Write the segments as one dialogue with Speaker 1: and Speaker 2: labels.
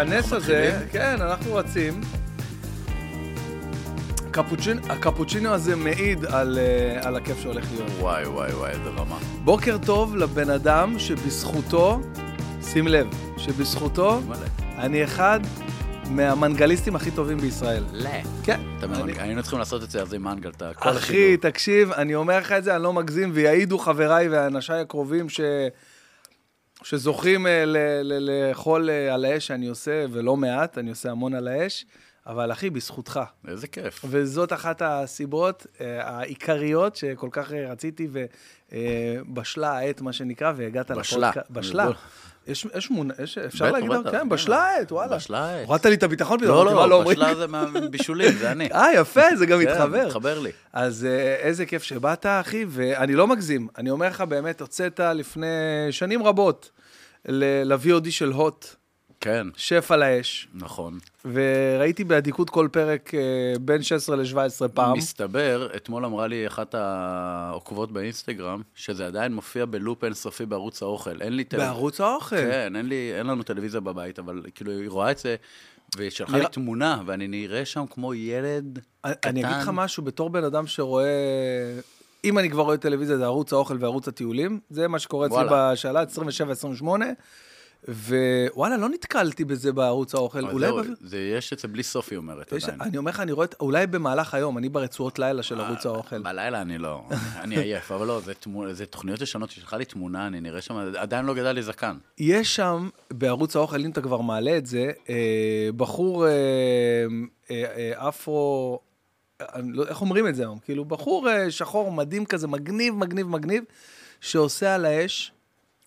Speaker 1: הנס הזה, כן, אנחנו רצים. קפוצ'ינו, הקפוצ'ינו הזה מעיד על, אה, על הכיף שהולך להיות.
Speaker 2: וואי, וואי, וואי, איזה רמה.
Speaker 1: בוקר טוב לבן אדם שבזכותו, שים לב, שבזכותו
Speaker 2: מלא.
Speaker 1: אני אחד מהמנגליסטים הכי טובים בישראל.
Speaker 2: לא.
Speaker 1: כן.
Speaker 2: אתה
Speaker 1: אני-
Speaker 2: היינו צריכים לעשות את זה אז עם מנגל, את הכל
Speaker 1: אחי, תקשיב, אני אומר לך את זה, אני לא מגזים, ויעידו חבריי ואנשיי הקרובים ש... שזוכים אה. לאכול אה, על האש שאני עושה, ולא מעט, אני עושה המון על האש, אבל אחי, בזכותך.
Speaker 2: איזה כיף.
Speaker 1: וזאת אחת הסיבות אה, העיקריות שכל כך רציתי, ובשלה העת, מה שנקרא, והגעת. לפודקאסט. בשלה.
Speaker 2: אני
Speaker 1: יש, יש מונ... יש, אפשר
Speaker 2: בטח,
Speaker 1: להגיד,
Speaker 2: בטח,
Speaker 1: כן,
Speaker 2: כן.
Speaker 1: העת, וואלה.
Speaker 2: העת.
Speaker 1: הורדת לי את הביטחון פתאום,
Speaker 2: לא,
Speaker 1: אמרתי, מה
Speaker 2: לא,
Speaker 1: אומרים?
Speaker 2: בשלה זה מהבישולים, זה אני.
Speaker 1: אה, יפה, זה גם
Speaker 2: כן,
Speaker 1: מתחבר.
Speaker 2: מתחבר לי.
Speaker 1: אז אה, איזה כיף שבאת, אחי, ואני לא מגזים. אני אומר לך, באמת, הוצאת לפני שנים רבות ל-VOD של הוט,
Speaker 2: כן,
Speaker 1: שף על האש,
Speaker 2: נכון.
Speaker 1: וראיתי באדיקות כל פרק אה, בין 16 ל-17 פעם.
Speaker 2: מסתבר, אתמול אמרה לי אחת העוקבות באינסטגרם, שזה עדיין מופיע בלופ אינסופי בערוץ האוכל. אין לי טלוויזיה.
Speaker 1: בערוץ האוכל.
Speaker 2: כן, אין, לי, אין לנו טלוויזיה בבית, אבל כאילו, היא רואה את זה, ושלחה לי
Speaker 1: נראה-
Speaker 2: תמונה, ואני נראה שם כמו ילד
Speaker 1: אני-
Speaker 2: קטן.
Speaker 1: אני אגיד לך משהו, בתור בן אדם שרואה... אם אני כבר רואה טלוויזיה, זה ערוץ האוכל וערוץ הטיולים. זה מה שקורה אצלי. בשאלה 27-28. ווואלה, לא נתקלתי בזה בערוץ האוכל. אולי...
Speaker 2: זהו,
Speaker 1: ב-
Speaker 2: זה יש את זה בלי סוף, היא אומרת
Speaker 1: יש,
Speaker 2: עדיין.
Speaker 1: אני אומר לך, אני רואה, אולי במהלך היום, אני ברצועות לילה
Speaker 2: אה,
Speaker 1: של ערוץ האוכל.
Speaker 2: בלילה אני לא, אני עייף, אבל לא, זה, תמו, זה תוכניות ישנות, שלחה לי תמונה, אני נראה שם, עדיין לא גדל לי זקן.
Speaker 1: יש שם, בערוץ האוכל, אם אתה כבר מעלה את זה, אה, בחור אה, אה, אה, אפרו, אני לא, איך אומרים את זה היום? כאילו, בחור אה, שחור מדהים כזה, מגניב, מגניב, מגניב, שעושה על האש,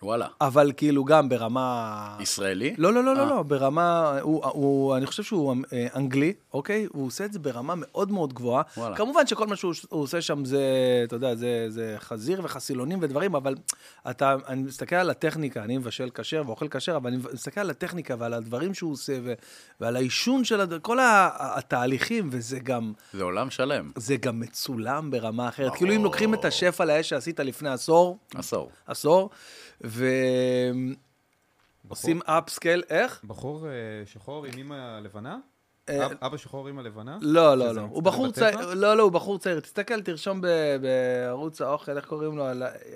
Speaker 2: וואלה.
Speaker 1: אבל כאילו גם ברמה...
Speaker 2: ישראלי?
Speaker 1: לא, לא, לא,
Speaker 2: אה.
Speaker 1: לא, לא, ברמה, הוא, הוא, אני חושב שהוא אה, אנגלי, אוקיי? הוא עושה את זה ברמה מאוד מאוד גבוהה.
Speaker 2: וואלה.
Speaker 1: כמובן שכל מה שהוא הוא עושה שם זה, אתה יודע, זה, זה חזיר וחסילונים ודברים, אבל אתה, אני מסתכל על הטכניקה, אני מבשל כשר ואוכל כשר, אבל אני מסתכל על הטכניקה ועל הדברים שהוא עושה, ו, ועל העישון של, הד... כל התהליכים, וזה גם,
Speaker 2: זה עולם שלם.
Speaker 1: זה גם מצולם ברמה אחרת.
Speaker 2: ברור.
Speaker 1: כאילו אם לוקחים את השף על האש שעשית לפני עשור,
Speaker 2: עשור.
Speaker 1: עשור, ועושים אפסקייל, איך?
Speaker 3: בחור אה, שחור עם אימא לבנה?
Speaker 1: אה,
Speaker 3: אב- אבא שחור, אימא לבנה?
Speaker 1: לא, לא, לא. הוא בחור? צעיר, לא, לא, הוא בחור צעיר. תסתכל, תרשום בערוץ האוכל, איך קוראים לו?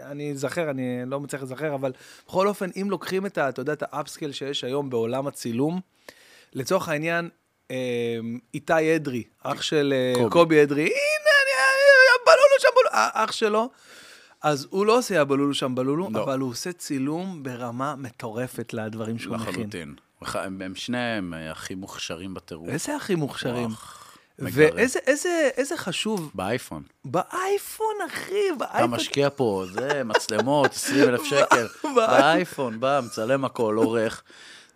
Speaker 1: אני אזכר, אני לא מצליח לזכר, אבל בכל אופן, אם לוקחים את ה... אתה יודע, את ה upscale שיש היום בעולם הצילום, לצורך העניין, אה, איתי אדרי, אח של
Speaker 2: קובי.
Speaker 1: אדרי, הנה, אני... בלולו שם בלולו, אח שלו. אז הוא לא עושה יא בלולו שם בלולו,
Speaker 2: לא.
Speaker 1: אבל הוא עושה צילום ברמה מטורפת לדברים שהוא מכין.
Speaker 2: לחלוטין. הם, הם שניהם הכי מוכשרים בטירוף.
Speaker 1: איזה הכי מוכשרים. ואיזה איזה, איזה חשוב,
Speaker 2: באייפון.
Speaker 1: באייפון, אחי,
Speaker 2: אתה
Speaker 1: באייפון.
Speaker 2: משקיע פה, זה, מצלמות, 20 אלף שקל. באייפון, בא, מצלם הכל, עורך.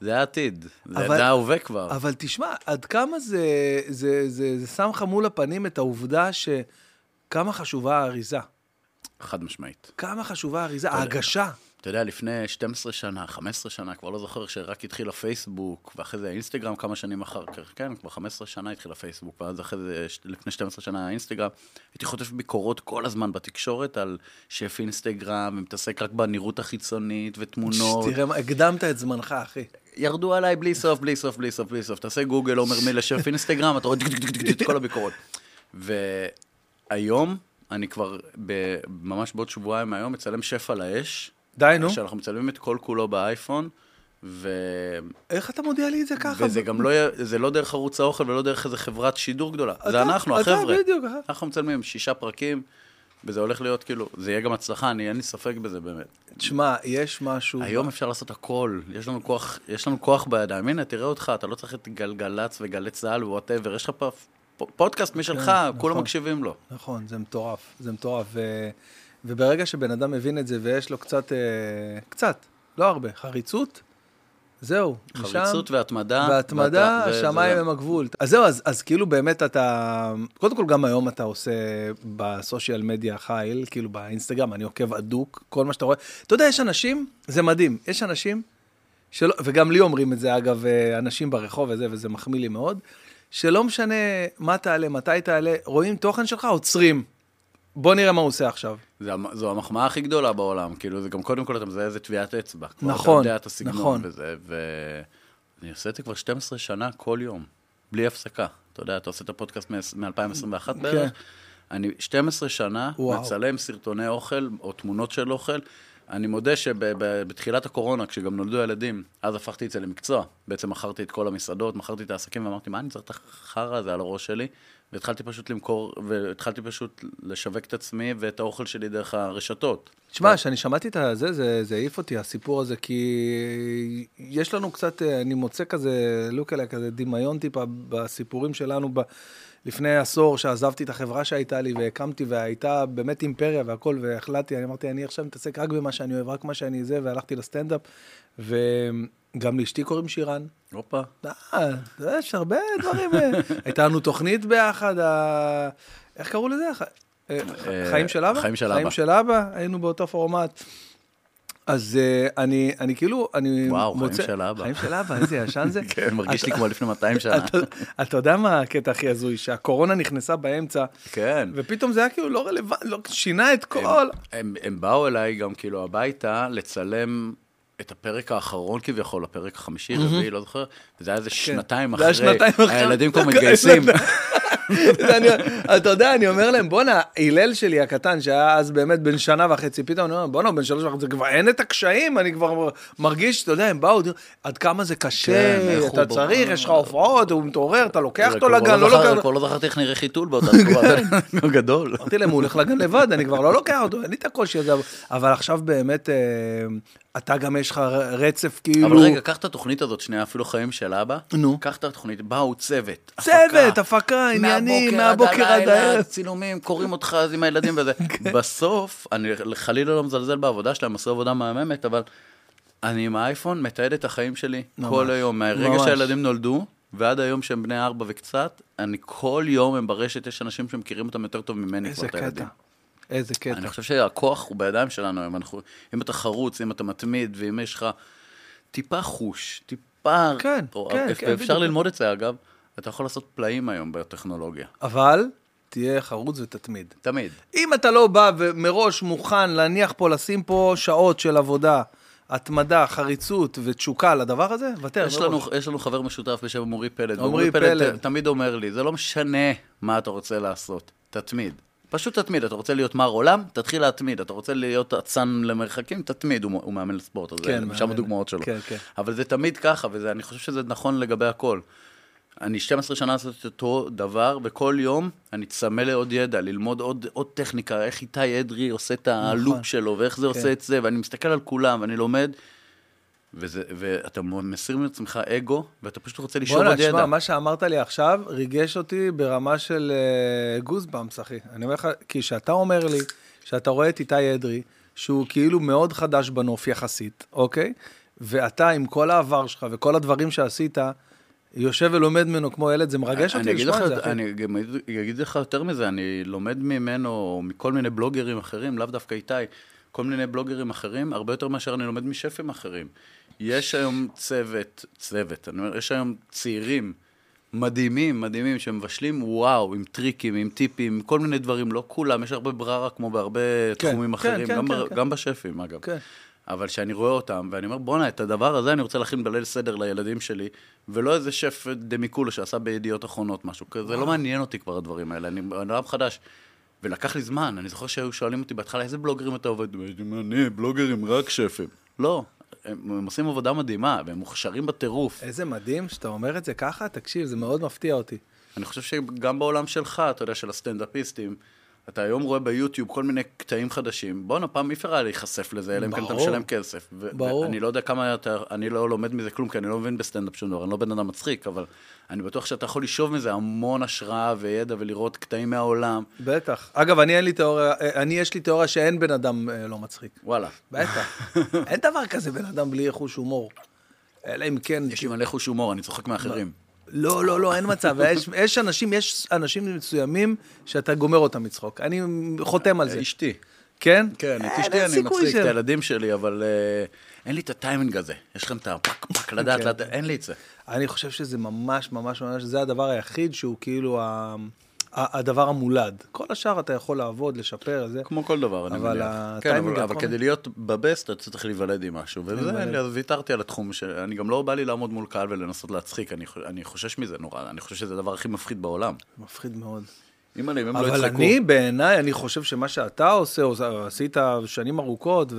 Speaker 2: זה העתיד. זה
Speaker 1: אבל-
Speaker 2: זה ההווה כבר.
Speaker 1: אבל תשמע, עד כמה זה, זה, זה, זה שם לך מול הפנים את העובדה שכמה חשובה האריזה.
Speaker 2: חד משמעית.
Speaker 1: כמה חשובה האריזה, ההגשה.
Speaker 2: אתה יודע, לפני 12 שנה, 15 שנה, כבר לא זוכר, שרק התחיל הפייסבוק, ואחרי זה האינסטגרם כמה שנים אחר כך, כן, כבר 15 שנה התחיל הפייסבוק, ואז אחרי זה, לפני 12 שנה האינסטגרם, הייתי חוטף ביקורות כל הזמן בתקשורת על שף אינסטגרם, ומתעסק רק בנראות החיצונית ותמונות.
Speaker 1: תראה, הקדמת את זמנך, אחי.
Speaker 2: ירדו עליי בלי סוף, בלי סוף, בלי סוף, בלי סוף. תעשה גוגל, עומר מילה, שף אינסטגרם, אתה רואה את כל הביקורות. והיום, אני כבר, ב- ממש בעוד שבועיים מהיום, מצלם שף על האש.
Speaker 1: די, נו.
Speaker 2: שאנחנו מצלמים את כל כולו באייפון, ו...
Speaker 1: איך אתה מודיע לי את זה ככה?
Speaker 2: וזה גם לא, זה לא דרך ערוץ האוכל ולא דרך איזה חברת שידור גדולה.
Speaker 1: אתה-
Speaker 2: זה אנחנו,
Speaker 1: אתה
Speaker 2: החבר'ה.
Speaker 1: בדיוק, אה.
Speaker 2: אנחנו מצלמים שישה פרקים, וזה הולך להיות כאילו, זה יהיה גם הצלחה, אני, אין לי ספק בזה באמת.
Speaker 1: תשמע, יש משהו...
Speaker 2: היום אפשר לעשות הכל, יש לנו כוח, יש לנו כוח בידיים. הנה, תראה אותך, אתה לא צריך את גלגלצ וגלי צה"ל וווטאבר, יש לך פה פודקאסט משלך,
Speaker 1: נכון.
Speaker 2: כולם מקשיבים לו.
Speaker 1: נכון, זה מטורף, זה מטורף. ו... וברגע שבן אדם מבין את זה ויש לו קצת, אה, קצת, לא הרבה, חריצות, זהו. משם-
Speaker 2: חריצות והתמדה.
Speaker 1: והתמדה,
Speaker 2: זה-
Speaker 1: השמיים הם הגבול. אז זהו, אז, אז כאילו באמת אתה, קודם כל גם היום אתה עושה בסושיאל מדיה חייל, כאילו באינסטגרם, אני עוקב אדוק, כל מה שאתה רואה. אתה יודע, יש אנשים, זה מדהים, יש אנשים, שלא, וגם לי אומרים את זה, אגב, אה, אנשים ברחוב וזה, וזה מחמיא לי מאוד, שלא משנה מה תעלה, מתי תעלה, רואים תוכן שלך, עוצרים. בוא נראה מה הוא עושה עכשיו.
Speaker 2: זה זו המחמאה הכי גדולה בעולם, כאילו, זה גם קודם כל אתה מזהה איזה טביעת אצבע.
Speaker 1: נכון,
Speaker 2: אתה יודע את הסגנון
Speaker 1: נכון.
Speaker 2: וזה, ו... אני עושה את זה כבר 12 שנה כל יום, בלי הפסקה. אתה יודע, אתה עושה את הפודקאסט מ-2021 בערך. אני 12 שנה
Speaker 1: וואו.
Speaker 2: מצלם סרטוני אוכל או תמונות של אוכל. אני מודה שבתחילת הקורונה, כשגם נולדו ילדים, אז הפכתי את זה למקצוע. בעצם מכרתי את כל המסעדות, מכרתי את העסקים, ואמרתי, מה אני צריך את החרא הזה על הראש שלי? והתחלתי פשוט למכור, והתחלתי פשוט לשווק את עצמי ואת האוכל שלי דרך הרשתות.
Speaker 1: תשמע, כשאני שמעתי את זה, זה, זה העיף אותי, הסיפור הזה, כי יש לנו קצת, אני מוצא כזה, לוק עליה, כזה דמיון טיפה בסיפורים שלנו, ב, לפני עשור, שעזבתי את החברה שהייתה לי והקמתי, והייתה באמת אימפריה והכל, והחלטתי, אני אמרתי, אני עכשיו מתעסק רק במה שאני אוהב, רק מה שאני זה, והלכתי לסטנדאפ, וגם לאשתי קוראים שירן.
Speaker 2: הופה.
Speaker 1: אה, יש הרבה דברים. אה. הייתה לנו תוכנית ביחד, ה... איך קראו לזה? ח- אה, חיים של אבא?
Speaker 2: חיים של
Speaker 1: חיים
Speaker 2: אבא.
Speaker 1: של אבא, היינו באותו פורמט. אז אה, אני, אני כאילו, אני
Speaker 2: וואו, חיים
Speaker 1: מוצא...
Speaker 2: של אבא.
Speaker 1: חיים של אבא, איזה ישן זה.
Speaker 2: כן, מרגיש לי כמו לפני 200 שנה.
Speaker 1: אתה- יודע מה הקטע הכי הזוי? שהקורונה נכנסה באמצע,
Speaker 2: כן.
Speaker 1: ופתאום זה היה כאילו לא רלוונטי, לא, שינה את כל...
Speaker 2: הם, באו אליי גם כאילו הביתה לצלם את הפרק האחרון כביכול, הפרק החמישי, רביעי, לא זוכר, וזה היה איזה שנתיים
Speaker 1: זה היה
Speaker 2: אחרי,
Speaker 1: שנתיים אחרי.
Speaker 2: הילדים כבר מתגייסים.
Speaker 1: אתה יודע, אני אומר להם, בואנה, הלל שלי הקטן, שהיה אז באמת בן שנה וחצי, פתאום אני אומר, בואנה, בן שלוש וחצי, כבר אין את הקשיים, אני כבר מרגיש, אתה יודע, הם באו, עד כמה זה
Speaker 2: כן,
Speaker 1: קשה,
Speaker 2: איך
Speaker 1: אתה צריך, יש לך הופעות, הוא מתעורר, אתה לוקח אותו
Speaker 2: כבר
Speaker 1: לגן,
Speaker 2: לא
Speaker 1: לא לוקח.
Speaker 2: כבר לא זכרתי איך נראה חיתול באותה תקופה, הוא גדול.
Speaker 1: אמרתי להם, הוא הולך לגן לבד, אני כבר לא לוקח אותו, אין לי את הקושי הזה, אבל עכשיו באמת, אה, אתה גם יש לך רצף, כאילו...
Speaker 2: אבל רגע, קח את התוכנית הזאת שנייה, אפילו חיים של אבא.
Speaker 1: נו.
Speaker 2: קח את התוכנית, באו צוות,
Speaker 1: צוות, הפקה, עניינים, מהבוקר עד הערב.
Speaker 2: צילומים, קוראים אותך אז עם הילדים וזה. בסוף, אני חלילה לא מזלזל בעבודה שלהם, עשו עבודה מהממת, אבל אני עם האייפון מתעד את החיים שלי
Speaker 1: ממש,
Speaker 2: כל היום, מהרגע
Speaker 1: ממש.
Speaker 2: שהילדים נולדו. ועד היום שהם בני ארבע וקצת, אני כל יום הם ברשת, יש אנשים שמכירים אותם יותר טוב ממני כבר את הילדים.
Speaker 1: איזה קטע.
Speaker 2: אני חושב שהכוח הוא בידיים שלנו, אם, אנחנו, אם אתה חרוץ, אם אתה מתמיד, ואם יש לך טיפה חוש, טיפה...
Speaker 1: כן,
Speaker 2: או-
Speaker 1: כן,
Speaker 2: ואפשר
Speaker 1: כן, בדיוק.
Speaker 2: ללמוד את זה, אגב, אתה יכול לעשות פלאים היום בטכנולוגיה.
Speaker 1: אבל תהיה חרוץ ותתמיד.
Speaker 2: תמיד.
Speaker 1: אם אתה לא בא ומראש מוכן להניח פה, לשים פה שעות של עבודה, התמדה, חריצות ותשוקה לדבר הזה, ותר.
Speaker 2: יש. לנו, יש לנו חבר משותף בשם עמרי פלד.
Speaker 1: עמרי פלד.
Speaker 2: ת- תמיד אומר לי, זה לא משנה מה אתה רוצה לעשות, תתמיד. פשוט תתמיד, אתה רוצה להיות מר עולם, תתחיל להתמיד. אתה רוצה להיות אצן למרחקים, תתמיד. הוא, הוא מאמן לספורט, אז
Speaker 1: כן,
Speaker 2: שם. הדוגמאות שלו.
Speaker 1: כן, כן.
Speaker 2: אבל זה תמיד ככה, ואני חושב שזה נכון לגבי הכל. אני 12 שנה לעשות את אותו דבר, וכל יום אני צמא לעוד ידע, ללמוד עוד, עוד טכניקה, איך איתי אדרי עושה את הלופ שלו, ואיך זה עושה את זה, ואני מסתכל על כולם, ואני לומד, וזה, ואתה מסיר מעצמך אגו, ואתה פשוט רוצה
Speaker 1: בואנה,
Speaker 2: עוד ידע.
Speaker 1: תשמע, מה שאמרת לי עכשיו ריגש אותי ברמה של גוזבאמס, אחי. אני אומר לך, כי כשאתה אומר לי שאתה רואה את איתי אדרי, שהוא כאילו מאוד חדש בנוף יחסית, אוקיי? ואתה עם כל העבר שלך וכל הדברים שעשית, יושב ולומד ממנו כמו ילד, זה מרגש אותי לשמוע את זה.
Speaker 2: אני גם אגיד לך יותר מזה, אני לומד ממנו, מכל מיני בלוגרים אחרים, לאו דווקא איתי, כל מיני בלוגרים אחרים, הרבה יותר מאשר אני לומד משפים אחרים. יש היום צוות, צוות, אני אומר, יש היום צעירים מדהימים, מדהימים, שמבשלים וואו, עם טריקים, עם טיפים, כל מיני דברים, לא כולם, יש הרבה בררה כמו בהרבה
Speaker 1: כן,
Speaker 2: תחומים
Speaker 1: כן,
Speaker 2: אחרים,
Speaker 1: כן,
Speaker 2: גם
Speaker 1: כן,
Speaker 2: ב-
Speaker 1: כן.
Speaker 2: גם בשפים אגב.
Speaker 1: כן.
Speaker 2: אבל כשאני רואה אותם, ואני אומר, בואנה, את הדבר הזה אני רוצה להכין בליל סדר לילדים שלי, ולא איזה שף דמיקולו שעשה בידיעות אחרונות משהו כזה, זה לא מעניין אותי כבר הדברים האלה, אני עולם חדש. ולקח לי זמן, אני זוכר שהיו שואלים אותי בהתחלה, איזה בלוגרים אתה עובד? אני, בלוגרים, רק שפים. לא, הם, עושים עבודה מדהימה, והם מוכשרים בטירוף.
Speaker 1: איזה מדהים שאתה אומר את זה ככה, תקשיב, זה מאוד מפתיע אותי.
Speaker 2: אני חושב שגם בעולם שלך, אתה יודע, של הסטנדאפיסטים, אתה היום רואה ביוטיוב כל מיני קטעים חדשים. בואנה, פעם אי אפשר היה להיחשף לזה, אלא אם כן אתה. משלם כסף.
Speaker 1: ברור.
Speaker 2: ואני לא יודע כמה אתה, אני לא לומד מזה כלום, כי אני לא מבין בסטנדאפ שום דבר, אני לא בן אדם מצחיק, אבל אני בטוח שאתה יכול לשאוב מזה המון השראה וידע ולראות קטעים מהעולם.
Speaker 1: בטח. אגב, אני אין לי תיאוריה, אני יש לי תיאוריה שאין בן אדם אה, לא מצחיק.
Speaker 2: וואלה.
Speaker 1: בטח. אין דבר כזה בן אדם בלי חוש הומור. אלא אם כן...
Speaker 2: יש לי מלא חוש הומור, אני צוחק מאחרים.
Speaker 1: לא, לא, לא, אין מצב. יש, יש אנשים, יש אנשים מסוימים שאתה גומר אותם מצחוק. אני חותם על זה.
Speaker 2: אשתי.
Speaker 1: כן?
Speaker 2: כן, את אשתי אני מצחיק, את הילדים שלי, אבל אה, אין לי את הטיימינג הזה. יש לכם את הפק פק לדעת,
Speaker 1: כן.
Speaker 2: לדעת, אין לי את זה.
Speaker 1: אני חושב שזה ממש ממש ממש, זה הדבר היחיד שהוא כאילו ה... הדבר המולד. כל השאר אתה יכול לעבוד, לשפר, זה.
Speaker 2: כמו כל דבר, אני
Speaker 1: אבל
Speaker 2: מניח. כן, אבל, אבל כדי להיות בבסט, אתה צריך להיוולד עם משהו. וזה. אני, ויתרתי על התחום, ש... אני גם לא בא לי לעמוד מול קהל ולנסות להצחיק, אני, אני חושש מזה נורא, אני חושב שזה הדבר הכי מפחיד בעולם.
Speaker 1: מפחיד מאוד.
Speaker 2: אימא'לה, אם הם לא
Speaker 1: אבל
Speaker 2: יצחקו...
Speaker 1: אני, בעיניי, אני חושב שמה שאתה עושה, עשית שנים ארוכות,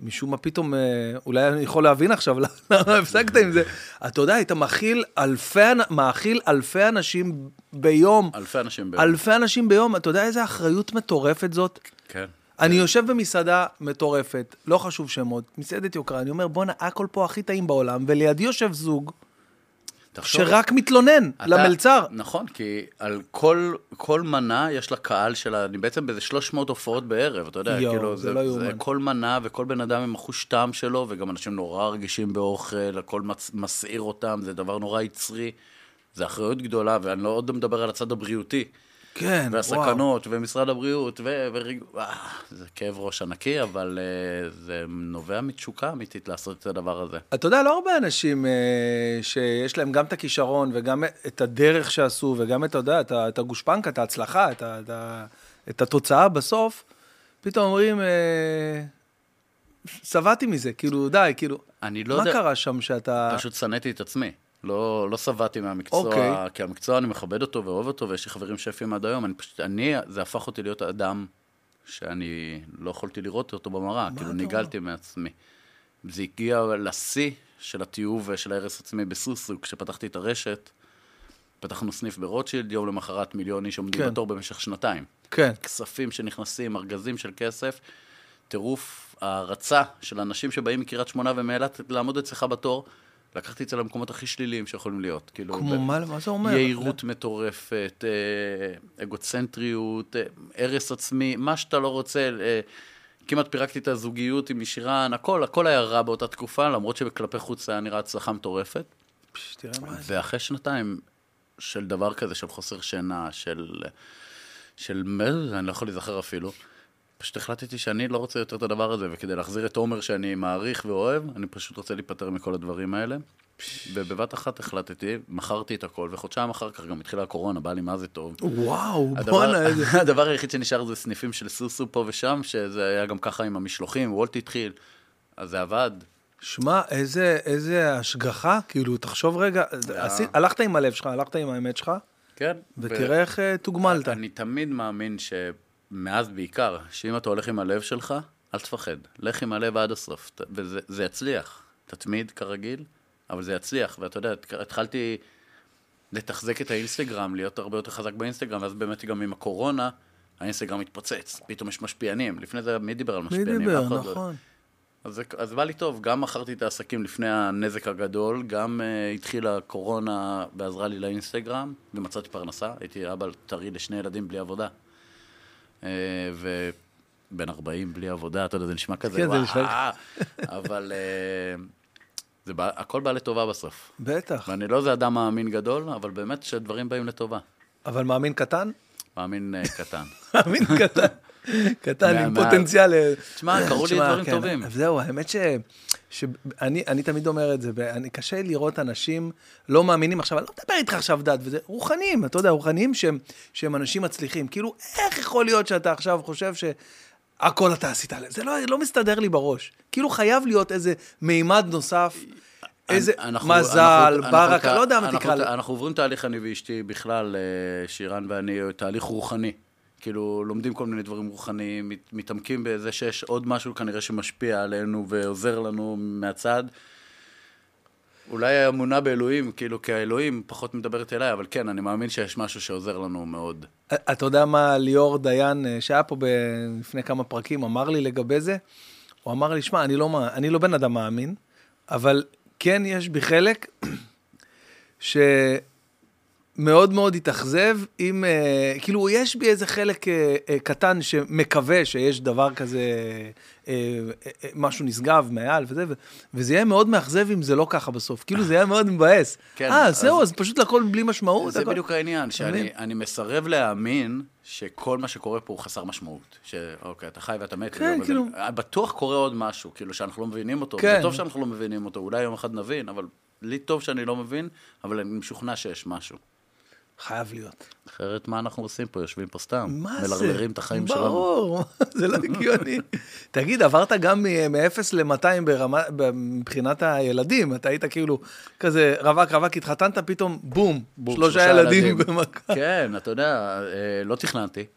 Speaker 1: ומשום מה פתאום, אה, אולי אני יכול להבין עכשיו למה הפסקת עם זה. אתה יודע, היית מאכיל אלפי, מאכיל אלפי אנשים ביום.
Speaker 2: אלפי אנשים ביום.
Speaker 1: אלפי אנשים ביום. אתה יודע איזה אחריות מטורפת זאת?
Speaker 2: כן.
Speaker 1: אני יושב במסעדה מטורפת, לא חשוב שמות, מסעדת יוקרה, אני אומר, בואנה, הכל פה הכי טעים בעולם, ולידי יושב זוג
Speaker 2: תחשוב,
Speaker 1: שרק מתלונן
Speaker 2: אתה-
Speaker 1: למלצר.
Speaker 2: נכון, כי על כל, כל מנה יש לה קהל שלה, אני בעצם באיזה 300 הופעות בערב, אתה יודע,
Speaker 1: יואו,
Speaker 2: כאילו,
Speaker 1: זה לא יאומן.
Speaker 2: כל מנה וכל בן אדם עם החוש טעם שלו, וגם אנשים נורא רגישים באוכל, הכל מצ, מסעיר אותם, זה דבר נורא יצרי, זה אחריות גדולה, ואני לא עוד מדבר על הצד הבריאותי,
Speaker 1: כן, וואו.
Speaker 2: והסכנות, ומשרד הבריאות, ו... אה, זה כאב ראש ענקי, אבל uh, זה נובע מתשוקה אמיתית לעשות את הדבר הזה.
Speaker 1: אתה יודע, לא הרבה אנשים אה, שיש להם גם את הכישרון וגם את הדרך שעשו, וגם את, אתה יודע, את, את הגושפנקה, את ההצלחה, את, את, את התוצאה בסוף, פתאום אומרים, שבעתי מזה, כאילו, די, כאילו,
Speaker 2: אני לא
Speaker 1: מה
Speaker 2: יודע...
Speaker 1: קרה שם שאתה...
Speaker 2: פשוט שנאתי את עצמי. לא, לא שבעתי מהמקצוע,
Speaker 1: אוקיי.
Speaker 2: כי המקצוע אני מכבד אותו ואוהב אותו, ויש לי חברים שפים עד היום. אני פשוט, אני, זה הפך אותי להיות אדם שאני לא יכולתי לראות אותו במראה, כאילו ניגלתי מעצמי. זה הגיע לשיא של התיעוב ושל ההרס עצמי בסוסו, כשפתחתי את הרשת, פתחנו סניף ברוטשילד, יום למחרת מיליון איש עומדים
Speaker 1: כן.
Speaker 2: בתור במשך שנתיים.
Speaker 1: כן,
Speaker 2: כספים שנכנסים, ארגזים של כסף, טירוף הערצה של אנשים שבאים מקריית שמונה ומאילת לעמוד אצלך בתור, לקחתי את זה למקומות הכי שליליים שיכולים להיות. כאילו,
Speaker 1: כמו מה, מה זה אומר?
Speaker 2: יהירות מטורפת, אה, אגוצנטריות, אה, הרס עצמי, מה שאתה לא רוצה. אה, כמעט פירקתי את הזוגיות עם ישירן, הכל, הכל היה רע באותה תקופה, למרות שכלפי חוץ היה נראה הצלחה מטורפת.
Speaker 1: תראה מה זה.
Speaker 2: ואחרי שנתיים של דבר כזה, של חוסר שינה, של... של מה זה, אני לא יכול להיזכר אפילו. פשוט החלטתי שאני לא רוצה יותר את הדבר הזה, וכדי להחזיר את עומר שאני מעריך ואוהב, אני פשוט רוצה להיפטר מכל הדברים האלה. ובבת אחת החלטתי, מכרתי את הכל, וחודשיים אחר כך גם התחילה הקורונה, בא לי מה זה טוב.
Speaker 1: וואו, בואנה, איזה...
Speaker 2: הדבר היחיד שנשאר זה סניפים של סוסו פה ושם, שזה היה גם ככה עם המשלוחים, וולט התחיל, אז זה עבד.
Speaker 1: שמע, איזה, איזה השגחה, כאילו, תחשוב רגע, עשית, הלכת עם הלב שלך, הלכת עם האמת שלך,
Speaker 2: כן.
Speaker 1: ותראה איך אה, תוגמלת.
Speaker 2: אני תמיד מאמין שמאז בעיקר, שאם אתה הולך עם הלב שלך, אל תפחד. לך עם הלב עד הסוף, וזה זה יצליח. תתמיד כרגיל, אבל זה יצליח. ואתה יודע, התחלתי לתחזק את האינסטגרם, להיות הרבה יותר חזק באינסטגרם, ואז באמת גם עם הקורונה, האינסטגרם התפוצץ. פתאום יש משפיענים. לפני זה, מי דיבר על
Speaker 1: מי
Speaker 2: משפיענים?
Speaker 1: דיבר,
Speaker 2: אף אחד לא-
Speaker 1: נכון.
Speaker 2: אז, זה- אז בא לי טוב, גם מכרתי את העסקים לפני הנזק הגדול, גם uh, התחילה הקורונה ועזרה לי לאינסטגרם, ומצאתי פרנסה, הייתי אבא טרי לשני ילדים בלי עבודה. Uh, ובן 40 בלי עבודה, אתה יודע, זה נשמע כזה,
Speaker 1: כן, זה נשמע-
Speaker 2: אבל uh, זה בא, הכל בא לטובה בסוף.
Speaker 1: בטח.
Speaker 2: ואני לא איזה אדם מאמין גדול, אבל באמת שדברים באים לטובה.
Speaker 1: אבל מאמין קטן?
Speaker 2: מאמין uh, קטן.
Speaker 1: מאמין קטן. קטן עם פוטנציאל. אה,
Speaker 2: תשמע, קרו לי דברים
Speaker 1: כן,
Speaker 2: טובים.
Speaker 1: זהו, האמת ש... שאני אני תמיד אומר את זה, ואני קשה לי לראות אנשים לא מאמינים עכשיו, אני לא מדבר איתך עכשיו דת, וזה רוחניים, אתה יודע, רוחניים שהם, שהם אנשים מצליחים. כאילו, איך יכול להיות שאתה עכשיו חושב שהכל אתה עשית? זה לא, לא מסתדר לי בראש. כאילו חייב להיות איזה מימד נוסף, איזה
Speaker 2: אנחנו-
Speaker 1: מזל, ברק, לא יודע מה תקרא לזה.
Speaker 2: אנחנו עוברים תהליך, אני ואשתי בכלל, אה, שירן ואני, תהליך רוחני. כאילו, לומדים כל מיני דברים רוחניים, מת- מתעמקים בזה שיש עוד משהו כנראה שמשפיע עלינו ועוזר לנו מהצד. אולי האמונה באלוהים, כאילו, כי האלוהים פחות מדברת אליי, אבל כן, אני מאמין שיש משהו שעוזר לנו מאוד.
Speaker 1: אתה יודע מה ליאור דיין, אה, שהיה פה. לפני כמה פרקים, אמר לי לגבי זה? הוא אמר לי, שמע, אני, לא, אני לא בן אדם מאמין, אבל כן יש בי חלק שמאוד מאוד התאכזב אם, אה, כאילו, יש בי איזה חלק אה, אה, קטן שמקווה שיש דבר כזה, אה, אה, אה, משהו נשגב מעל וזה, ו- וזה יהיה מאוד מאכזב אם זה לא ככה בסוף, כאילו זה יהיה מאוד מבאס.
Speaker 2: כן,
Speaker 1: אה, זהו, אז פשוט הכל בלי משמעות.
Speaker 2: זה
Speaker 1: הכל-
Speaker 2: בדיוק העניין? שאני אני מסרב להאמין שכל מה שקורה פה הוא חסר משמעות. שאוקיי, אתה חי ואתה מת.
Speaker 1: כן,
Speaker 2: אבל-
Speaker 1: כאילו-
Speaker 2: בטוח קורה עוד משהו, כאילו, שאנחנו לא מבינים אותו.
Speaker 1: כן.
Speaker 2: זה טוב שאנחנו לא מבינים אותו, אולי יום אחד נבין, אבל לי טוב שאני לא מבין, אבל אני משוכנע שיש משהו.
Speaker 1: חייב להיות.
Speaker 2: אחרת מה אנחנו עושים פה? יושבים פה סתם.
Speaker 1: מה זה?
Speaker 2: מלרלרים את החיים שלנו.
Speaker 1: ברור, זה לא הגיוני. תגיד, עברת גם מ-0 ל-200 מבחינת הילדים, אתה היית כאילו כזה רווק רווק, התחתנת, פתאום בום,
Speaker 2: בום,
Speaker 1: שלושה
Speaker 2: שלושה
Speaker 1: ילדים
Speaker 2: ילדים.
Speaker 1: במכה.
Speaker 2: כן, אתה יודע, אה, לא תכננתי.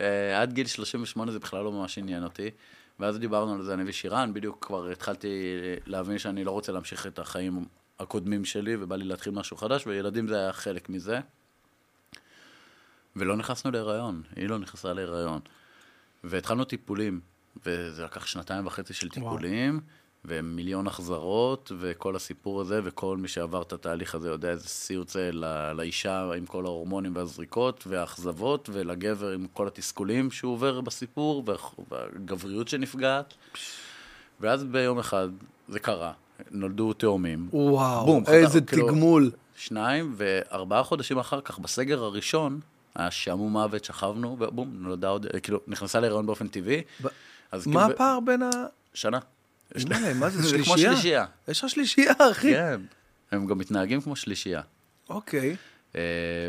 Speaker 2: אה, עד גיל 38 זה בכלל לא ממש עניין אותי. ואז דיברנו על זה, אני ושירן, בדיוק כבר התחלתי להבין שאני לא רוצה להמשיך את החיים הקודמים שלי, ובא לי להתחיל משהו חדש, וילדים זה היה חלק מזה. ולא נכנסנו להיריון, היא לא נכנסה להיריון. והתחלנו טיפולים, וזה לקח שנתיים וחצי של טיפולים, ומיליון החזרות, וכל הסיפור הזה, וכל מי שעבר את התהליך הזה יודע איזה סיוט זה לא- לאישה עם כל ההורמונים והזריקות, והאכזבות, ולגבר עם כל התסכולים שהוא עובר בסיפור, והגבריות שנפגעת. ואז ביום אחד זה קרה, נולדו תאומים.
Speaker 1: וואו,
Speaker 2: בום,
Speaker 1: איזה
Speaker 2: חזר, כאילו-
Speaker 1: תגמול.
Speaker 2: שניים, וארבעה חודשים אחר כך, בסגר הראשון, היה שעמום מוות, שכבנו, ובום, נולדה עוד, כאילו, נכנסה להיריון באופן טבעי.
Speaker 1: ב-
Speaker 2: אז
Speaker 1: מה
Speaker 2: כאילו,
Speaker 1: הפער בין ה...
Speaker 2: שנה.
Speaker 1: מה זה,
Speaker 2: זה כמו
Speaker 1: שלישייה?
Speaker 2: שלישייה.
Speaker 1: יש לך שלישייה, אחי.
Speaker 2: כן. הם גם מתנהגים כמו שלישייה.
Speaker 1: אוקיי.
Speaker 2: אה,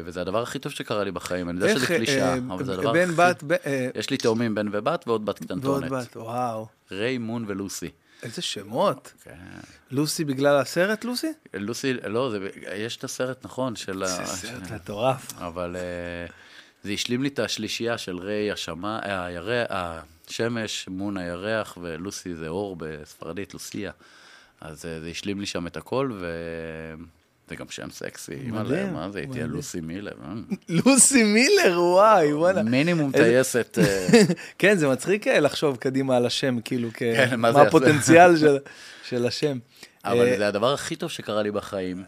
Speaker 2: וזה הדבר הכי טוב שקרה לי בחיים. אני יודע שזה קלישאה,
Speaker 1: אה,
Speaker 2: אבל זה הדבר הכי...
Speaker 1: אה,
Speaker 2: יש לי תאומים בן ובת ועוד בת
Speaker 1: ועוד
Speaker 2: קטנטונת.
Speaker 1: בת, וואו.
Speaker 2: ריי, מון ולוסי.
Speaker 1: איזה שמות.
Speaker 2: כן.
Speaker 1: לוסי בגלל הסרט, לוסי?
Speaker 2: לוסי, לא, זה, יש את הסרט, נכון, של ה...
Speaker 1: זה סרט מטורף.
Speaker 2: אבל אה, זה השלים לי את השלישייה של ריי, השמה, אה, הירח, השמש, מון הירח, ולוסי זה אור בספרדית, לוסיה. אז אה, זה השלים לי שם את הכל, וזה גם שם סקסי. אימא'לה, מה זה, היא תהיה
Speaker 1: מדהים.
Speaker 2: לוסי מילר. אה.
Speaker 1: לוסי מילר, וואי, וואלה.
Speaker 2: מינימום טייסת. אה,
Speaker 1: כן, זה מצחיק אה, לחשוב קדימה על השם, כאילו,
Speaker 2: כן, מה זה?
Speaker 1: הפוטנציאל של- השם.
Speaker 2: אבל זה הדבר הכי טוב שקרה לי בחיים.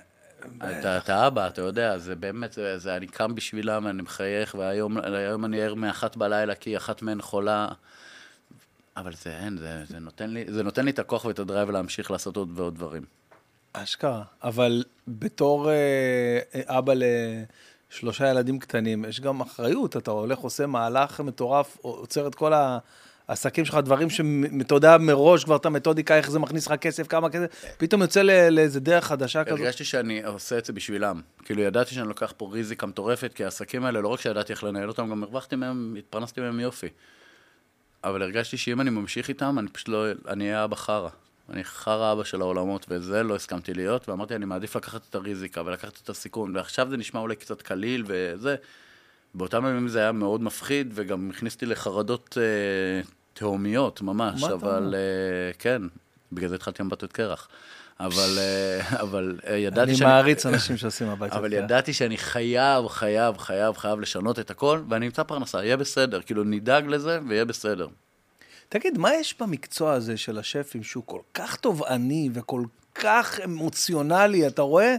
Speaker 2: אתה, אתה אבא, אתה יודע, זה באמת, זה, זה, אני קם בשבילם ואני מחייך, והיום היום אני ער מאחת בלילה כי אחת מהן חולה. אבל זה אין, זה, זה, נותן לי, זה נותן לי את הכוח ואת הדרייב להמשיך לעשות עוד ועוד דברים.
Speaker 1: אשכרה. אבל בתור אה, אבא לשלושה ילדים קטנים, יש גם אחריות. אתה הולך, עושה מהלך מטורף, עוצר את כל העסקים שלך, דברים שאתה יודע מראש כבר את המתודיקה, איך זה מכניס לך כסף, כמה כסף, פתאום יוצא לאיזה דרך חדשה כזאת.
Speaker 2: הרגשתי שאני עושה את זה בשבילם. כאילו, ידעתי שאני לוקח פה ריזיקה מטורפת, כי העסקים האלה, לא רק שידעתי איך לנהל אותם, גם הרווחתי מהם, התפרנסתי מהם יופי. אבל הרגשתי שאם אני ממשיך איתם, אני פשוט לא, אני אהיה אבא חרא. אני חרא אבא של העולמות, וזה לא הסכמתי להיות, ואמרתי, אני מעדיף לקחת את הריזיקה ולקחת את הסיכון, ועכשיו זה נשמע אולי קצת קליל וזה. באותם ימים זה היה מאוד מפחיד, וגם הכניס אותי לחרדות אה, תהומיות ממש,
Speaker 1: מה
Speaker 2: אבל? אה, כן, בגלל זה התחלתי עם בתות קרח. אבל, אה, אבל אה, ידעתי
Speaker 1: אני
Speaker 2: שאני...
Speaker 1: מעריץ אנשים שעושים הביתה.
Speaker 2: אבל ידעתי שאני חייב, חייב, חייב, חייב לשנות את הכל, ואני אמצא פרנסה, יהיה בסדר. כאילו, נדאג לזה ויהיה בסדר.
Speaker 1: תגיד, מה יש במקצוע הזה של השפים שהוא כל כך תובעני וכל כך אמוציונלי? אתה רואה,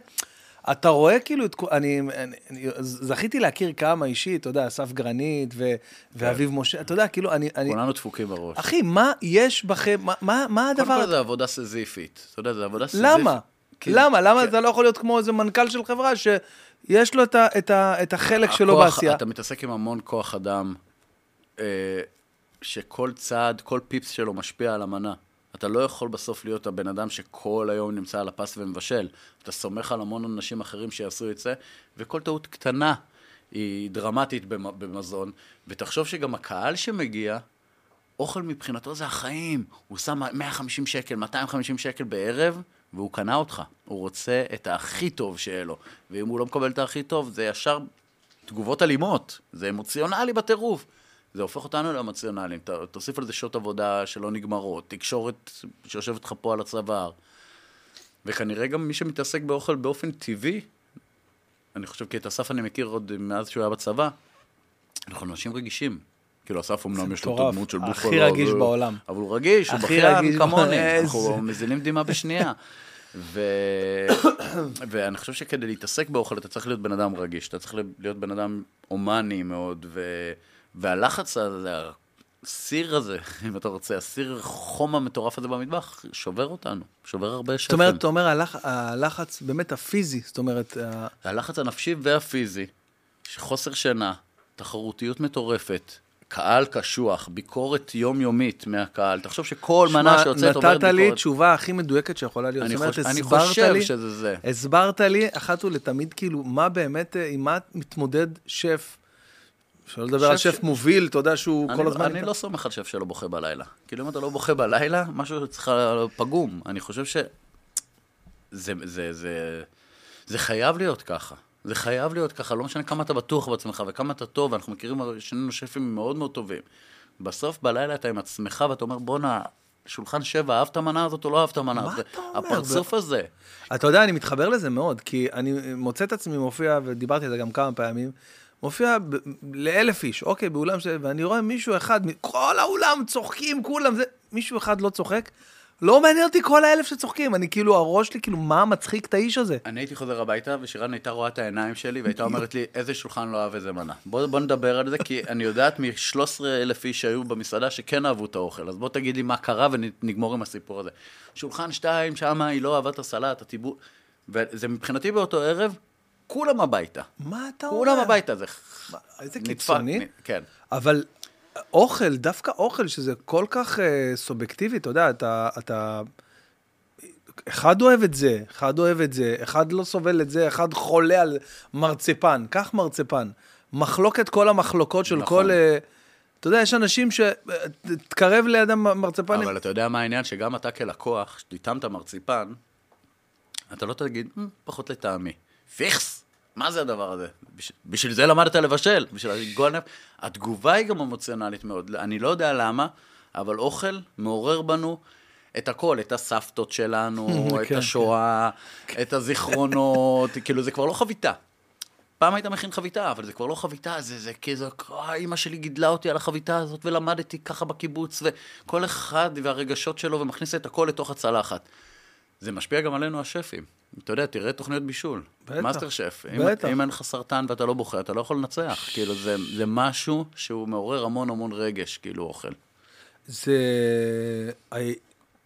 Speaker 1: אתה רואה כאילו את. אני, אני, אני זכיתי להכיר כמה אישית, אתה יודע, אסף גרנית ו, ואביב משה, אתה יודע, כאילו, אני... אני
Speaker 2: כולנו דפוקים בראש.
Speaker 1: אחי, מה יש בכם, מה, מה, מה
Speaker 2: קודם
Speaker 1: הדבר...
Speaker 2: כל זה עבודה סזיפית. אתה יודע, זה עבודה סזיפית.
Speaker 1: למה?
Speaker 2: כי-
Speaker 1: למה? למה
Speaker 2: כי
Speaker 1: אתה לא יכול להיות כמו איזה מנכ"ל של חברה שיש לו את, ה, את, ה, את החלק שלו
Speaker 2: הכוח-
Speaker 1: בעשייה?
Speaker 2: אתה מתעסק עם המון כוח אדם, אה, שכל צעד, כל פיפס שלו משפיע על המנה. אתה לא יכול בסוף להיות הבן אדם שכל היום נמצא על הפס ומבשל. אתה סומך על המון אנשים אחרים שיעשו את זה, וכל טעות קטנה היא דרמטית במ- במזון. ותחשוב שגם הקהל שמגיע, אוכל מבחינתו זה החיים. הוא שם 150 שקל, 250 שקל בערב, והוא קנה אותך. הוא רוצה את הכי טוב שיהיה לו. ואם הוא לא מקבל את הכי טוב, זה ישר תגובות אלימות. זה אמוציונלי בטירוף. זה הופך אותנו לאמוציונליים. ת- תוסיף על זה שעות עבודה שלא נגמרות, תקשורת שיושבת לך פה על הצוואר. וכנראה גם מי שמתעסק באוכל באופן טבעי, אני חושב כי את אסף אני מכיר עוד מאז שהוא היה בצבא, אנחנו אנשים רגישים. כאילו, אסף אמנם יש לו את. הדמות של
Speaker 1: הכי
Speaker 2: בופלו.
Speaker 1: רגיש
Speaker 2: אבל-
Speaker 1: בעולם.
Speaker 2: אבל הוא רגיש, הוא
Speaker 1: הכי
Speaker 2: בכיין כמוני. אנחנו מזילים דמעה בשנייה. ו... ואני חושב שכדי להתעסק באוכל אתה צריך להיות בן אדם רגיש, אתה צריך להיות בן אדם הומני מאוד, ו... והלחץ הזה, הסיר הזה, אם אתה רוצה, הסיר חום המטורף הזה במטבח, שובר אותנו, שובר הרבה
Speaker 1: זאת
Speaker 2: שפם.
Speaker 1: אומרת, אתה אומר, הלח, הלחץ באמת הפיזי, זאת אומרת,
Speaker 2: הלחץ הנפשי והפיזי, חוסר שינה, תחרותיות מטורפת, קהל קשוח, ביקורת יומיומית מהקהל. תחשוב שכל מנה שיוצאת עוברת
Speaker 1: נתת לי
Speaker 2: ביקורת.
Speaker 1: תשובה הכי מדויקת שיכולה להיות.
Speaker 2: אני
Speaker 1: זאת אומרת,
Speaker 2: חוש- אני חושב
Speaker 1: לי-
Speaker 2: שזה זה.
Speaker 1: הסברת לי אחת ולתמיד, כאילו, מה באמת, אה, עם מה מתמודד שף, שלא לדבר על
Speaker 2: שף ש-
Speaker 1: מוביל, אתה יודע שהוא
Speaker 2: אני,
Speaker 1: כל הזמן...
Speaker 2: אני לא סומך על שף שלא בוכה בלילה. כאילו, אם אתה לא בוכה בלילה, משהו אצלך פגום. אני חושב ש... זה, זה, זה, זה חייב להיות ככה. זה חייב להיות ככה, לא משנה כמה אתה בטוח בעצמך וכמה אתה טוב, אנחנו מכירים שנינו שפים מאוד מאוד טובים. בסוף בלילה אתה עם עצמך ואתה אומר, בואנה, שולחן שבע, אהבת המנה הזאת או לא אהבת את המנה
Speaker 1: מה
Speaker 2: הזאת?
Speaker 1: אתה אומר?
Speaker 2: הפרצוף הזה.
Speaker 1: אתה יודע, אני מתחבר לזה מאוד, כי אני מוצא את עצמי מופיע, ודיברתי על זה גם כמה פעמים, מופיע ב- לאלף איש, אוקיי, באולם ש... ואני רואה מישהו אחד, כל האולם צוחקים, כולם, זה... מישהו אחד לא צוחק, לא מעניין אותי כל האלף שצוחקים, אני כאילו, הראש שלי, כאילו, מה מצחיק את האיש הזה?
Speaker 2: אני הייתי חוזר הביתה, ושירן הייתה רואה את העיניים שלי, והייתה אומרת לי, איזה שולחן לא אהב איזה מנה. בוא, בוא נדבר על זה, כי אני יודעת מ-13 אלף איש שהיו במסעדה שכן אהבו את האוכל, אז בוא תגיד לי מה קרה ונגמור עם הסיפור הזה. שולחן שתיים, שמה היא לא אהבה את הסלט, הטיבור... וזה מבחינתי באותו ערב, כולם הביתה.
Speaker 1: מה אתה אומר?
Speaker 2: כולם הביתה, זה
Speaker 1: מה, איזה קיצוני.
Speaker 2: כן.
Speaker 1: אבל אוכל, דווקא אוכל, שזה כל כך אה, סובייקטיבי, אתה יודע, אתה, אתה... אחד אוהב את זה, אחד אוהב את זה, אחד לא סובל את זה, אחד חולה על מרצפן. קח מרצפן. מחלוקת כל המחלוקות של
Speaker 2: נכון.
Speaker 1: כל... אה, אתה יודע, יש אנשים ש... תקרב לידם מרצפנים.
Speaker 2: אבל אתה יודע מה העניין? שגם אתה כלקוח, שתטעמת מרציפן, אתה לא תגיד, "מ, פחות לטעמי. פיכס! מה זה הדבר הזה? בש... בשביל זה למדת לבשל, בשביל לגועל נפש. התגובה היא גם אמוציונלית מאוד. אני לא יודע למה, אבל אוכל מעורר בנו את הכל, את הסבתות שלנו, את
Speaker 1: כן,
Speaker 2: השואה, את הזיכרונות, כאילו זה כבר לא חביתה. פעם היית מכין חביתה, אבל זה כבר לא חביתה, זה, זה כאילו, אימא שלי גידלה אותי על החביתה הזאת, ולמדתי ככה בקיבוץ, וכל אחד והרגשות שלו, ומכניס את הכל לתוך הצלחת. זה משפיע גם עלינו השפים. אתה יודע, תראה תוכניות בישול.
Speaker 1: בטח,
Speaker 2: מאסטר שף. אם,
Speaker 1: בטח.
Speaker 2: אם אין לך סרטן ואתה לא בוכה, אתה לא יכול לנצח. כאילו, זה, זה משהו שהוא מעורר המון המון רגש, כאילו, אוכל.
Speaker 1: זה...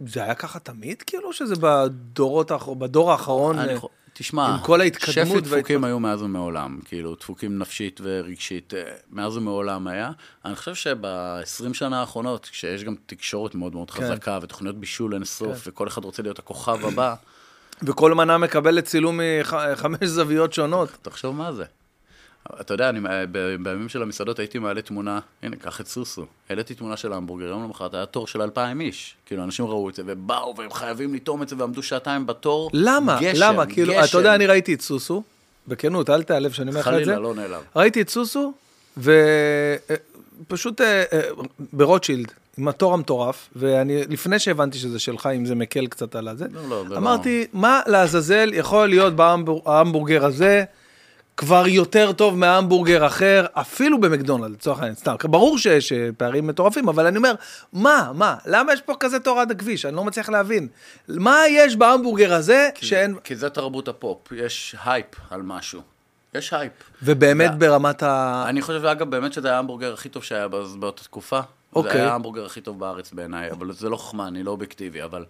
Speaker 1: זה היה ככה תמיד, כאילו, שזה בדורות האחר... בדור האחרון?
Speaker 2: אני תשמע,
Speaker 1: עם כל ההתקדמות
Speaker 2: שפים דפוקים
Speaker 1: וההתפתחות.
Speaker 2: היו מאז ומעולם, כאילו, דפוקים נפשית ורגשית, אה, מאז ומעולם היה. אני חושב שב-20 שנה האחרונות, כשיש גם תקשורת מאוד מאוד
Speaker 1: כן.
Speaker 2: חזקה, ותוכניות בישול אינסוף, וכל אחד רוצה להיות הכוכב הבא,
Speaker 1: וכל מנה מקבלת צילום מחמש זוויות שונות.
Speaker 2: תחשוב מה זה. אתה יודע, אני, ב- בימים של המסעדות הייתי מעלה תמונה, הנה, קח את סוסו. העליתי תמונה של ההמבורגר, יום למחרת היה תור של אלפיים איש. כאילו, אנשים ראו את זה, ובאו, והם חייבים לטעום את זה, ועמדו שעתיים בתור.
Speaker 1: למה?
Speaker 2: גשם,
Speaker 1: למה? כאילו,
Speaker 2: גשם.
Speaker 1: אתה יודע, אני ראיתי את סוסו, בכנות, אל תיעלב שאני אומר לך את זה.
Speaker 2: חלילה, לא נעלב.
Speaker 1: ראיתי את סוסו, ופשוט ברוטשילד, עם התור המטורף, ואני, לפני שהבנתי שזה שלך, אם זה מקל קצת על הזה,
Speaker 2: לא, לא, לא.
Speaker 1: אמרתי, מה לעזאזל יכול להיות בהמבורגר הזה כבר יותר טוב מהמבורגר אחר, אפילו במקדונלד, לצורך העניין, סתם. ברור שיש אה, פערים מטורפים, אבל אני אומר, מה, מה, למה יש פה כזה תור עד הכביש? אני לא מצליח להבין. מה יש בהמבורגר הזה שאין...
Speaker 2: כי זה תרבות הפופ, יש הייפ על משהו. יש הייפ.
Speaker 1: ובאמת
Speaker 2: זה-
Speaker 1: ברמת ה...
Speaker 2: אני חושב, אגב, באמת שזה היה ההמבורגר הכי טוב שהיה באותה תקופה.
Speaker 1: אוקיי.
Speaker 2: זה היה ההמבורגר הכי טוב בארץ בעיניי, אבל זה לא חוכמה, אני לא אובייקטיבי, אבל...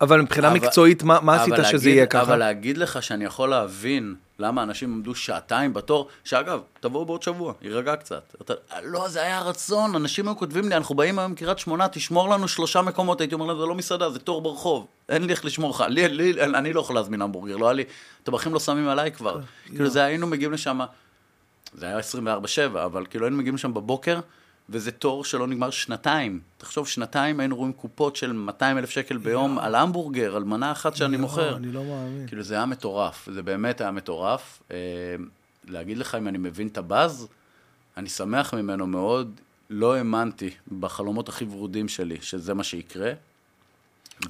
Speaker 1: אבל מבחינה
Speaker 2: אבל-
Speaker 1: מקצועית, מה, מה עשית
Speaker 2: אבל
Speaker 1: שזה
Speaker 2: להגיד-
Speaker 1: יהיה ככה?
Speaker 2: אבל להגיד לך שאני יכול להבין למה אנשים עמדו שעתיים בתור, שאגב, תבואו בעוד שבוע, יירגע קצת. אתה, לא, זה היה רצון, אנשים היו כותבים לי, אנחנו באים היום מקריית שמונה, תשמור לנו שלושה מקומות, הייתי אומר להם, זה לא מסעדה, זה תור ברחוב, אין לי איך לשמור לך, לי, לי, אני לא יכול להזמין המבורגר, לא היה לי, טבחים לא שמים עליי כבר. כאילו זה היינו מגיעים לשם, זה היה 24-7, אבל כאילו היינו מגיעים לשם בבוקר, וזה תור שלא נגמר שנתיים. תחשוב, שנתיים היינו רואים קופות של 200 אלף שקל ביום על המבורגר, על מנה אחת שאני מוכר.
Speaker 1: אני לא מאמין.
Speaker 2: כאילו זה היה מטורף, זה באמת היה מטורף. אה, להגיד לך אם אני מבין את הבאז, אני שמח ממנו מאוד. לא האמנתי בחלומות הכי ורודים שלי שזה מה שיקרה.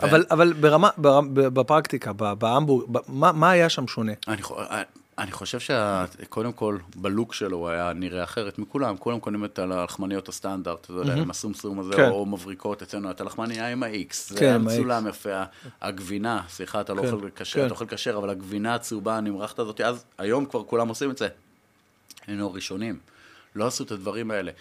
Speaker 2: ו-
Speaker 1: אבל, אבל ברמה, ברמה, בפרקטיקה, ב- בהמבורג, ב- מה, מה היה שם שונה?
Speaker 2: אני, חו- אני חושב שקודם כל, בלוק שלו הוא היה נראה אחרת מכולם. כולם קונים את הלחמניות הסטנדרט, אתה יודע, עם הסומסום הזה,
Speaker 1: כן.
Speaker 2: או מבריקות אצלנו, הייתה לחמניה עם ה-X. זה היה. מצולם יפה. הגבינה, סליחה, אתה לא
Speaker 1: כן,
Speaker 2: אוכל כשר,
Speaker 1: כן.
Speaker 2: אתה אוכל כשר, אבל הגבינה הצהובה הנמרחת הזאת, אז היום כבר כולם עושים את זה. היינו הראשונים. לא עשו את הדברים האלה.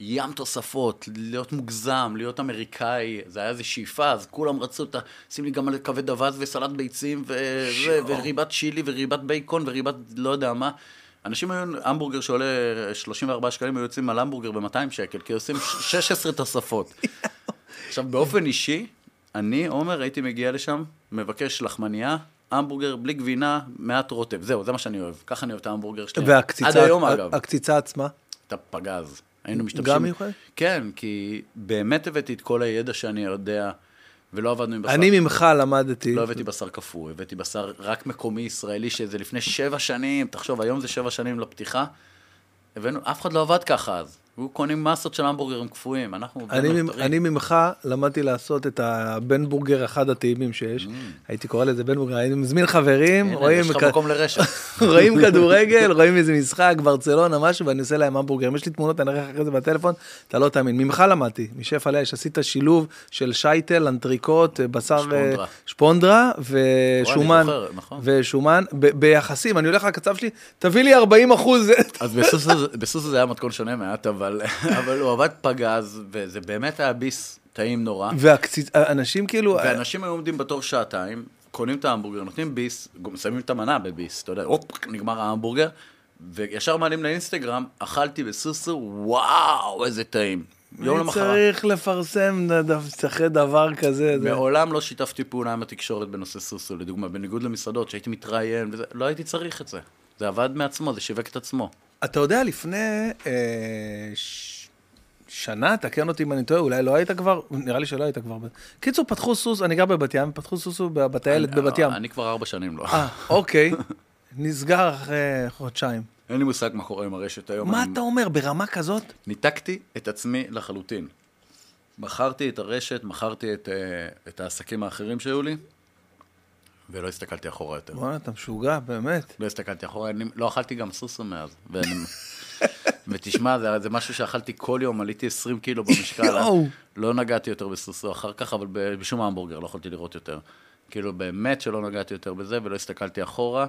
Speaker 2: ים תוספות, להיות מוגזם, להיות אמריקאי, זה היה איזו שאיפה, אז כולם רצו ה... שים לי גם על כבד אבז וסלט ביצים, וזה, וריבת צ'ילי, וריבת בייקון, וריבת לא יודע מה. אנשים היו, המבורגר שעולה 34 שקלים, היו יוצאים על המבורגר ב-200 שקל, כי עושים 16 תוספות. עכשיו, באופן אישי, אני, עומר, הייתי מגיע לשם, מבקש לחמנייה, המבורגר בלי גבינה, מעט רוטב. זהו, זה מה שאני אוהב. ככה אני אוהב את ההמבורגר שלי.
Speaker 1: והקציצה,
Speaker 2: עד היום, אגב.
Speaker 1: הקציצה עצמה?
Speaker 2: את הפגז. היינו משתמשים...
Speaker 1: גם מיוחד?
Speaker 2: כן, כי באמת הבאתי את כל הידע שאני יודע, ולא עבדנו עם בשר.
Speaker 1: אני ממך למדתי.
Speaker 2: לא הבאתי בשר קפוא, הבאתי בשר רק מקומי ישראלי, שזה לפני שבע שנים, תחשוב, היום זה שבע שנים לפתיחה. הבאנו, אף אחד לא עבד ככה אז. היו קונים מסות של המבורגרים קפואים, אנחנו
Speaker 1: אני, ממ-. אני ממך למדתי לעשות את הבן בורגר אחד הטעימים שיש. הייתי קורא לזה בן בורגר, הייתי מזמין חברים,
Speaker 2: Mm. הנה,
Speaker 1: רואים,
Speaker 2: יש לך
Speaker 1: כ-
Speaker 2: מקום לרשת.
Speaker 1: רואים כדורגל, רואים איזה משחק, ברצלונה, משהו, ואני עושה להם המבורגר. יש לי תמונות, אני אראה לך אחרי זה בטלפון, אתה לא תאמין. ממך למדתי, משף על האש, עשית שילוב של שייטל, אנטריקוט, בשר
Speaker 2: שפונדרה.
Speaker 1: אה, שפונדרה ושומן,
Speaker 2: זוכר, נכון.
Speaker 1: ושומן, ב- ביחסים, אני הולך לקצב שלי, תביא לי 40 אחוז.
Speaker 2: אז בסוסו זה היה מתכון שונה מעט, אבל אבל הוא עבד פגז, וזה באמת היה ביס טעים נורא.
Speaker 1: והאנשים כאילו,
Speaker 2: ואנשים היו עומדים בתור שעתיים, קונים את ההמבורגר, נותנים ביס, שמים את המנה בביס, אתה יודע, הופ, נגמר ההמבורגר, וישר מעלים לאינסטגרם, אכלתי בסוסו, וואו, איזה טעים. יום למחרת.
Speaker 1: צריך לפרסם אחרי דבר כזה. זה-
Speaker 2: מעולם לא שיתפתי פעולה עם התקשורת בנושא סוסו, לדוגמה, בניגוד למסעדות, שהייתי מתראיין, וזה, לא הייתי צריך את זה. זה עבד מעצמו, זה שיווק את עצמו.
Speaker 1: אתה יודע, לפני אה, ש... שנה, תקן אותי אם אני טועה, אולי לא היית כבר, נראה לי שלא היית כבר. קיצור, פתחו סוס, אני גר בבת ים, פתחו סוסו בטיילת
Speaker 2: אני-
Speaker 1: בבת ים.
Speaker 2: אני כבר ארבע שנים לא.
Speaker 1: אה, אוקיי. נסגר אחרי חודשיים.
Speaker 2: אין לי מושג מה קורה עם הרשת היום.
Speaker 1: מה
Speaker 2: אני-
Speaker 1: אתה אומר, ברמה כזאת?
Speaker 2: ניתקתי את עצמי לחלוטין. מכרתי את הרשת, מכרתי את, אה, את העסקים האחרים שהיו לי, ולא הסתכלתי אחורה יותר.
Speaker 1: בוא'נה, אתה משוגע, באמת.
Speaker 2: לא הסתכלתי אחורה, אני, לא אכלתי גם סוסו מאז. ואני, ותשמע, זה, זה משהו שאכלתי כל יום, עליתי 20 קילו במשקל. לא נגעתי יותר בסוסו אחר כך, אבל בשום המבורגר לא יכולתי לראות יותר. כאילו, באמת שלא נגעתי יותר בזה, ולא הסתכלתי אחורה.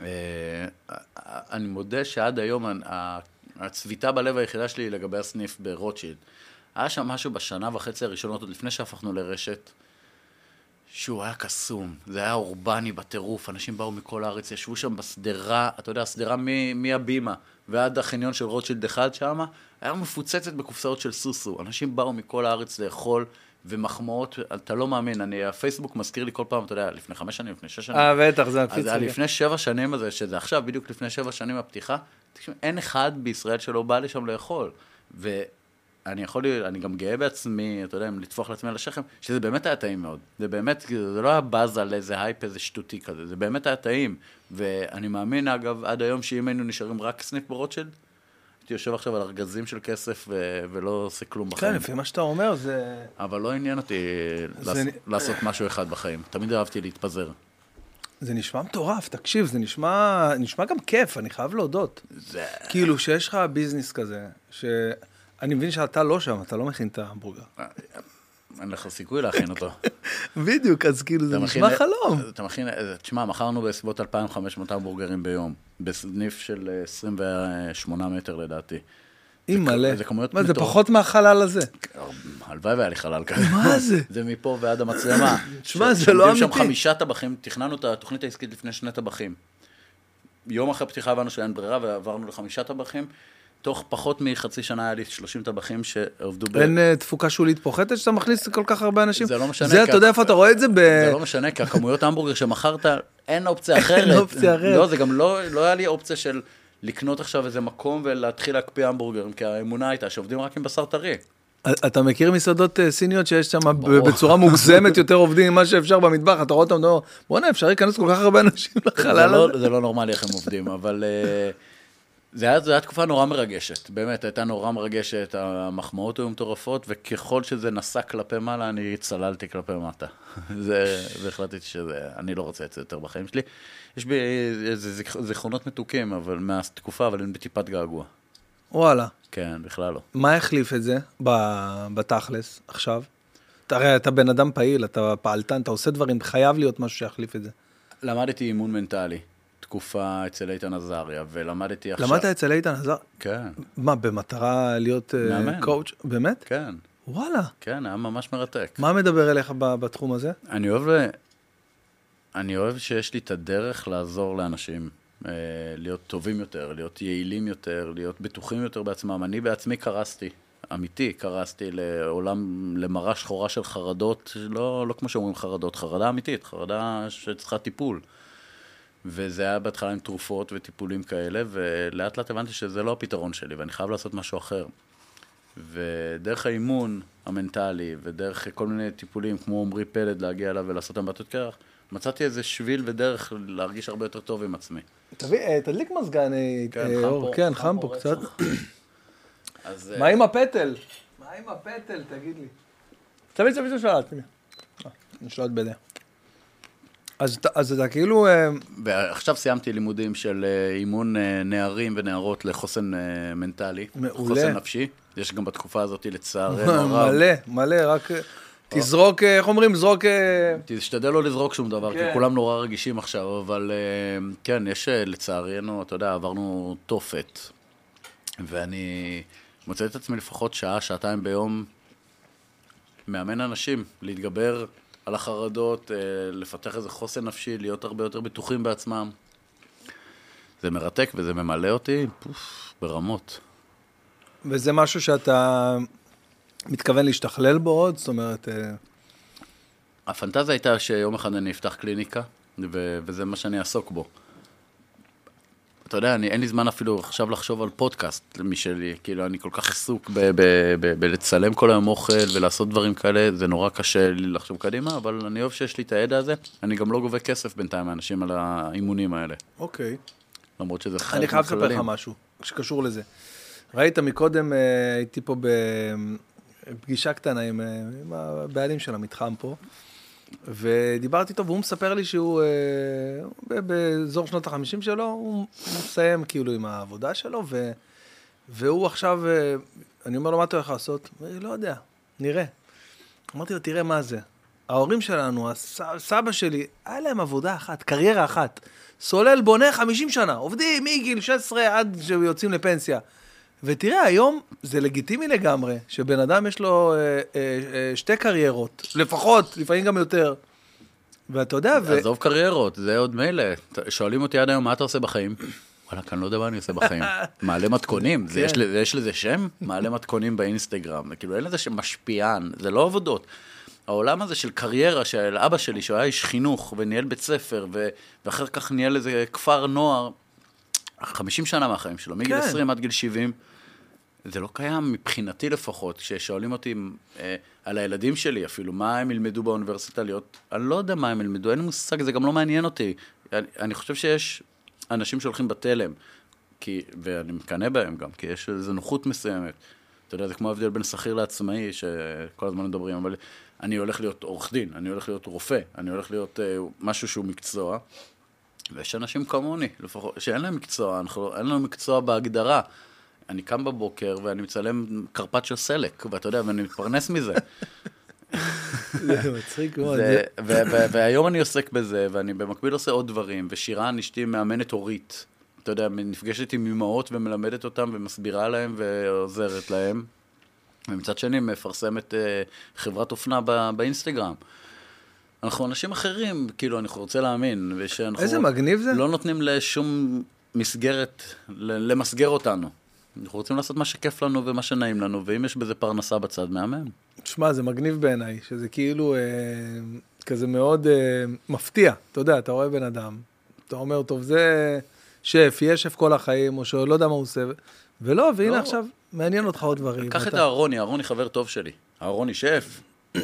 Speaker 2: אה, אני מודה שעד היום הצביטה בלב היחידה שלי היא לגבי הסניף ברוטשילד. היה שם משהו בשנה וחצי הראשונות, עוד לפני שהפכנו לרשת, שהוא היה קסום, זה היה אורבני בטירוף, אנשים באו מכל הארץ, ישבו שם בשדרה, אתה יודע, שדרה מ- מהבימה ועד החניון של רוטשילד אחד שם, היה מפוצצת בקופסאות של סוסו, אנשים באו מכל הארץ לאכול, ומחמאות, אתה לא מאמין, אני, הפייסבוק מזכיר לי כל פעם, אתה יודע, לפני חמש שנים, לפני שש שנים.
Speaker 1: אה, בטח, זה הקפיץ לי.
Speaker 2: לפני שבע שנים הזה, שזה עכשיו, בדיוק לפני שבע שנים הפתיחה, תקשיב, אין אחד בישראל שלא בא לשם לאכול. ואני יכול, אני גם גאה בעצמי, אתה יודע, אם לטפוח לעצמי על השכם, שזה באמת היה טעים מאוד. זה באמת, זה לא היה באז על איזה הייפ, איזה שטותי כזה, זה באמת היה טעים. ואני מאמין, אגב, עד היום שאם היינו נשארים רק סניף ברוטשילד, הייתי יושב עכשיו על ארגזים של כסף ו- ולא עושה כלום
Speaker 1: כן,
Speaker 2: בחיים.
Speaker 1: לפי מה שאתה אומר, זה...
Speaker 2: אבל לא עניין אותי
Speaker 1: זה
Speaker 2: לעש-
Speaker 1: נ-
Speaker 2: לעשות משהו אחד בחיים. תמיד אהבתי להתפזר.
Speaker 1: זה נשמע מטורף, תקשיב, זה נשמע, נשמע גם כיף, אני חייב להודות.
Speaker 2: זה...
Speaker 1: כאילו, שיש לך ביזנס כזה, שאני מבין שאתה לא שם, אתה לא מכין את ההמבורגר.
Speaker 2: אין לך סיכוי להכין אותו.
Speaker 1: בדיוק, אז כאילו, זה נשמע חלום.
Speaker 2: אתה מכין, תשמע, מכרנו בסביבות 2,500 המבורגרים ביום, בסניף של אה, 28 מטר לדעתי.
Speaker 1: אימא'לה.
Speaker 2: זה כמויות
Speaker 1: מה, זה
Speaker 2: מטורפות.
Speaker 1: פחות מהחלל הזה.
Speaker 2: הלוואי והיה לי חלל כזה.
Speaker 1: מה זה?
Speaker 2: זה מפה ועד המצלמה.
Speaker 1: שמע,
Speaker 2: ש-
Speaker 1: זה לא אמיתי.
Speaker 2: שם חמישה טבחים, תכננו את התוכנית העסקית לפני שני טבחים. יום אחרי פתיחה הבנו שאין ברירה ועברנו לחמישה טבחים. תוך פחות מחצי שנה היה לי 30 טבחים שעבדו ב...
Speaker 1: אין אה, תפוקה שולית פוחתת שאתה מכניס כל כך הרבה אנשים?
Speaker 2: זה לא משנה,
Speaker 1: זה, אתה יודע איפה אתה רואה את זה? ב...
Speaker 2: זה לא משנה, כי הכמויות המבורגר שמכרת, אין אופציה אחרת.
Speaker 1: אופציה אחרת.
Speaker 2: לא, זה גם לא, לא היה לי אופציה של לקנות עכשיו איזה מקום ולהתחיל להקפיא המבורגרים, כי האמונה הייתה שעובדים רק עם בשר טרי.
Speaker 1: אתה מכיר מסעדות אה, סיניות שיש שם. בצורה מוגזמת יותר עובדים ממה שאפשר במטבח, אתה רואה אותם, בואנה, אפשר להיכנס כל כך הרבה אנשים
Speaker 2: זה
Speaker 1: לחלל
Speaker 2: לא,
Speaker 1: הזה?
Speaker 2: זה לא נורמלי איך הם עובדים, אבל אה, זה היה, זו הייתה תקופה נורא מרגשת, באמת, הייתה נורא מרגשת, המחמאות היו מטורפות, וככל שזה נסע כלפי מעלה, אני צללתי כלפי מטה. זה, והחלטתי שזה, אני לא רוצה את זה יותר בחיים שלי. יש בי איזה זיכ- זיכרונות מתוקים, אבל מהתקופה, אבל הם בטיפת געגוע.
Speaker 1: וואלה.
Speaker 2: כן, בכלל לא.
Speaker 1: מה החליף את זה בתכלס עכשיו? הרי אתה בן אדם פעיל, אתה פעלתן, אתה עושה דברים, חייב להיות משהו שיחליף את זה.
Speaker 2: למדתי אימון מנטלי, תקופה אצל איתן עזריה, ולמדתי עכשיו...
Speaker 1: למדת אצל איתן עזר?
Speaker 2: כן,
Speaker 1: מה, במטרה להיות אה,
Speaker 2: מאמן.
Speaker 1: קואוצ'? באמת?
Speaker 2: כן,
Speaker 1: וואלה.
Speaker 2: כן, היה ממש מרתק.
Speaker 1: מה מדבר אליך בתחום הזה?
Speaker 2: אני אוהב, אני אוהב שיש לי את הדרך לעזור לאנשים, אה, להיות טובים יותר, להיות יעילים יותר, להיות בטוחים יותר בעצמם. אני בעצמי קרסתי, אמיתי, קרסתי לעולם, למראה שחורה של חרדות, לא, לא כמו שאומרים חרדות, חרדה אמיתית, חרדה שצריכה טיפול. וזה היה בהתחלה עם תרופות וטיפולים כאלה, ולאט לאט הבנתי שזה לא הפתרון שלי, ואני חייב לעשות משהו אחר. ודרך האימון המנטלי, ודרך כל מיני טיפולים, כמו עמרי פלד, להגיע אליו ולעשות אמבטיות קרח, מצאתי איזה שביל ודרך להרגיש הרבה יותר טוב עם עצמי.
Speaker 1: תביא, אה, תדליק מזגן, אה,
Speaker 2: כן,
Speaker 1: אה, אור. כן,
Speaker 2: חם פה
Speaker 1: קצת. מה עם הפטל? מה עם הפטל, תגיד לי. תביא, תביא את השלט, הנה. נשלט בזה. אז אז אתה כאילו... אה,
Speaker 2: ועכשיו סיימתי לימודים של אה, אימון אה, נערים ונערות לחוסן מנטלי.
Speaker 1: מעולה.
Speaker 2: חוסן נפשי. יש גם בתקופה הזאת, לצערנו הרב.
Speaker 1: מלא, מלא, רק תזרוק, איך אומרים? זרוק...
Speaker 2: תשתדל לא לזרוק שום דבר, כי
Speaker 1: כן.
Speaker 2: כולם נורא רגישים עכשיו, אבל כן, יש לצערנו, אתה יודע, עברנו תופת. ואני מוצא את עצמי לפחות שעה, שעתיים ביום, מאמן אנשים להתגבר על החרדות, אה, לפתח איזה חוסן נפשי, להיות הרבה יותר בטוחים בעצמם. זה מרתק וזה ממלא אותי, פוף, ברמות.
Speaker 1: וזה משהו שאתה מתכוון להשתכלל בו עוד? זאת אומרת... אה,
Speaker 2: הפנטזיה הייתה שיום אחד אני אפתח קליניקה, ו- וזה מה שאני אעסוק בו. אתה יודע, אני, אין לי זמן אפילו עכשיו לחשוב על פודקאסט משלי, כאילו, אני כל כך עסוק ב- ב- ב- בלצלם כל היום אוכל ולעשות דברים כאלה, זה נורא קשה לי לחשוב קדימה, אבל אני אוהב שיש לי את הידע הזה. אני גם לא גובה כסף בינתיים מאנשים על האימונים האלה,
Speaker 1: אוקיי.
Speaker 2: למרות שזה חלק
Speaker 1: אני חייב לספר לך. משהו שקשור לזה. ראית מקודם, אה, הייתי פה בפגישה קטנה עם, אה, עם הבעלים של המתחם פה, ודיברתי איתו, והוא מספר לי שהוא אה, באזור שנות החמישים שלו, הוא מסיים כאילו עם העבודה שלו, ו, והוא עכשיו, אה, אני אומר לו, מה אתה הולך לעשות? הוא אומר לי, לא יודע, נראה. אמרתי לו, תראה מה זה. ההורים שלנו, הס- סבא שלי, היה להם עבודה אחת, קריירה אחת. סולל בונה 50 שנה, עובדים מגיל 16 עד שיוצאים לפנסיה. ותראה, היום זה לגיטימי לגמרי, שבן אדם יש לו אה, אה, אה, שתי קריירות, לפחות, לפעמים גם יותר. ואתה יודע, ו...
Speaker 2: עזוב קריירות, זה עוד מילא. שואלים אותי עד היום, מה אתה עושה בחיים? וואלה, אני לא יודע מה אני עושה בחיים. מעלה מתכונים, זה יש
Speaker 1: כן.
Speaker 2: לזה- יש לזה שם? מעלה מתכונים באינסטגרם. כאילו, אין לזה שם משפיען, זה לא עבודות. העולם הזה של קריירה של אבא שלי, שהוא היה איש חינוך וניהל בית ספר, ו- ואחר כך ניהל איזה כפר נוער, 50 שנה מהחיים שלו, מגיל
Speaker 1: כן.
Speaker 2: 20 עד גיל 70. זה לא קיים מבחינתי לפחות, כששואלים אותי אה, על הילדים שלי אפילו, מה הם ילמדו באוניברסיטה להיות, אני לא יודע מה הם ילמדו, אין לי מושג, זה גם לא מעניין אותי. אני, אני חושב שיש אנשים שהולכים בתלם, כי, ואני מקנא בהם גם, כי יש איזו נוחות מסוימת. אתה יודע, זה כמו ההבדל בין שכיר לעצמאי, שכל הזמן מדברים, אבל אני הולך להיות עורך דין, אני הולך להיות רופא, אני הולך להיות אה, משהו שהוא מקצוע, ויש אנשים כמוני, לפחות, שאין להם מקצוע, אנחנו, אין לנו מקצוע בהגדרה. אני קם בבוקר ואני מצלם קרפט של סלק, ואתה יודע, ואני מתפרנס מזה.
Speaker 1: זה מצחיק מאוד.
Speaker 2: והיום אני עוסק בזה, ואני במקביל עושה עוד דברים, ושירן, אשתי מאמנת הורית. אתה יודע, נפגשת עם אמהות ומלמדת אותם ומסבירה להם ועוזרת להם. ומצד שני, מפרסמת אה, חברת אופנה ב- באינסטגרם. אנחנו אנשים אחרים, כאילו, אני רוצה להאמין, ושאנחנו...
Speaker 1: איזה מגניב זה.
Speaker 2: לא נותנים לשום מסגרת למסגר אותנו. אנחנו רוצים לעשות מה שכיף לנו ומה שנעים לנו, ואם יש בזה פרנסה בצד, מהמם.
Speaker 1: תשמע, זה מגניב בעיניי, שזה כאילו אה, כזה מאוד אה, מפתיע. אתה יודע, אתה רואה בן אדם, אתה אומר, טוב, זה שף, יהיה שף כל החיים, או שלא יודע מה הוא עושה, ולא, והנה
Speaker 2: לא.
Speaker 1: עכשיו, מעניין אותך עוד דברים.
Speaker 2: קח את
Speaker 1: אתה-
Speaker 2: אהרוני, אהרוני חבר טוב שלי. אהרוני שף.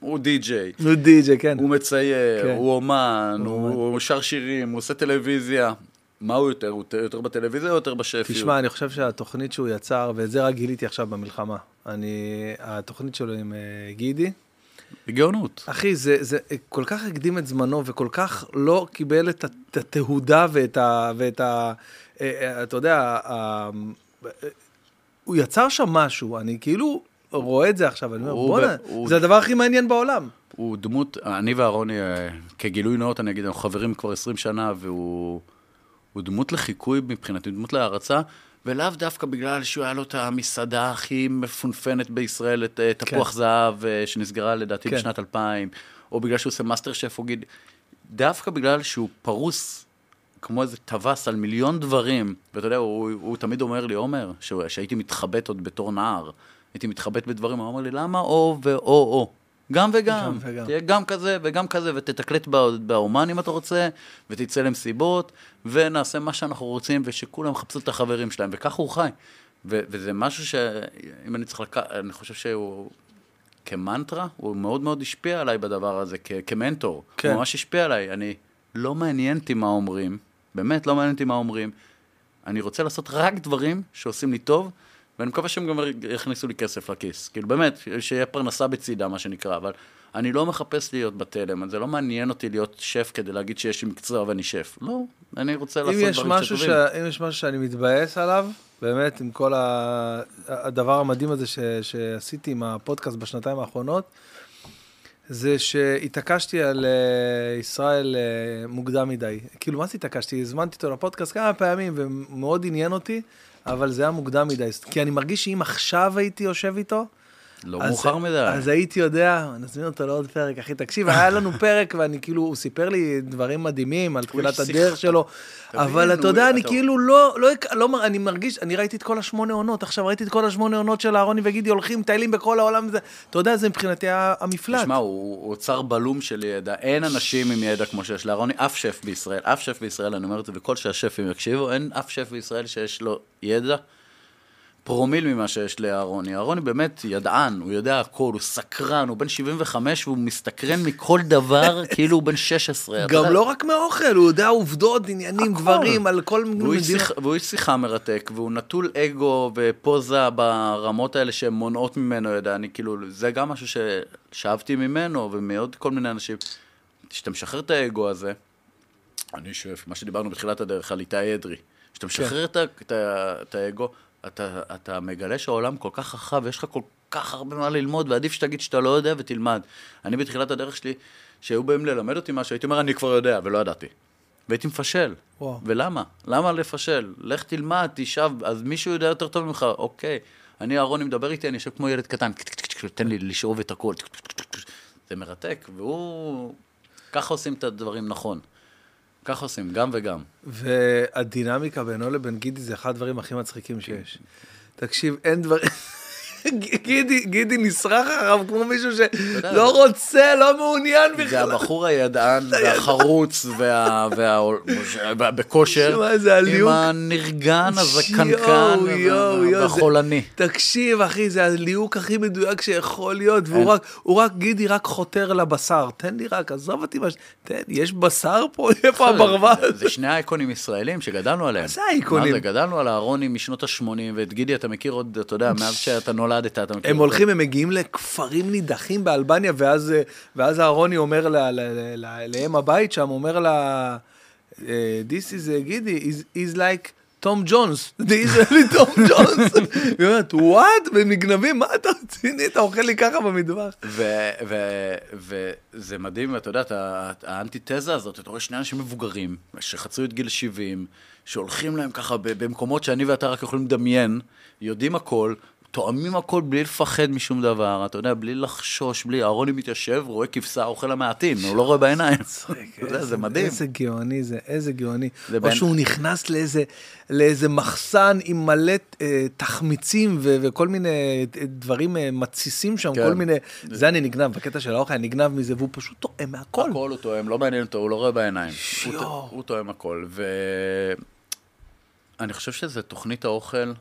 Speaker 2: הוא די-ג'יי,
Speaker 1: הוא די.ג'יי, כן.
Speaker 2: הוא מצייר,
Speaker 1: כן.
Speaker 2: הוא אומן,
Speaker 1: הוא
Speaker 2: הוא שר שירים, הוא עושה טלוויזיה. מה הוא יותר? הוא יותר בטלוויזיה או יותר בשפיות?
Speaker 1: תשמע, אני חושב שהתוכנית שהוא יצר, ואת זה רק גיליתי עכשיו במלחמה, אני, התוכנית שלו עם אה, גידי,
Speaker 2: בגאונות.
Speaker 1: אחי, זה, זה כל כך הקדים את זמנו, וכל כך לא קיבל את, התהודה ואת ה... ואת ה אה, אה, אתה יודע, ה, ה, הוא יצר שם משהו, אני כאילו רואה את זה עכשיו, אני אומר, בואנה, זה הדבר הכי מעניין בעולם.
Speaker 2: הוא דמות, אני ואהרוני, אה, כגילוי נאות, אני אגיד, אנחנו חברים כבר 20 שנה, והוא הוא דמות לחיקוי מבחינתי, דמות להערצה, ולאו דווקא בגלל שהוא היה לו את המסעדה הכי מפונפנת בישראל, את אה, תפוח
Speaker 1: כן.
Speaker 2: זהב, אה, שנסגרה לדעתי
Speaker 1: כן.
Speaker 2: בשנת 2000, או בגלל שהוא עושה מאסטר שף, או גיד... דווקא בגלל שהוא פרוס כמו איזה טווס על מיליון דברים. ואתה יודע, הוא, הוא תמיד אומר לי, עומר, שהייתי מתחבט עוד בתור נער, הייתי מתחבט בדברים, הוא אומר לי, למה או ואו-או? גם וגם.
Speaker 1: גם וגם.
Speaker 2: תהיה גם כזה וגם כזה, ותתקלט בא- באומן אם אתה רוצה, ותצא למסיבות, ונעשה מה שאנחנו רוצים, ושכולם יחפשו את החברים שלהם, וככה הוא חי. ו- וזה משהו שאם אני צריך לקחת, אני חושב שהוא כמנטרה, הוא מאוד מאוד השפיע עליי בדבר הזה, כ- כמנטור.
Speaker 1: כן.
Speaker 2: הוא ממש השפיע עליי. אני, לא מעניין אותי מה אומרים, באמת לא מעניין אותי מה אומרים. אני רוצה לעשות רק דברים שעושים לי טוב, ואני מקווה שהם גם יכניסו לי כסף לכיס. כאילו, באמת, שיהיה פרנסה בצידה, מה שנקרא, אבל אני לא מחפש להיות בתלם, זה לא מעניין אותי להיות שף כדי להגיד שיש לי מקצוע ואני שף. לא, אני רוצה לעשות דברים
Speaker 1: משהו ש...
Speaker 2: שטובים.
Speaker 1: אם יש משהו שאני מתבאס עליו, באמת, עם כל ה... הדבר המדהים הזה ש... שעשיתי עם הפודקאסט בשנתיים האחרונות, זה שהתעקשתי על אה, ישראל אה, מוקדם מדי. כאילו, מה זה התעקשתי? הזמנתי אותו לפודקאסט כמה פעמים, ומאוד עניין אותי, אבל זה היה מוקדם מדי. כי אני מרגיש שאם עכשיו הייתי יושב איתו,
Speaker 2: לא
Speaker 1: אז-
Speaker 2: מאוחר מדי.
Speaker 1: אז הייתי יודע, נזמין אותו לעוד פרק, אחי, תקשיב, היה לנו פרק, ואני כאילו, הוא סיפר לי דברים מדהימים על תחילת הדרך שלו, אבל אתה יודע, אני כאילו לא, לא, לא, אני מרגיש, אני ראיתי את כל השמונה עונות, עכשיו ראיתי את כל השמונה עונות של אהרוני וגידי הולכים, מטיילים בכל העולם, וזה- אתה יודע, זה מבחינתי המפלט.
Speaker 2: תשמע, הוא אוצר בלום של ידע. אין אנשים עם ידע כמו שיש לאהרוני, אף שף בישראל, אף שף בישראל, אני אומר את זה, וכל שהשפים יקשיבו, אין אף שף בישראל שיש לו ידע פרומיל ממה שיש לאהרוני. אהרוני באמת ידען, הוא יודע הכל, הוא סקרן, הוא בן 75 והוא מסתקרן מכל דבר כאילו הוא בן 16. אתה
Speaker 1: גם
Speaker 2: יודע,
Speaker 1: לא רק מהאוכל, הוא יודע עובדות, עניינים,
Speaker 2: הכל.
Speaker 1: דברים, על כל מיני.
Speaker 2: שיח- והוא איש שיחה מרתק, והוא נטול אגו ופוזה ברמות האלה שהן מונעות ממנו, יודע, אני כאילו, זה גם משהו ששאבתי ממנו ומעוד כל מיני אנשים. כשאתה משחרר את האגו הזה, אני שואף, מה שדיברנו בתחילת הדרך על איתי אדרי, כשאתה משחרר את, את, ה- את האגו, אתה, אתה מגלה שהעולם כל כך רחב, ויש לך כל כך הרבה מה ללמוד, ועדיף שתגיד שאתה לא יודע ותלמד. אני בתחילת הדרך שלי, שהיו באים ללמד אותי משהו, הייתי אומר, אני כבר יודע, ולא ידעתי. והייתי מפשל.
Speaker 1: וואו.
Speaker 2: ולמה? למה לפשל? לך תלמד, תשב, אז מישהו יודע יותר טוב ממך, אוקיי. אני, אהרוני מדבר איתי, אני יושב כמו ילד קטן, תן לי לשאוב את הכל. זה מרתק, והוא... ככה עושים את הדברים נכון. ככה עושים, גם וגם.
Speaker 1: והדינמיקה בינו לבין גידי זה אחד הדברים הכי מצחיקים שיש. תקשיב, אין דבר... גידי, גידי נסרח אחריו כמו מישהו שלא
Speaker 2: זה-
Speaker 1: רוצה, לא מעוניין
Speaker 2: זה
Speaker 1: בכלל.
Speaker 2: הבחור הידען והחרוץ וה... וה... וה... בכושר,
Speaker 1: שמע, איזה
Speaker 2: עם. הנרגן, הזקנקן
Speaker 1: זה-
Speaker 2: והחולני.
Speaker 1: תקשיב, אחי, זה הליהוק הכי מדויק שיכול להיות. והוא רק, גידי רק חותר לבשר. תן לי רק, עזוב אותי, תן, יש בשר פה? איפה הברווז?
Speaker 2: זה- זה שני אייקונים ישראלים שגדלנו עליהם.
Speaker 1: מה זה האייקונים?
Speaker 2: זה, גדלנו על אהרוני משנות ה-80, ואת גידי אתה מכיר עוד, אתה יודע, מאז שאתה נולדת, אתה מכיר.
Speaker 1: הם. הולכים, הם מגיעים לכפרים נידחים באלבניה, ואז, ואז אהרוני אומר לאם הבית שם, אומר לה, אה, This is, אה, גידי, is, is like תום ג'ונס, זה ישראלי תום ג'ונס. היא אומרת, וואט? ונגנבים, מה אתה רציני? אתה אוכל לי ככה במטבח.
Speaker 2: וזה מדהים, אתה יודע, האנטיתזה הזאת, אתה רואה שני אנשים מבוגרים, שחצו את גיל 70, שהולכים להם ככה במקומות שאני ואתה רק יכולים לדמיין, יודעים הכל, תואמים הכל בלי לפחד משום דבר, אתה יודע, בלי לחשוש, בלי, אהרוני מתיישב, רואה כבשה, אוכל המעטין, הוא לא רואה בעיניים. זה מדהים.
Speaker 1: איזה גאוני זה, איזה גאוני. או שהוא נכנס לאיזה, מחסן עם מלא אה, תחמיצים וכל מיני אה, דברים אה, מתסיסים שם,
Speaker 2: כן.
Speaker 1: כל מיני... זה אני נגנב, בקטע של האוכל, אני נגנב מזה, והוא פשוט טועם מהכל.
Speaker 2: הכל הוא תואם, לא מעניין אותו, הוא לא רואה בעיניים. הוא תואם הכל. ואני חושב שזו תוכנית האוכל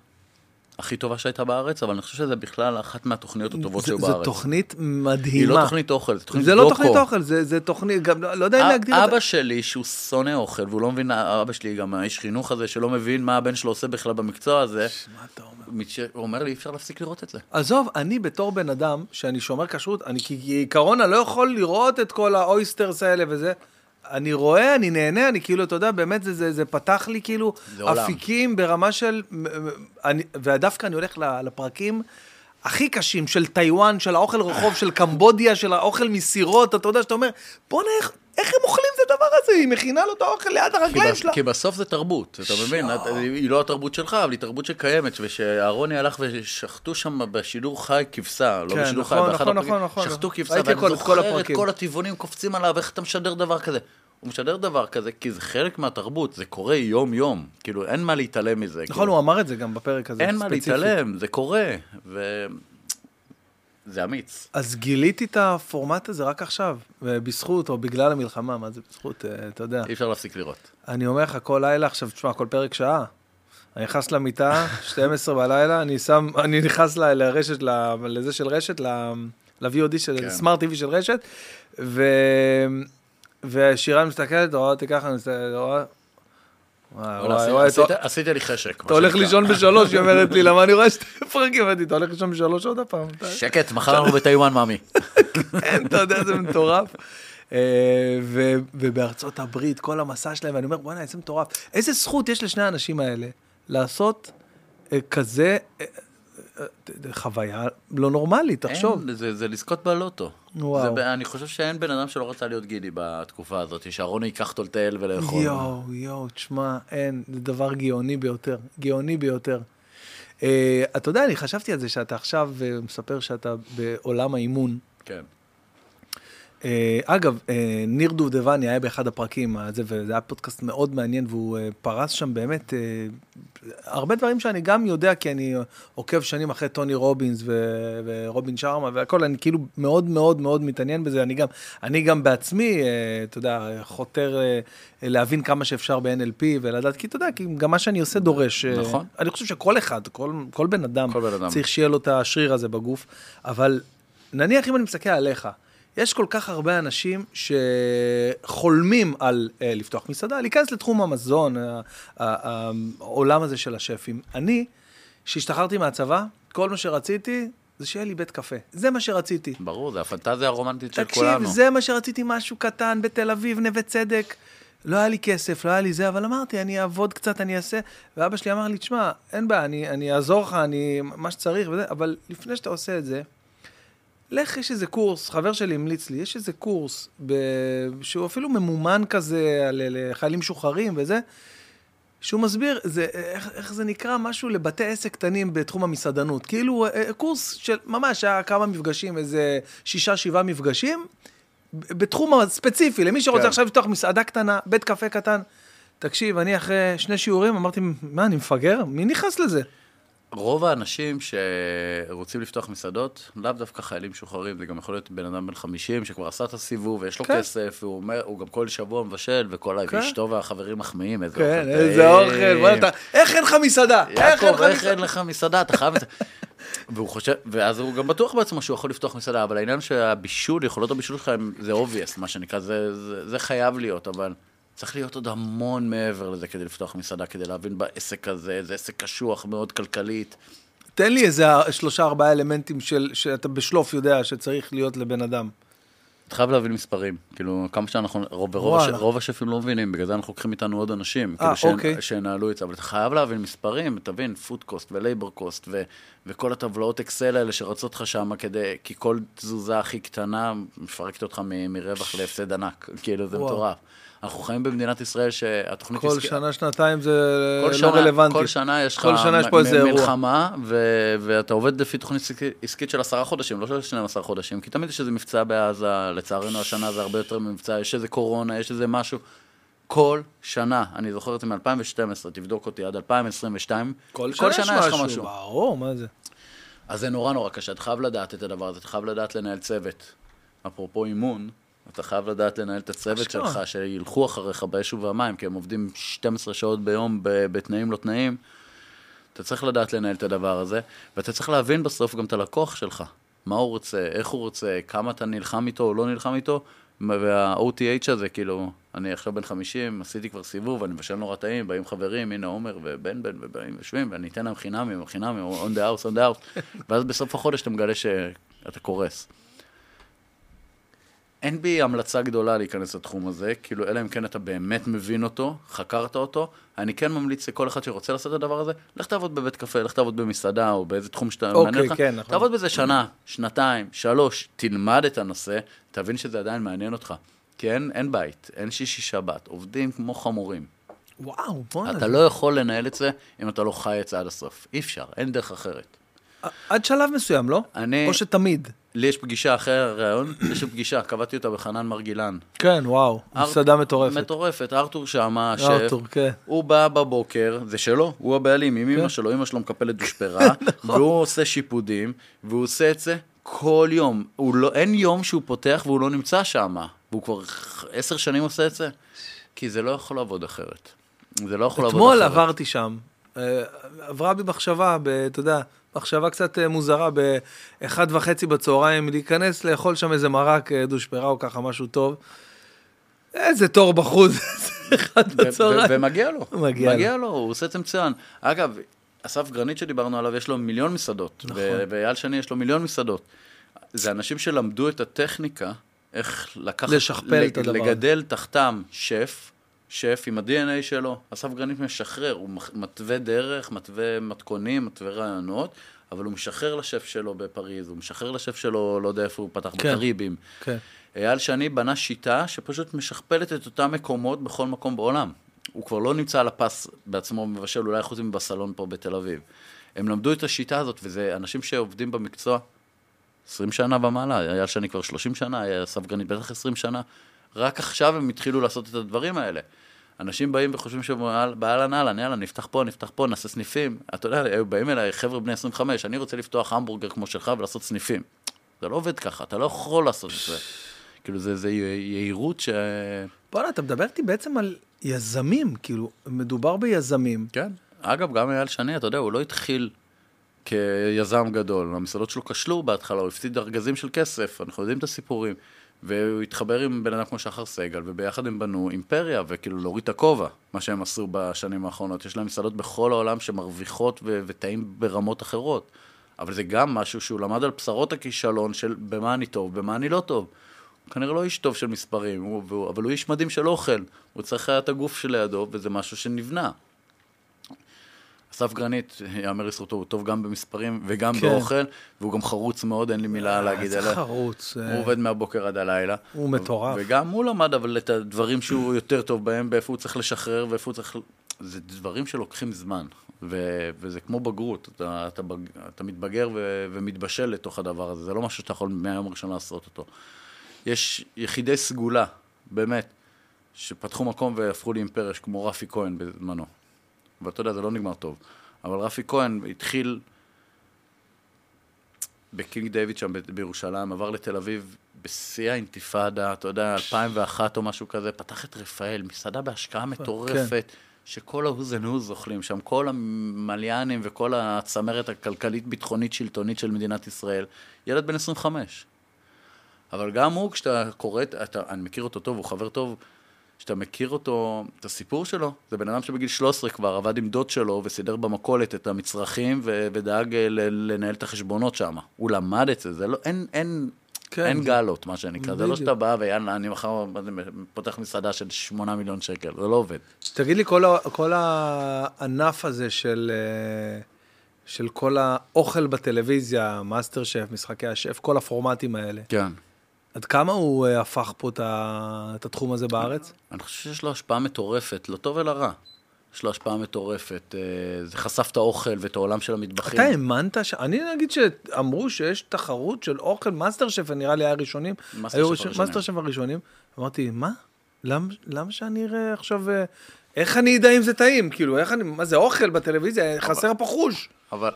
Speaker 2: הכי טובה שהייתה בארץ, אבל אני חושב שזה בכלל אחת מהתוכניות הטובות שהיו בארץ.
Speaker 1: תוכנית מדהימה.
Speaker 2: היא לא תוכנית אוכל, זה תוכנית
Speaker 1: זה. לא תוכנית אוכל, זה זה תוכנית, גם לא לא יודע אם להגדיר את זה.
Speaker 2: אבא שלי, שהוא שונא אוכל, והוא לא מבין, אבא שלי גם האיש חינוך הזה, שלא מבין מה הבן שלו עושה בכלל במקצוע הזה,
Speaker 1: מה אתה אומר?
Speaker 2: הוא אומר לי, אי אפשר להפסיק לראות את זה.
Speaker 1: עזוב, אני בתור בן אדם, שאני שומר כשרות, אני כעיקרון, אני לא יכול לראות את כל האויסטרס האלה וזה. אני רואה, אני נהנה, אני כאילו, אתה יודע, באמת זה, זה, זה פתח לי כאילו
Speaker 2: זה עולם.
Speaker 1: אפיקים ברמה של... אני, ודווקא אני הולך לפרקים הכי קשים של טיוואן, של האוכל רחוב, של קמבודיה, של האוכל מסירות, אתה יודע, שאתה אומר, בוא'נה, איך, איך הם אוכלים את הדבר הזה? היא מכינה לו את האוכל ליד הרגליים שלה.
Speaker 2: כי בסוף זה תרבות, אתה מבין? היא לא התרבות שלך, אבל היא תרבות שקיימת, ושאהרוני הלך ושחטו שם בשידור חי כבשה, לא
Speaker 1: כן,
Speaker 2: בשידור
Speaker 1: נכון,
Speaker 2: חי, באחד
Speaker 1: נכון,
Speaker 2: הפרקים,
Speaker 1: נכון, נכון.
Speaker 2: שחטו כבשה, ואני זוכר את. כל הטבעונים קופצים עליו, איך אתה משדר דבר כזה. הוא משדר דבר כזה, כי זה חלק מהתרבות, זה קורה יום-יום. כאילו, אין מה להתעלם מזה.
Speaker 1: נכון,
Speaker 2: כאילו,
Speaker 1: הוא אמר את זה גם בפרק הזה,
Speaker 2: אין מה
Speaker 1: ספציפית.
Speaker 2: להתעלם, זה קורה. ו... זה אמיץ.
Speaker 1: אז גיליתי את הפורמט הזה רק עכשיו, ובזכות או בגלל המלחמה, מה זה בזכות, אה, אתה יודע.
Speaker 2: אי אפשר להפסיק לראות.
Speaker 1: אני אומר לך, כל לילה, עכשיו, תשמע, כל פרק שעה. אני נכנס למיטה, 12 בלילה, אני שם, אני נכנס ל- לרשת, ל- לזה של רשת, ל- ל-VOD של,
Speaker 2: כן.
Speaker 1: סמארט TV של רשת, ו... ושירן מסתכלת, רואה אותי ככה, אני מסתכלת, רואה... וואי, וואי,
Speaker 2: עשית-
Speaker 1: וואי,
Speaker 2: עשית- לי חשק.
Speaker 1: אתה הולך לישון. בשלוש, היא אומרת לי, למה אני רואה שתי פרקים, אמרתי, אתה הולך לישון בשלוש עוד הפעם?
Speaker 2: שקט, מחר אנחנו בטיוואן, מאמי.
Speaker 1: כן, אתה יודע, זה מטורף. אה, ובארצות הברית, כל המסע שלהם, ואני אומר, בוא'נה, איזה מטורף. איזה זכות יש לשני האנשים האלה לעשות אה, כזה אה, חוויה לא נורמלית, תחשוב.
Speaker 2: אין, זה, זה לזכות בלוטו.
Speaker 1: וואו.
Speaker 2: זה, אני חושב שאין בן אדם שלא רצה להיות גידי בתקופה הזאת, שאהרוני ייקח אותו לטייל ולאכול.
Speaker 1: יואו, יואו, תשמע, אין, זה דבר גאוני ביותר, גאוני ביותר. אה, אתה יודע, אני חשבתי על זה שאתה עכשיו אה, מספר שאתה בעולם האימון.
Speaker 2: כן.
Speaker 1: אה, אגב, אה, ניר דובדבני היה באחד הפרקים, אה, זה, וזה היה פודקאסט מאוד מעניין, והוא אה, פרס שם באמת הרבה דברים שאני גם יודע, כי אני עוקב שנים אחרי טוני רובינס ו- ורובין שרמה והכל, אני כאילו מאוד מאוד מאוד מתעניין בזה. אני גם, אני גם בעצמי, אתה יודע, חותר להבין כמה שאפשר ב-NLP ולדעת, כי אתה יודע, כי גם מה שאני עושה דורש.
Speaker 2: נכון.
Speaker 1: אני חושב שכל אחד, כל, כל בן אדם,
Speaker 2: כל בן אדם.
Speaker 1: צריך שיהיה לו את השריר הזה בגוף, אבל נניח אם אני מסתכל עליך, יש כל כך הרבה אנשים שחולמים על אה, לפתוח מסעדה, להיכנס לתחום המזון, העולם הזה של השפים. אני, כשהשתחררתי מהצבא, כל מה שרציתי זה שיהיה לי בית קפה. זה מה שרציתי.
Speaker 2: ברור, זה הפנטזיה הרומנטית של
Speaker 1: תקשיב,
Speaker 2: כולנו.
Speaker 1: זה מה שרציתי, משהו קטן בתל אביב, נווה צדק. לא היה לי כסף, לא היה לי זה, אבל אמרתי, אני אעבוד קצת, אני אעשה. ואבא שלי אמר לי, תשמע, אין בעיה, אני, אני אעזור לך, אני, מה שצריך וזה, אבל לפני שאתה עושה את זה, לך, יש איזה קורס, חבר שלי המליץ לי, יש איזה קורס, ב... שהוא אפילו ממומן כזה על- לחיילים משוחררים וזה, שהוא מסביר זה, איך, איך זה נקרא, משהו לבתי עסק קטנים בתחום המסעדנות. כאילו, אה, קורס של ממש, היה כמה מפגשים, איזה שישה, שבעה מפגשים, בתחום הספציפי, למי שרוצה
Speaker 2: כן.
Speaker 1: עכשיו לפתוח מסעדה קטנה, בית קפה קטן. תקשיב, אני אחרי שני שיעורים אמרתי, מה, אני מפגר? מי נכנס לזה?
Speaker 2: רוב האנשים שרוצים לפתוח מסעדות, לאו דווקא חיילים משוחררים, זה גם יכול להיות בן אדם בן 50 שכבר עשה את הסיבוב ויש לו
Speaker 1: כן.
Speaker 2: כסף, והוא אומר, הוא גם כל שבוע מבשל, וכל
Speaker 1: כן.
Speaker 2: אשתו והחברים מחמיאים, איזה
Speaker 1: כן,
Speaker 2: אוכל
Speaker 1: איזה. אוכל, בוא אתה, איך אין לך מסעדה?
Speaker 2: יעקב, איך? אין לך מסעדה? אתה חייב את זה. והוא חושב, ואז הוא גם בטוח בעצמו שהוא יכול לפתוח מסעדה, אבל העניין שהבישול, יכולות הבישול שלך, זה obvious, מה שנקרא, זה, זה, זה חייב להיות, אבל צריך להיות עוד המון מעבר לזה כדי לפתוח מסעדה, כדי להבין בעסק הזה, זה עסק קשוח מאוד כלכלית.
Speaker 1: תן לי איזה שלושה ארבעה אלמנטים של, שאתה בשלוף יודע שצריך להיות לבן אדם.
Speaker 2: אתה חייב להבין מספרים, כאילו, כמה שאנחנו, רוב, רוב, הש. רוב השפים לא מבינים, בגלל זה אנחנו לוקחים איתנו עוד אנשים,
Speaker 1: אה,
Speaker 2: כאילו,
Speaker 1: אוקיי.
Speaker 2: שינ- שינהלו את זה, אבל אתה חייב להבין מספרים, תבין, food cost ו labor cost, ו- וכל הטבלאות אקסל האלה שרצות לך שם, כדי, כי כל תזוזה הכי קטנה מפרקת אותך מ- מרווח להפסד ענק, כאילו, זה
Speaker 1: וואו.
Speaker 2: מטורף. אנחנו חיים במדינת ישראל שהתוכנית
Speaker 1: כל
Speaker 2: עסקית-
Speaker 1: שנה, שנתיים זה
Speaker 2: כל
Speaker 1: לא
Speaker 2: שנה,
Speaker 1: רלוונטי.
Speaker 2: כל שנה יש לך
Speaker 1: כל שנה יש פה
Speaker 2: מ-. מלחמה, ו- ואתה עובד לפי תוכנית עסקית של עשרה חודשים, לא של 12 חודשים, כי תמיד יש איזה מבצע בעזה, לצערנו השנה זה הרבה יותר ממבצע, יש איזה קורונה, יש איזה משהו. כל שנה, אני זוכר את זה מ-2012, תבדוק אותי, עד 2022,
Speaker 1: כל
Speaker 2: כל
Speaker 1: שנה
Speaker 2: שנה יש לך משהו.
Speaker 1: ברור, מה זה?
Speaker 2: אז זה נורא נורא קשה, אתה חייב לדעת את הדבר הזה, אתה חייב לדעת לנהל צוות. אפרופו אימון, אתה חייב לדעת לנהל את הצוות. שלך, שילכו אחריך באש ובמים, כי הם עובדים 12 שעות ביום בתנאים לא תנאים. אתה צריך לדעת לנהל את הדבר הזה, ואתה צריך להבין בסוף גם את הלקוח שלך. מה הוא רוצה, איך הוא רוצה, כמה אתה נלחם איתו או לא נלחם איתו, וה-OTH הזה, כאילו, אני עכשיו בן 50, עשיתי כבר סיבוב, אני מבשל נורא טעים, באים חברים, הנה עומר ובן בן, ובאים יושבים, ואני אתן להם חינמים, חינמים, on the house, on the house, ואז בסוף החודש אתה מגלה שאתה קורס. אין בי המלצה גדולה להיכנס לתחום הזה, כאילו, אלא אם כן אתה באמת מבין אותו, חקרת אותו. אני כן ממליץ לכל אחד שרוצה לעשות את הדבר הזה, לך תעבוד בבית קפה, לך תעבוד במסעדה, או באיזה תחום שאתה
Speaker 1: אוקיי,
Speaker 2: מעניין אותך.
Speaker 1: כן, נכון.
Speaker 2: תעבוד בזה שנה, שנתיים, שלוש, תלמד את הנושא, תבין שזה עדיין מעניין אותך. כי אין, אין בית, אין שישי שבת, עובדים כמו חמורים.
Speaker 1: וואו, בוא'נה.
Speaker 2: אתה לא יכול לנהל את זה אם אתה לא חי את זה עד הסוף. אי אפשר, אין דרך אחרת.
Speaker 1: עד שלב מסוים, לא?
Speaker 2: אני-
Speaker 1: או שתמיד.
Speaker 2: לי יש פגישה אחרי הראיון, יש לי פגישה, קבעתי אותה בחנן מרגילן.
Speaker 1: כן, וואו, מסעדה מטורפת.
Speaker 2: מטורפת, ארתור שמה, השף.
Speaker 1: ארתור, כן.
Speaker 2: הוא בא בבוקר, זה שלו, הוא הבעלים, עם אמא
Speaker 1: כן.
Speaker 2: שלו, אמא שלו מקפלת דושפרה, והוא עושה שיפודים, והוא עושה את זה כל יום. לא, אין יום שהוא פותח והוא לא נמצא שם. והוא כבר עשר שנים עושה את זה. כי זה לא יכול לעבוד אחרת. זה לא יכול לעבוד
Speaker 1: אתמול
Speaker 2: אחרת.
Speaker 1: עברתי שם, עברה בי מחשבה, אתה יודע, מחשבה קצת אה, מוזרה, באחד וחצי בצהריים, להיכנס לאכול שם איזה מרק אה, דושפרה או ככה, משהו טוב. איזה תור בחוץ, זה אחד בצהריים.
Speaker 2: ומגיע לו.
Speaker 1: מגיע
Speaker 2: מגיע לו, הוא עושה את זה מצוין. אגב, אסף גרנית שדיברנו עליו, יש לו מיליון מסעדות.
Speaker 1: נכון.
Speaker 2: ואייל שני יש לו מיליון מסעדות. זה אנשים שלמדו את הטכניקה, איך לקחת...
Speaker 1: לשכפל את הדבר.
Speaker 2: לגדל תחתם שף, שף עם ה-DNA שלו. אסף גרנית משחרר, הוא מתווה דרך, מתווה מתכונים, מתווה רעיונות, אבל הוא משחרר לשף שלו בפריז, הוא משחרר לשף שלו, לא יודע איפה הוא פתח,
Speaker 1: כן.
Speaker 2: בקריבים.
Speaker 1: כן.
Speaker 2: אייל שני בנה שיטה שפשוט משכפלת את אותם מקומות בכל מקום בעולם. הוא כבר לא נמצא על הפס בעצמו מבשל, אולי חוץ מבסלון פה בתל אביב. הם למדו את השיטה הזאת, וזה אנשים שעובדים במקצוע 20 שנה ומעלה, אייל שני כבר 30 שנה, אסף גרנית בטח 20 שנה. רק עכשיו הם התחילו לעשות את הדברים האלה. אנשים באים וחושבים שבאהלן אהלן, יאללה, נפתח פה, נפתח פה, נעשה סניפים. אתה יודע, היו באים אליי חבר'ה בני 25, אני רוצה לפתוח המבורגר כמו שלך ולעשות סניפים. זה לא עובד ככה, אתה לא יכול לעשות את זה. כאילו, זה, זה יהירות ש...
Speaker 1: בוא'נה, אתה מדבר איתי בעצם על יזמים, כאילו, מדובר ביזמים.
Speaker 2: כן. אגב, גם אייל שני, אתה יודע, הוא לא התחיל כיזם גדול. המסעדות שלו כשלו בהתחלה, הוא הפסיד ארגזים של כסף, אנחנו יודעים את הסיפורים. והוא התחבר עם בן אדם כמו שחר סגל, וביחד הם בנו אימפריה, וכאילו להוריד את הכובע, מה שהם עשו בשנים האחרונות. יש להם מסעדות בכל העולם שמרוויחות ו- וטעים ברמות אחרות. אבל זה גם משהו שהוא למד על בשרות הכישלון של במה אני טוב, במה אני לא טוב. הוא כנראה לא איש טוב של מספרים, הוא, והוא, אבל הוא איש מדהים של אוכל. הוא צריך היה את הגוף שלידו, וזה משהו שנבנה. אסף גרנית, יאמר לזכותו, הוא טוב גם במספרים וגם
Speaker 1: כן.
Speaker 2: באוכל, והוא גם חרוץ מאוד, אין לי מילה להגיד
Speaker 1: איזה
Speaker 2: עליו.
Speaker 1: חרוץ. אה,
Speaker 2: הוא עובד מהבוקר עד הלילה.
Speaker 1: הוא מטורף.
Speaker 2: וגם הוא למד אבל את הדברים שהוא יותר טוב בהם, באיפה הוא צריך לשחרר ואיפה הוא צריך... זה דברים שלוקחים זמן, ו... וזה כמו בגרות, אתה, אתה, בג... אתה מתבגר ו... ומתבשל לתוך הדבר הזה, זה לא משהו שאתה יכול מהיום הראשון לעשות אותו. יש יחידי סגולה, באמת, שפתחו מקום והפכו לאימפריה, כמו רפי כהן בזמנו. ואתה יודע, זה לא נגמר טוב. אבל רפי כהן התחיל בקינג דיוויד שם בירושלים, עבר לתל אביב בשיא האינתיפאדה, אתה יודע, 2001 או משהו כזה, פתח את רפאל, מסעדה בהשקעה מטורפת, שכל ה who's and who's אוכלים שם, כל המיליונרים וכל הצמרת הכלכלית-ביטחונית-שלטונית של מדינת ישראל. ילד בן 25. אבל גם הוא, כשאתה קורא, את- אתה, אני מכיר אותו טוב, הוא חבר טוב, כשאתה מכיר אותו, את הסיפור שלו, זה בן אדם שבגיל 13 כבר עבד עם דוד שלו וסידר במכולת את המצרכים ו- ודאג אה, ל- לנהל את החשבונות שם. הוא למד את זה, זה לא, אין, אין,
Speaker 1: כן,
Speaker 2: אין
Speaker 1: זה-
Speaker 2: גלות, מה שנקרא. זה. לא שאתה בא ויאללה, אני מחר פותח מסעדה של 8 מיליון שקל, זה לא עובד.
Speaker 1: תגיד לי, כל, ה- כל הענף הזה של, אה, של כל האוכל בטלוויזיה, מאסטר שף, משחקי השף, כל הפורמטים האלה,
Speaker 2: כן.
Speaker 1: עד כמה הוא אה, הפך פה את התחום הזה בארץ?
Speaker 2: אני חושב שיש לו השפעה מטורפת, לא טוב אלא רע. יש לו השפעה מטורפת. אה, זה חשף את האוכל ואת העולם של המטבחים.
Speaker 1: אתה האמנת ש... אני נגיד שאמרו שיש תחרות של אוכל, מאסטר שף, נראה לי היה ראשונים.
Speaker 2: מאסטר שף הראשונים.
Speaker 1: מאסטר שף הראשונים. אמרתי, מה? למה, למה שאני אראה עכשיו... איך אני אדע אם זה טעים? כאילו, איך אני... מה זה אוכל בטלוויזיה? חסר פה חוש.
Speaker 2: אבל...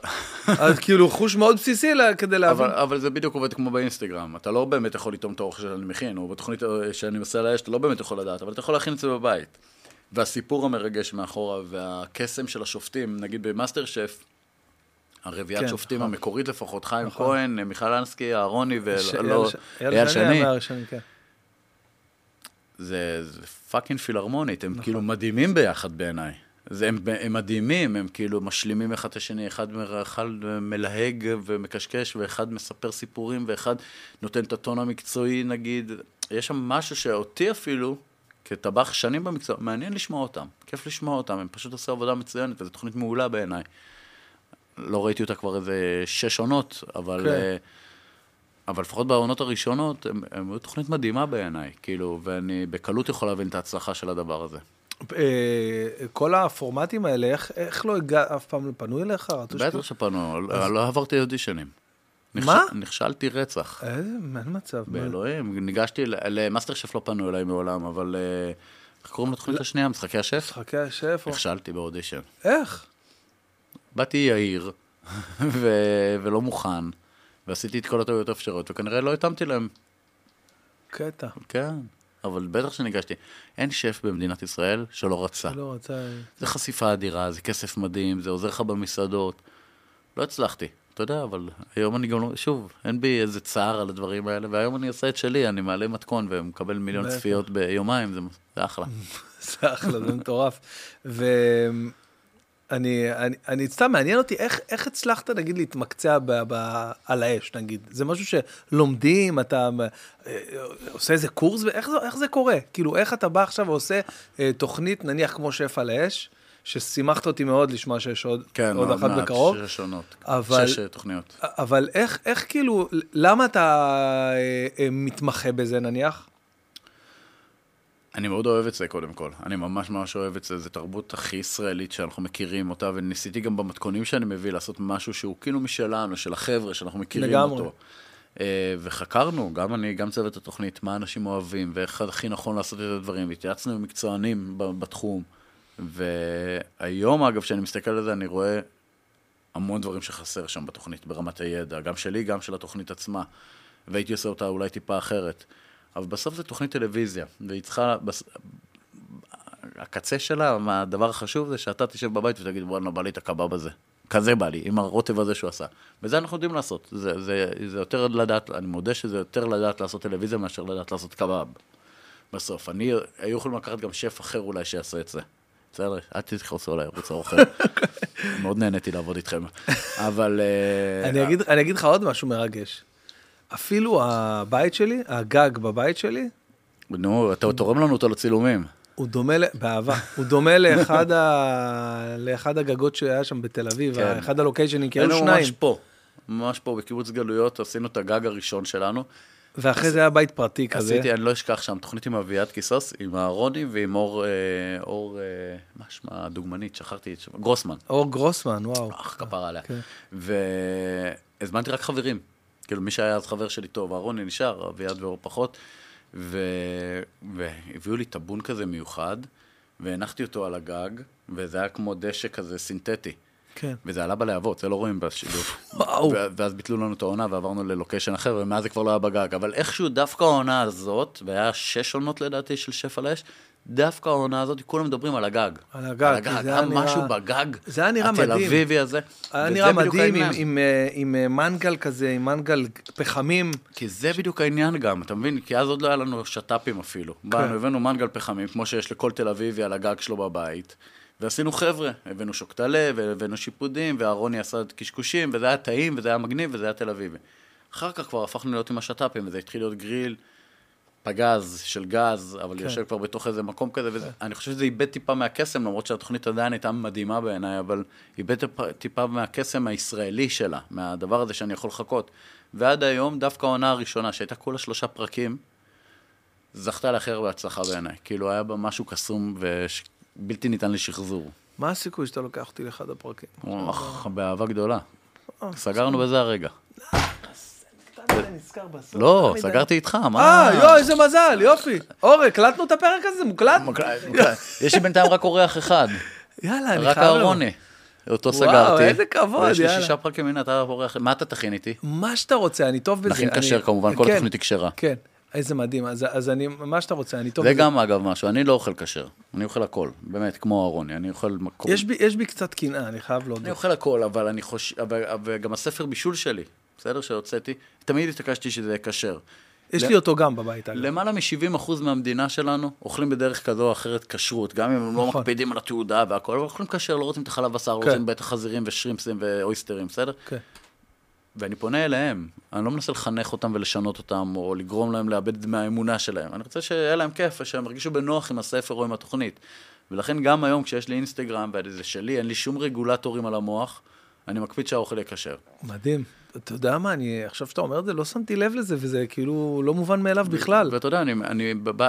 Speaker 1: אז כאילו, חוש מאוד בסיסי לה- כדי להבין.
Speaker 2: אבל, אבל זה בדיוק עובד כמו באינסטגרם. אתה לא באמת יכול לטעום את האוכל שאני מכין, או בתוכנית אה, שאני על האש, אתה לא באמת יכול לדעת, אבל אתה יכול להכין את זה בבית. והסיפור המרגש מאחורה, והקסם של השופטים, נגיד במאסטר שף, הרביעיית
Speaker 1: כן,
Speaker 2: שופטים
Speaker 1: נכון.
Speaker 2: המקורית לפחות, חיים
Speaker 1: נכון.
Speaker 2: כהן, מיכל אנסקי, אהרוני
Speaker 1: ש-
Speaker 2: ולא...
Speaker 1: ש-
Speaker 2: אייל שני,
Speaker 1: היה מהראשונים, כן.
Speaker 2: זה, זה fucking פילהרמונית, הם
Speaker 1: נכון.
Speaker 2: כאילו מדהימים ביחד בעיניי. זה, הם, הם מדהימים, הם כאילו משלימים אחד את השני, אחד, אחד מלהג ומקשקש, ואחד מספר סיפורים, ואחד נותן את הטון המקצועי, נגיד. יש שם משהו שאותי אפילו, כטבח שנים במקצוע, מעניין לשמוע אותם, כיף לשמוע אותם, הם פשוט עושים עבודה מצוינת, וזו תוכנית מעולה בעיניי. לא ראיתי אותה כבר איזה שש עונות, אבל...
Speaker 1: כן.
Speaker 2: אה, אבל לפחות בעונות הראשונות, הם, הם היו תוכנית מדהימה בעיניי, כאילו, ואני בקלות יכול להבין את ההצלחה של הדבר הזה.
Speaker 1: אה, כל הפורמטים האלה, איך- איך לא הגע... אף פעם לא פנו אליך?
Speaker 2: בטח שפנו, לא- לא עברתי אודישנים. נכש-
Speaker 1: מה?
Speaker 2: נכשלתי רצח.
Speaker 1: איזה, אין מצב.
Speaker 2: באלוהים, ניגשתי, ל- למאסטר שף לא פנו אליי מעולם, אבל... אה, איך קוראים לתוכנית השנייה? משחקי השף?
Speaker 1: משחקי השף, או-
Speaker 2: נכשלתי באודישן.
Speaker 1: איך?
Speaker 2: באתי יהיר, ו- ולא מוכן, ועשיתי את כל הטעויות האפשריות, וכנראה לא התאמתי להם.
Speaker 1: קטע.
Speaker 2: כן, אבל בטח שניגשתי. אין שף במדינת ישראל שלא רצה.
Speaker 1: לא רצה...
Speaker 2: זה חשיפה אדירה, זה כסף מדהים, זה עוזר לך במסעדות. לא הצלחתי, אתה יודע, אבל היום אני גם לא... שוב, אין בי איזה צער על הדברים האלה, והיום אני עושה את שלי, אני מעלה מתכון ומקבל מיליון. צפיות ביומיים, זה, זה אחלה.
Speaker 1: זה אחלה, זה מטורף. אני, אני, סתם מעניין אותי, איך, איך הצלחת, נגיד, להתמקצע ב, ב, על האש, נגיד? זה משהו שלומדים, אתה אה, עושה איזה קורס, איך, זה- איך זה קורה? כאילו, איך אתה בא עכשיו ועושה אה, תוכנית, נניח כמו שף על האש, ששימחת אותי מאוד לשמוע שיש עוד,
Speaker 2: כן,
Speaker 1: עוד
Speaker 2: עוד
Speaker 1: אחת
Speaker 2: מעט,
Speaker 1: בקרוב.
Speaker 2: שש שונות.
Speaker 1: אבל-
Speaker 2: שש אה, תוכניות.
Speaker 1: אבל איך, איך כאילו, למה אתה אה, אה, מתמחה בזה, נניח?
Speaker 2: אני מאוד אוהב את זה, קודם כל. אני ממש ממש אוהב את זה. זו תרבות הכי ישראלית שאנחנו מכירים אותה, וניסיתי גם במתכונים שאני מביא לעשות משהו שהוא כאילו משלנו, של החבר'ה, שאנחנו מכירים
Speaker 1: לגמרי.
Speaker 2: אותו. אה, וחקרנו, גם אני, גם צוות התוכנית, מה אנשים אוהבים, ואיך הכי נכון לעשות את הדברים, והתייעצנו עם מקצוענים בתחום. והיום, אגב, כשאני מסתכל על זה, אני רואה המון דברים שחסר שם בתוכנית, ברמת הידע, גם שלי, גם של התוכנית עצמה. והייתי עושה אותה אולי טיפה אחרת. אבל בסוף זו תוכנית טלוויזיה, והיא צריכה... בס... הקצה שלה, הדבר החשוב זה שאתה תשב בבית ותגיד, וואלה, בא לי את הקבב הזה. כזה בא לי, עם הרוטב הזה שהוא עשה. וזה אנחנו יודעים לעשות. זה, זה, זה יותר לדעת, אני מודה שזה יותר לדעת לעשות טלוויזיה מאשר לדעת לעשות קבב. בסוף. אני, היו יכולים לקחת גם שף אחר אולי שיעשה את זה. בסדר? אל תכעסו עליי, ערוץ האוכל. מאוד נהניתי לעבוד איתכם. אבל... אה,
Speaker 1: אני אגיד לך עוד משהו מרגש. אפילו הבית שלי, הגג בבית שלי,
Speaker 2: נו, אתה תורם לנו אותו לצילומים.
Speaker 1: הוא דומה, באהבה, הוא דומה לאחד, ה... לאחד הגגות שהיה שם בתל אביב,
Speaker 2: כן.
Speaker 1: אחד הלוקיישנים, כי היו
Speaker 2: היינו
Speaker 1: שניים,
Speaker 2: ממש פה. ממש פה בקיבוץ גלויות, עשינו את הגג הראשון שלנו.
Speaker 1: ואחרי זה היה בית פרטי כזה.
Speaker 2: עשיתי, אני לא אשכח שם, תוכנית עם אביעד קיסוס, עם אהרוני ועם אור, אה, אור, אה, מה שמה, הדוגמנית, שכחתי את שמה, גרוסמן.
Speaker 1: אור גרוסמן, וואו.
Speaker 2: אך, כפרה עליה.
Speaker 1: כן.
Speaker 2: והזמנתי רק חברים. כאילו, מי שהיה אז חבר שלי טוב, אהרוני נשאר, אביעד ואור פחות. ו... והביאו לי טאבון כזה מיוחד, והנחתי אותו על הגג, וזה היה כמו דשא כזה סינתטי.
Speaker 1: כן.
Speaker 2: וזה עלה בלהבות, זה לא רואים בשידור.
Speaker 1: וואו.
Speaker 2: ואז ביטלו לנו את העונה ועברנו ללוקיישן אחר, ומאז זה כבר לא היה בגג. אבל איכשהו דווקא העונה הזאת, והיה שש עונות לדעתי של שף על האש, דווקא העונה הזאת, כולם מדברים על הגג.
Speaker 1: על הגג,
Speaker 2: על הגג,
Speaker 1: זה
Speaker 2: היה
Speaker 1: נראה-
Speaker 2: משהו בגג.
Speaker 1: זה היה נראה
Speaker 2: התל
Speaker 1: מדהים.
Speaker 2: אביבי הזה.
Speaker 1: היה נראה מדהים עם. עם, אה, עם אה, מנגל כזה, עם מנגל פחמים.
Speaker 2: כי זה בדיוק העניין גם, אתה מבין? כי אז עוד לא היה לנו שת"פים אפילו.
Speaker 1: כן.
Speaker 2: באנו, הבאנו מנגל פחמים, כמו שיש לכל תל אביבי על הגג שלו בבית, ועשינו חבר'ה, הבאנו שוקטלה, והבאנו שיפודים, ואהרוני עשה את קשקושים, וזה היה טעים, וזה היה מגניב, וזה היה תל אביבי. אחר כך כבר הפכנו להיות עם השת"פים, וזה התחיל להיות גריל פגז של גז, אבל
Speaker 1: כן.
Speaker 2: יושב כבר בתוך איזה מקום כזה, ואני חושב שזה איבד טיפה מהקסם, למרות שהתוכנית עדיין הייתה מדהימה בעיניי, אבל איבד טיפה, מהקסם הישראלי שלה, מהדבר הזה שאני יכול לחכות. ועד היום, דווקא העונה הראשונה, שהייתה כולה שלושה פרקים, זכתה להכי הרבה הצלחה בעיניי. כאילו, היה בה משהו קסום ובלתי ניתן לשחזור.
Speaker 1: מה הסיכוי שאתה לוקח אותי לאחד הפרקים?
Speaker 2: אוח, באהבה גדולה.
Speaker 1: אה,
Speaker 2: סגרנו בזה הרגע.
Speaker 1: אתה נזכר בסוף.
Speaker 2: לא, סגרתי איתך, מה?
Speaker 1: אה, יואו, איזה מזל, יופי. אור, הקלטנו את הפרק הזה? מוקלט?
Speaker 2: מוקלט, מוקלט. יש לי בינתיים רק אורח אחד,
Speaker 1: יאללה, אני
Speaker 2: רק
Speaker 1: חייב...
Speaker 2: אהרוני. אותו
Speaker 1: וואו,
Speaker 2: סגרתי.
Speaker 1: איזה כבוד,
Speaker 2: ויש לי
Speaker 1: יאללה.
Speaker 2: שישה פרקים, הנה, אתה אורח. מה אתה תכין איתי?
Speaker 1: מה שאתה רוצה, אני טוב בזה.
Speaker 2: נכין
Speaker 1: אני-
Speaker 2: כשר כמובן, כל
Speaker 1: כן,
Speaker 2: התוכנית היא כשרה.
Speaker 1: כן, איזה מדהים. אז- אז אני, מה שאתה רוצה, אני טוב
Speaker 2: זה
Speaker 1: בזה.
Speaker 2: גם אגב משהו, אני לא אוכל כשר, אני אוכל הכל, באמת, כמו אהרוני, אני אוכל מקום.
Speaker 1: יש בי- יש בי קצת קנאה, אני חייב
Speaker 2: אני
Speaker 1: להודות.
Speaker 2: אוכל הכל, אבל אני חושב, וגם הספר בישול שלי, בסדר, שהוצאתי, תמיד התעקשתי שזה יהיה כשר.
Speaker 1: יש
Speaker 2: ל-
Speaker 1: לי אותו גם בבית, אגב.
Speaker 2: למעלה מ-70% מהמדינה שלנו אוכלים בדרך כזו או אחרת כשרות, גם אם הם לא
Speaker 1: נכון.
Speaker 2: מקפידים על התעודה והכל, אבל אוכלים כשר, לא רוצים את החלב בשר,
Speaker 1: כן.
Speaker 2: רוצים בטח חזירים ושרימפסים ואויסטרים, בסדר?
Speaker 1: כן.
Speaker 2: ואני פונה אליהם, אני לא מנסה לחנך אותם ולשנות אותם, או לגרום להם לאבד מהאמונה שלהם. אני רוצה שיהיה להם כיף, ושהם ירגישו בנוח עם הספר או עם התוכנית. ולכן גם היום, כשיש לי אינסטגרם וזה שלי, אין לי שום רגולטורים על המוח, אני מקפיד שהאוכל יהיה כשר.
Speaker 1: מדהים. אתה יודע מה, אני, עכשיו שאתה אומר את זה, לא שמתי לב לזה, וזה כאילו לא מובן מאליו בכלל.
Speaker 2: ואתה יודע, אני, אני בב...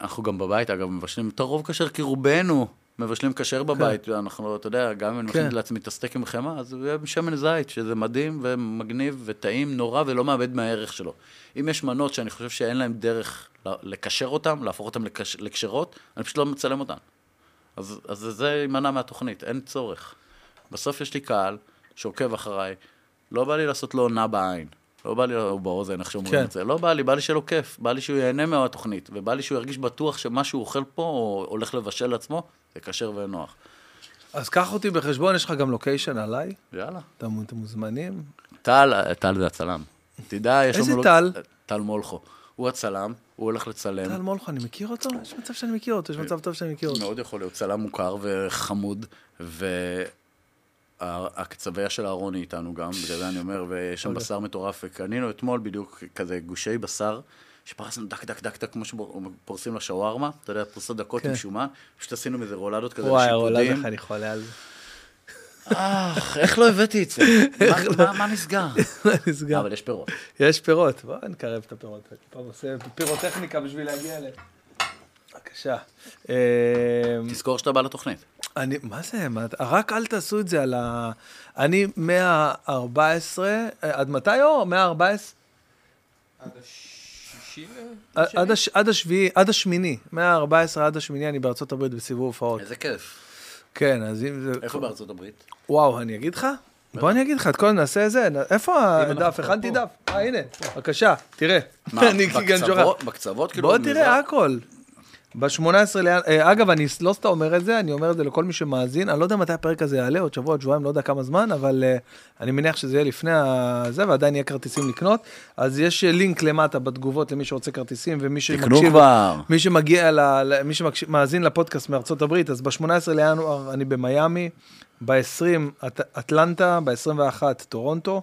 Speaker 2: אנחנו גם בבית, אגב, מבשלים את הרוב כשר, כי רובנו מבשלים כשר בבית, אנחנו, אתה יודע, גם אם אני
Speaker 1: כן.
Speaker 2: מכין לעצמי את הסטייק עם חמאה, אז יהיה בשמן זית, שזה מדהים ומגניב וטעים נורא ולא מאבד מהערך שלו. אם יש מנות שאני חושב שאין להם דרך לקשר אותן, להפוך אותן לקשרות, אני פשוט לא מצלם אותן. אז, אז זה יימנע מהתוכנית, אין צורך. בסוף יש לי קהל שעוקב אחריי, לא בא לי לעשות לו עונה בעין. לא בא לי, או באוזן, איך שאומרים
Speaker 1: כן.
Speaker 2: את זה. לא בא לי, בא לי שיהיה לו כיף. בא לי שהוא ייהנה מהתוכנית, ובא לי שהוא ירגיש בטוח שמה שהוא אוכל פה, או הולך לבשל לעצמו, זה כשר ונוח.
Speaker 1: אז קח אותי בחשבון, יש לך גם לוקיישן עליי,
Speaker 2: יאללה.
Speaker 1: אתם אתם מוזמנים.
Speaker 2: טל, טל זה הצלם. תדע, יש
Speaker 1: איזה
Speaker 2: לנו...
Speaker 1: טל?
Speaker 2: טל מולכו. הוא הצלם, הוא הולך לצלם.
Speaker 1: טל מולכו, אני מכיר אותו? יש מצב שאני מכיר אותו, יש מצב טוב שאני מכיר אותו.
Speaker 2: מאוד יכול להיות צלם מוכר וחמוד, והקצבייה של אהרוני איתנו גם, בגלל זה אני אומר, ויש שם
Speaker 1: אוקיי.
Speaker 2: בשר מטורף, וקנינו אתמול בדיוק כזה גושי בשר, שפרסנו דק דק דק דק, כמו שפורסים לשווארמה, אתה יודע, פרוסות דקות
Speaker 1: כן.
Speaker 2: עם שומן, פשוט עשינו מזה רולדות כזה
Speaker 1: וואי, הרולד
Speaker 2: לשיפודים.
Speaker 1: איך אני חולה על זה.
Speaker 2: איך לא הבאתי את זה? מה- מה- מה נסגר?
Speaker 1: נסגר.
Speaker 2: אבל יש פירות.
Speaker 1: יש פירות, בוא נקרב את הפירות. פעם עושה פירוטכניקה בשביל להגיע אליהם. בבקשה. אה,
Speaker 2: תזכור שאתה בא לתוכנית.
Speaker 1: אני, מה זה? מה, רק אל תעשו את זה על ה... אני מה-14, עד מתי אור? מה-14?
Speaker 3: עד השישי?
Speaker 1: עד, הש, עד השביעי, עד השמיני. מה-14 עד השמיני אני בארצות הברית בסיבוב הופעות.
Speaker 2: איזה כיף.
Speaker 1: כן, אז אם זה...
Speaker 2: איפה בארצות הברית?
Speaker 1: וואו, אני אגיד לך? בוא אני אגיד לך, את כל נעשה את זה. איפה הדף? הכנתי דף. אה, הנה, בבקשה, תראה.
Speaker 2: מה. בקצוות? בקצוות? כאילו,
Speaker 1: בוא? תראה הכל. ב-18 לינואר, אגב, אני לא סתם אומר את זה, אני אומר את זה לכל מי שמאזין, אני לא יודע מתי הפרק הזה יעלה, עוד שבוע, עוד שבועיים, לא יודע כמה זמן, אבל אה, אני מניח שזה יהיה לפני זה, ועדיין יהיה כרטיסים לקנות. אז יש אה, לינק למטה בתגובות למי שרוצה כרטיסים, ומי שמקשיב. מי שמגיע, ל- מי שמאזין לפודקאסט מארצות הברית, אז ב-18 לינואר אני במיאמי, ב-20 אט, אטלנטה, ב-21 טורונטו,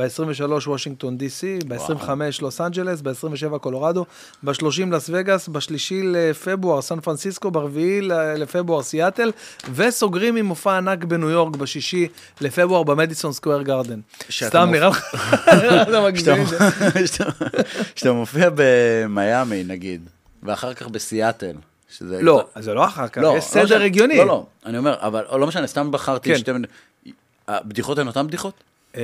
Speaker 1: ב-23 וושינגטון די.סי, ב-25 לוס אנג'לס, ב-27 קולורדו, ב-30 לס וגאס, ב-3 לפברואר סן פרנסיסקו, ב-4 לפברואר סיאטל, וסוגרים עם מופע ענק בניו יורק ב-6 לפברואר במדיסון סקוויר גרדן. סתם נראה לך, אתה מגזים את זה.
Speaker 2: כשאתה- מופיע במיאמי, נגיד, ואחר כך בסיאטל, שזה...
Speaker 1: לא, זה לא אחר כך,
Speaker 2: לא,
Speaker 1: יש
Speaker 2: לא
Speaker 1: סדר
Speaker 2: משנה.
Speaker 1: הגיוני.
Speaker 2: לא, לא, אני אומר, אבל לא משנה, סתם בחרתי
Speaker 1: כן.
Speaker 2: שתי... הבדיחות הן אותן בדיחות?
Speaker 1: אה,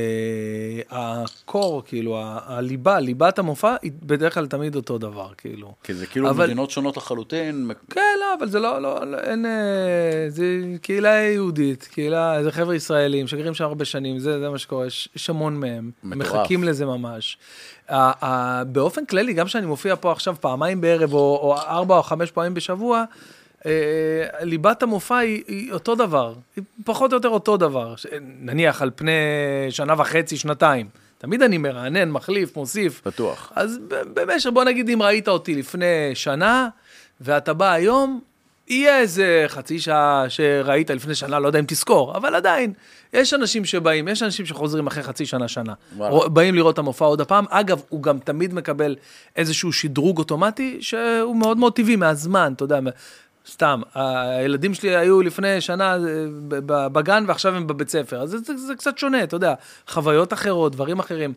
Speaker 1: הקור, כאילו, ה- הליבה, ליבת המופע, היא בדרך כלל תמיד אותו דבר, כאילו.
Speaker 2: כי זה כאילו
Speaker 1: אבל-
Speaker 2: מדינות שונות לחלוטין.
Speaker 1: כן, לא, אבל זה לא, לא, לא אין, אה, זה קהילה יהודית, קהילה, זה חבר'ה ישראלים שגרים שם הרבה שנים, זה, זה מה שקורה, יש, המון מהם,
Speaker 2: מטורף.
Speaker 1: מחכים לזה ממש. ה, ה, באופן כללי, גם כשאני מופיע פה עכשיו פעמיים בערב, או, או ארבע או חמש פעמים בשבוע, אה, ליבת המופע היא, היא אותו דבר, היא פחות או יותר אותו דבר, נניח על פני שנה וחצי, שנתיים. תמיד אני מרענן, מחליף, מוסיף.
Speaker 2: בטוח.
Speaker 1: אז במשך, בוא נגיד, אם ראית אותי לפני שנה, ואתה בא היום, יהיה איזה חצי שעה שראית לפני שנה, לא יודע אם תזכור, אבל עדיין, יש אנשים שבאים, יש אנשים שחוזרים אחרי חצי שנה, שנה.
Speaker 2: וואלה.
Speaker 1: באים לראות את המופע עוד הפעם. אגב, הוא גם תמיד מקבל איזשהו שדרוג אוטומטי, שהוא מאוד מאוד טבעי מהזמן, אתה יודע. סתם, הילדים שלי היו לפני שנה אה, בגן ועכשיו הם בבית ספר, אז זה, זה, זה קצת שונה, אתה יודע, חוויות אחרות, דברים אחרים.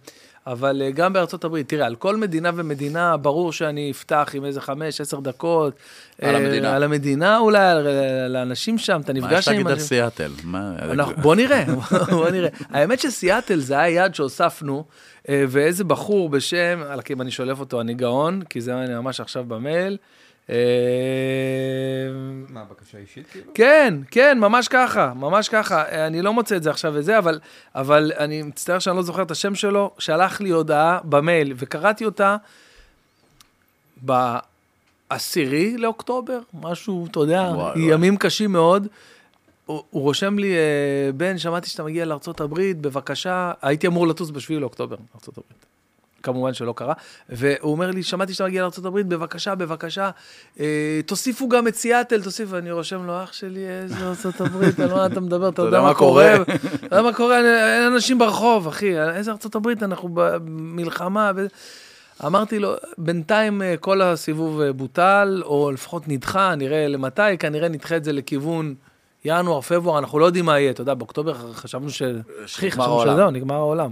Speaker 1: אבל אה, גם בארצות הברית, תראה, על כל מדינה ומדינה, ברור שאני אפתח עם איזה חמש, עשר דקות.
Speaker 2: על
Speaker 1: אה,
Speaker 2: המדינה.
Speaker 1: על המדינה אולי, על, על האנשים שם, אתה
Speaker 2: מה
Speaker 1: נפגש
Speaker 2: יש
Speaker 1: עם
Speaker 2: להגיד על. סיאטל? מה...
Speaker 1: בוא נראה, בוא נראה. האמת שסיאטל זה היה יעד שהוספנו, ואיזה בחור בשם, אם אני שולף אותו, אני גאון, כי זה אני ממש עכשיו במייל. אה,
Speaker 3: מה, בקשה אישית כאילו?
Speaker 1: כן, כן, ממש ככה, ממש ככה. אה, אני לא מוצא את זה עכשיו וזה, אבל, אבל אני מצטער שאני לא זוכר את השם שלו, שלח לי הודעה במייל, וקראתי אותה בעשירי לאוקטובר, משהו, אתה יודע,
Speaker 2: וואי, וואי.
Speaker 1: ימים קשים מאוד. הוא, הוא רושם לי, אה, בן, שמעתי שאתה מגיע לארה"ב, בבקשה, הייתי אמור לטוס בשביעי לאוקטובר לארה"ב. כמובן שלא קרה, והוא אומר לי, שמעתי שאתה מגיע לארה"ב, בבקשה, בבקשה, אה, תוסיפו גם את סיאטל, תוסיפו, ואני רושם לו, אח שלי, איזה ארה"ב, על מה אתה מדבר, אתה יודע מה קורה, אתה יודע מה קורה, אין אנשים ברחוב, אחי, איזה ארה"ב, אנחנו במלחמה, ו... אמרתי לו, בינתיים אה, כל הסיבוב אה, בוטל, או לפחות נדחה, נראה למתי, כנראה נדחה את זה לכיוון ינואר, פברואר, אנחנו לא יודעים מה יהיה, אתה יודע, באוקטובר חשבנו ש... אחי, חשבנו. שזהו, נגמר העולם.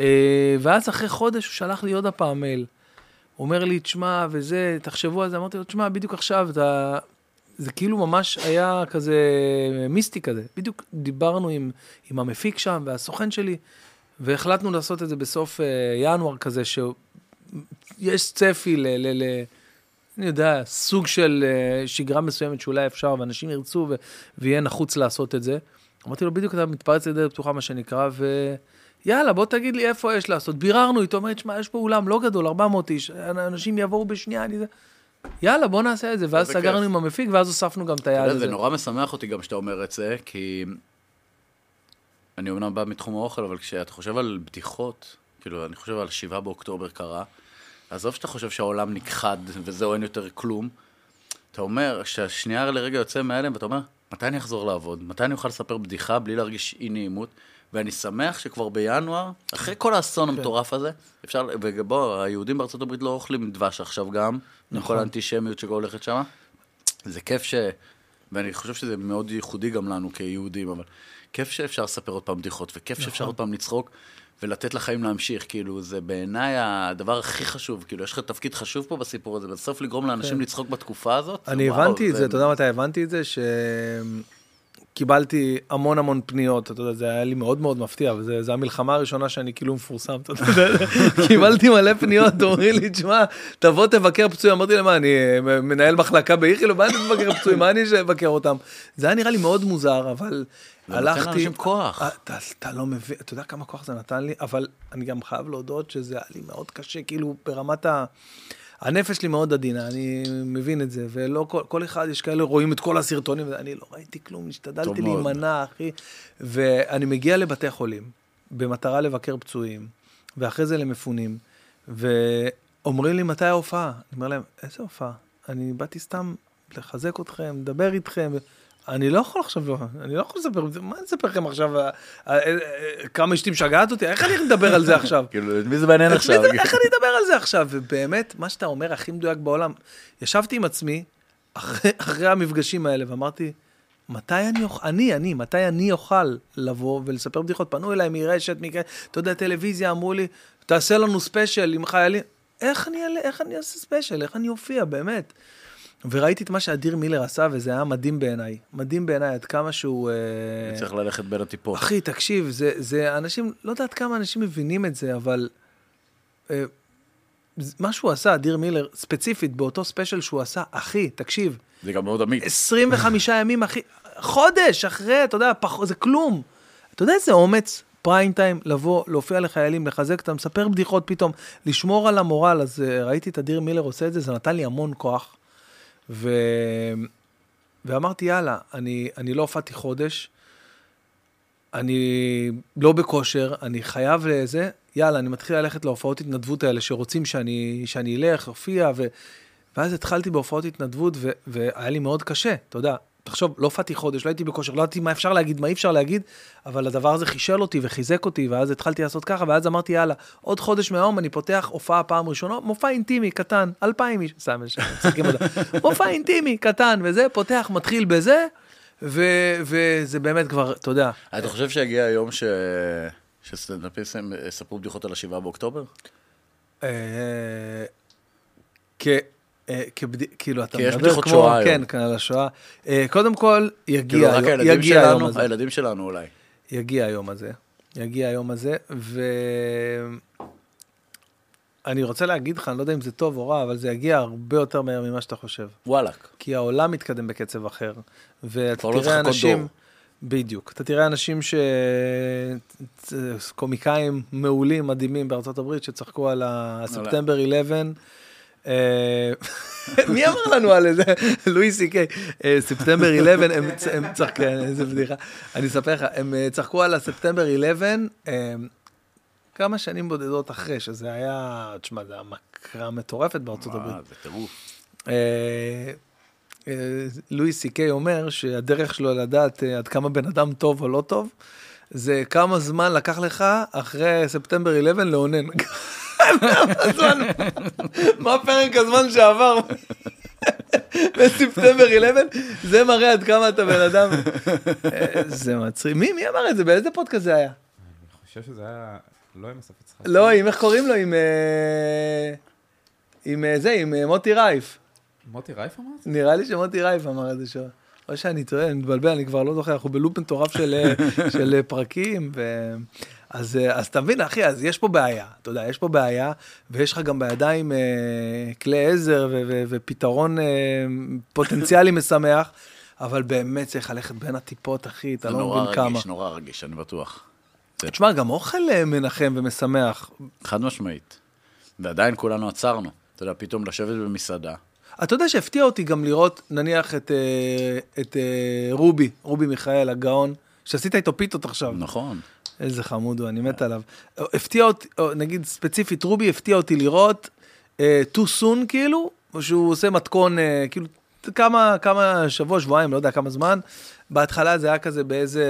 Speaker 1: אה, ואז אחרי חודש הוא שלח לי עוד הפעם מייל. הוא אומר לי, תשמע, וזה, תחשבו על זה, אמרתי לו, תשמע, בדיוק עכשיו, אתה... זה כאילו ממש היה כזה מיסטי כזה. בדיוק דיברנו עם, עם המפיק שם והסוכן שלי, והחלטנו לעשות את זה בסוף אה, ינואר כזה, שיש צפי ל... ל, ל אני יודע, סוג של אה, שגרה מסוימת שאולי אפשר, ואנשים ירצו ו- ויהיה נחוץ לעשות את זה. אמרתי לו, בדיוק אתה מתפרץ לדלת פתוחה, מה שנקרא, ויאללה, בוא תגיד לי איפה יש לעשות. ביררנו איתו, אומר, תשמע, יש פה אולם לא גדול, 400 איש, אנשים יבואו בשנייה, אני. יאללה, בוא נעשה את זה. ואז סגרנו. עם המפיק, ואז הוספנו גם את היעד הזה.
Speaker 2: זה נורא משמח אותי גם שאתה אומר את זה, כי אני אומנם בא מתחום האוכל, אבל כשאתה חושב על בדיחות, כאילו, אני חושב על 7 באוקטובר קרה, עזוב שאתה חושב שהעולם נכחד וזהו, אין יותר כלום, אתה אומר, שהשנייה לרגע יוצא מהלם, ואתה אומר, מתי אני אחזור לעבוד? מתי אני אוכל לספר בדיחה בלי להרגיש אי נעימות? ואני שמח שכבר בינואר, אחרי כל האסון המטורף הזה, אפשר, ובוא, היהודים בארצות הברית לא אוכלים דבש עכשיו גם, עם כל האנטישמיות שהולכת שם. זה כיף ש... ואני חושב שזה מאוד ייחודי גם לנו כיהודים, אבל כיף שאפשר לספר עוד פעם בדיחות, וכיף שאפשר עוד פעם לצחוק, ולתת לחיים להמשיך, כאילו, זה בעיניי הדבר הכי חשוב, כאילו, יש לך תפקיד חשוב פה בסיפור הזה, בסוף לגרום לאנשים לצחוק בתקופה הזאת.
Speaker 1: כן. אני
Speaker 2: וואו,
Speaker 1: הבנתי את זה, אתה יודע מתי הבנתי את זה? שקיבלתי המון המון פניות, אתה יודע, זה היה לי מאוד מאוד מפתיע, וזו המלחמה הראשונה שאני כאילו מפורסם, אתה יודע, קיבלתי מלא פניות, אומרים לי, תשמע, תבוא תבקר פצועים, אמרתי להם, מה, אני אה, מנהל מחלקה באיכילוב, מה אני מבקר פצועים, מה אני שאבקר אותם? זה היה נראה לי מאוד מוזר, אבל
Speaker 2: זה נותן
Speaker 1: הלכתי...
Speaker 2: לאנשים כוח.
Speaker 1: אה, אתה, אתה לא מבין, אתה יודע כמה כוח זה נתן לי, אבל אני גם חייב להודות שזה היה לי מאוד קשה, כאילו ברמת ה... הנפש שלי מאוד עדינה, אני מבין את זה, ולא כל, כל אחד, יש כאלה רואים את כל הסרטונים, ואני לא ראיתי כלום, השתדלתי. להימנע, אחי. ואני מגיע לבתי חולים, במטרה לבקר פצועים, ואחרי זה למפונים, ואומרים לי, מתי ההופעה? אני אומר להם, איזה הופעה? אני באתי סתם לחזק אתכם, לדבר איתכם. אני לא יכול עכשיו, אני לא יכול לספר, מה אני אספר לכם עכשיו, אה, אה, אה, כמה אשתי משגעת אותי, איך אני אדבר על זה עכשיו?
Speaker 2: כאילו, את מי זה מעניין עכשיו?
Speaker 1: איך אני אדבר על זה עכשיו? ובאמת, מה שאתה אומר הכי מדויק בעולם, ישבתי עם עצמי אחרי, המפגשים האלה ואמרתי, מתי אני אוכל, אני, אני, מתי אני אוכל לבוא ולספר בדיחות? פנו אליי מרשת, מכאלה, אתה יודע, טלוויזיה, אמרו לי, תעשה לנו ספיישל עם חיילים. איך אני, איך אני אעשה ספיישל? איך אני אופיע, באמת? וראיתי את מה שאדיר מילר עשה, וזה היה מדהים בעיניי. מדהים בעיניי, עד כמה שהוא... אה,
Speaker 2: צריך ללכת בין הטיפות.
Speaker 1: אחי, תקשיב, זה, זה אנשים, לא יודעת כמה אנשים מבינים את זה, אבל אה, מה שהוא עשה, אדיר מילר, ספציפית, באותו ספיישל שהוא עשה, אחי, תקשיב,
Speaker 2: זה גם מאוד אמיץ.
Speaker 1: 25 ימים, אחי, חודש אחרי, אתה יודע, פח, זה כלום. אתה יודע איזה אומץ, פריים טיים, לבוא, להופיע לחיילים, לחזק אותם, לספר בדיחות פתאום, לשמור על המורל, אז אה, ראיתי את אדיר מילר עושה את זה, זה נתן לי המון כוח. ו... ואמרתי, יאללה, אני, אני לא הופעתי חודש, אני לא בכושר, אני חייב לזה, יאללה, אני מתחיל ללכת להופעות התנדבות האלה שרוצים שאני, שאני אלך, אופיע, ו... ואז התחלתי בהופעות התנדבות, ו... והיה לי מאוד קשה, אתה יודע. תחשוב, לא הופעתי חודש, לא הייתי בכושר, לא ידעתי מה אפשר להגיד, מה אי אפשר להגיד, אבל הדבר הזה חישל אותי וחיזק אותי, ואז התחלתי לעשות ככה, ואז אמרתי, יאללה, עוד חודש מהיום אני פותח הופעה פעם ראשונה, מופע אינטימי, קטן, אלפיים איש, סתם, משחקים אותה. מופע אינטימי, קטן, וזה, פותח, מתחיל בזה, ו... וזה באמת כבר, אתה יודע,
Speaker 2: אתה חושב שהגיע היום ש... שסטנדאפיסטים יספרו בדיחות על השבעה באוקטובר?
Speaker 1: אה, כ... אה, כבד... כאילו, אתה מדבר כמו,
Speaker 2: שואה
Speaker 1: כן,
Speaker 2: היום.
Speaker 1: כן, על השואה. אה, קודם כל,
Speaker 2: כאילו,
Speaker 1: יגיע, היום-
Speaker 2: הילדים
Speaker 1: יגיע היום
Speaker 2: שלנו,
Speaker 1: הזה.
Speaker 2: הילדים שלנו אולי.
Speaker 1: יגיע היום הזה. יגיע היום הזה, ו... אני רוצה להגיד לך, אני לא יודע אם זה טוב או רע, אבל זה יגיע הרבה יותר מהר ממה שאתה חושב.
Speaker 2: וואלאק.
Speaker 1: כי העולם מתקדם בקצב אחר. ואתה
Speaker 2: לא
Speaker 1: תראה אנשים...
Speaker 2: דור.
Speaker 1: בדיוק. אתה תראה אנשים ש... קומיקאים מעולים, מדהימים בארצות הברית, שצחקו על הספטמבר 11. אה, מי אמר לנו על זה? לואי סי קיי. אה, ספטמבר 11, הם צחקו, איזה בדיחה. אני אספר לך, הם אה, צחקו על הספטמבר 11 אה, כמה שנים בודדות אחרי, שזה היה, תשמע, זה היה מכרה מטורפת בארצות הברית.
Speaker 2: זה טירוף.
Speaker 1: לואי סי קיי אומר שהדרך שלו לדעת עד כמה בן אדם טוב או לא טוב, זה כמה זמן לקח לך אחרי ספטמבר 11 לאונן. מה פרק הזמן שעבר בספטמבר 11? זה מראה עד כמה אתה בן אדם. אה, זה מצחיק. מי מי אמר את זה? באיזה פודקאסט זה היה?
Speaker 4: אני חושב שזה היה, לא עם אסף יצחקי.
Speaker 1: לא, עם איך קוראים לו? עם... אה, עם אה, זה, עם מוטי רייף.
Speaker 4: מוטי רייף אמר את זה?
Speaker 1: נראה לי שמוטי רייף אמר את זה שם. או שאני טועה, אני מתבלבל, אני כבר לא זוכר, אנחנו בלופ מטורף של, פרקים. אז, אה, אז אתה מבין, אחי, אז יש פה בעיה, אתה יודע, יש פה בעיה, ויש לך גם בידיים אה, כלי עזר ו- ו- ופתרון אה, פוטנציאלי משמח, אבל באמת צריך ללכת בין הטיפות, אחי, אתה
Speaker 2: זה
Speaker 1: לא
Speaker 2: נורא
Speaker 1: מבין כמה.
Speaker 2: רגיש, נורא רגיש, אני בטוח.
Speaker 1: תשמע, גם אוכל אה, מנחם ומשמח.
Speaker 2: חד משמעית. ועדיין כולנו עצרנו. אתה יודע, פתאום לשבת במסעדה.
Speaker 1: אתה יודע שהפתיע אותי גם לראות, נניח, את, אה, את אה, רובי, רובי מיכאל, הגאון, שעשית איתו פיתות עכשיו.
Speaker 2: נכון.
Speaker 1: איזה חמוד הוא, אני מת עליו. הפתיע אותי, או, נגיד ספציפית, רובי הפתיע אותי לראות אה, too soon כאילו, או שהוא עושה מתכון, אה, כאילו, כמה, כמה שבוע, שבועיים, לא יודע כמה זמן. בהתחלה זה היה כזה באיזה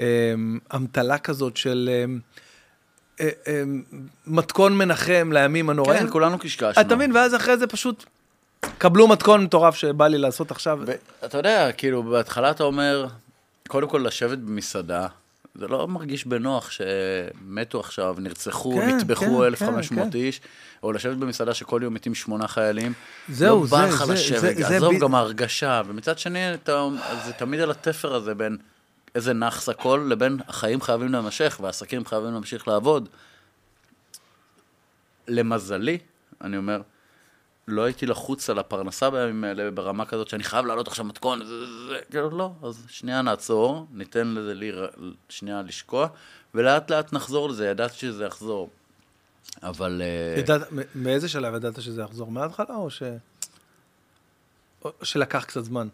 Speaker 1: אה, אמתלה כזאת של מתכון מנחם לימים הנוראים.
Speaker 2: כן, כולנו קשקשנו.
Speaker 1: אתה מבין? ואז אחרי זה פשוט קבלו מתכון מטורף שבא לי לעשות עכשיו.
Speaker 2: אתה יודע, כאילו, בהתחלה אתה אומר, קודם כל לשבת במסעדה, זה לא מרגיש בנוח שמתו עכשיו, נרצחו,
Speaker 1: כן,
Speaker 2: נטבחו
Speaker 1: כן,
Speaker 2: 1,500
Speaker 1: כן.
Speaker 2: איש, או לשבת במסעדה שכל יום מתים שמונה חיילים.
Speaker 1: זהו,
Speaker 2: לא בא
Speaker 1: זה-
Speaker 2: לך
Speaker 1: זה-
Speaker 2: לשבת,
Speaker 1: זה- זה
Speaker 2: עזוב
Speaker 1: ב-
Speaker 2: גם ההרגשה. ומצד שני, אתה, זה תמיד על התפר הזה בין איזה נאחס הכל, לבין החיים חייבים להימשך, והעסקים חייבים להמשיך לעבוד. למזלי, אני אומר, לא הייתי לחוץ על הפרנסה בימים האלה ברמה כזאת שאני חייב לעלות עכשיו מתכון, זה, זה, זה, כאילו לא, אז שנייה נעצור, ניתן לזה לי שנייה לשקוע, ולאט לאט נחזור לזה, ידעתי שזה יחזור. אבל... אה,
Speaker 1: ידעת, מאיזה שלב ידעת שזה יחזור? מההתחלה או ש... או שלקח קצת זמן?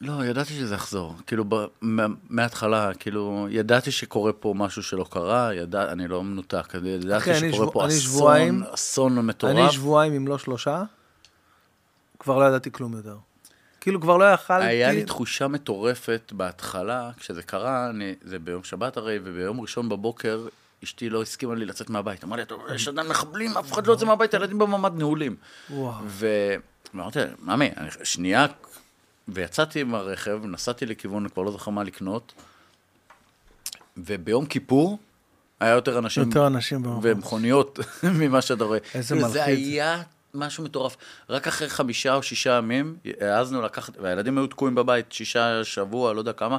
Speaker 2: לא, ידעתי שזה יחזור. כאילו, ב, מה- מההתחלה, כאילו, ידעתי שקורה פה משהו שלא קרה, ידע, אני לא מנותק, ידעתי שקורה
Speaker 1: שבוע-
Speaker 2: פה אסון,
Speaker 1: שבועיים-
Speaker 2: אסון מטורף.
Speaker 1: אני שבועיים, אם לא שלושה, כבר לא ידעתי כלום יותר. כאילו, כבר לא יכלתי...
Speaker 2: היה לי תחושה מטורפת בהתחלה, כשזה קרה, אני, זה ביום שבת הרי, וביום ראשון בבוקר, אשתי לא הסכימה לי לצאת מהבית. אמרה לי, "אתה רואה, יש עדיין מחבלים, אף אחד לא יוצא מהבית, הילדים בממ"ד נעולים. ואמרתי לה, ממי, שנייה, ויצאתי עם הרכב, נסעתי לכיוון, כבר לא זוכר מה לקנות, וביום כיפור היה יותר אנשים
Speaker 1: יותר אנשים.
Speaker 2: ומכוניות ממה שאתה רואה.
Speaker 1: איזה מלחיץ.
Speaker 2: זה היה משהו מטורף. רק אחרי חמישה או שישה ימים, העזנו לקחת, והילדים היו תקועים בבית שישה שבוע, לא יודע כמה,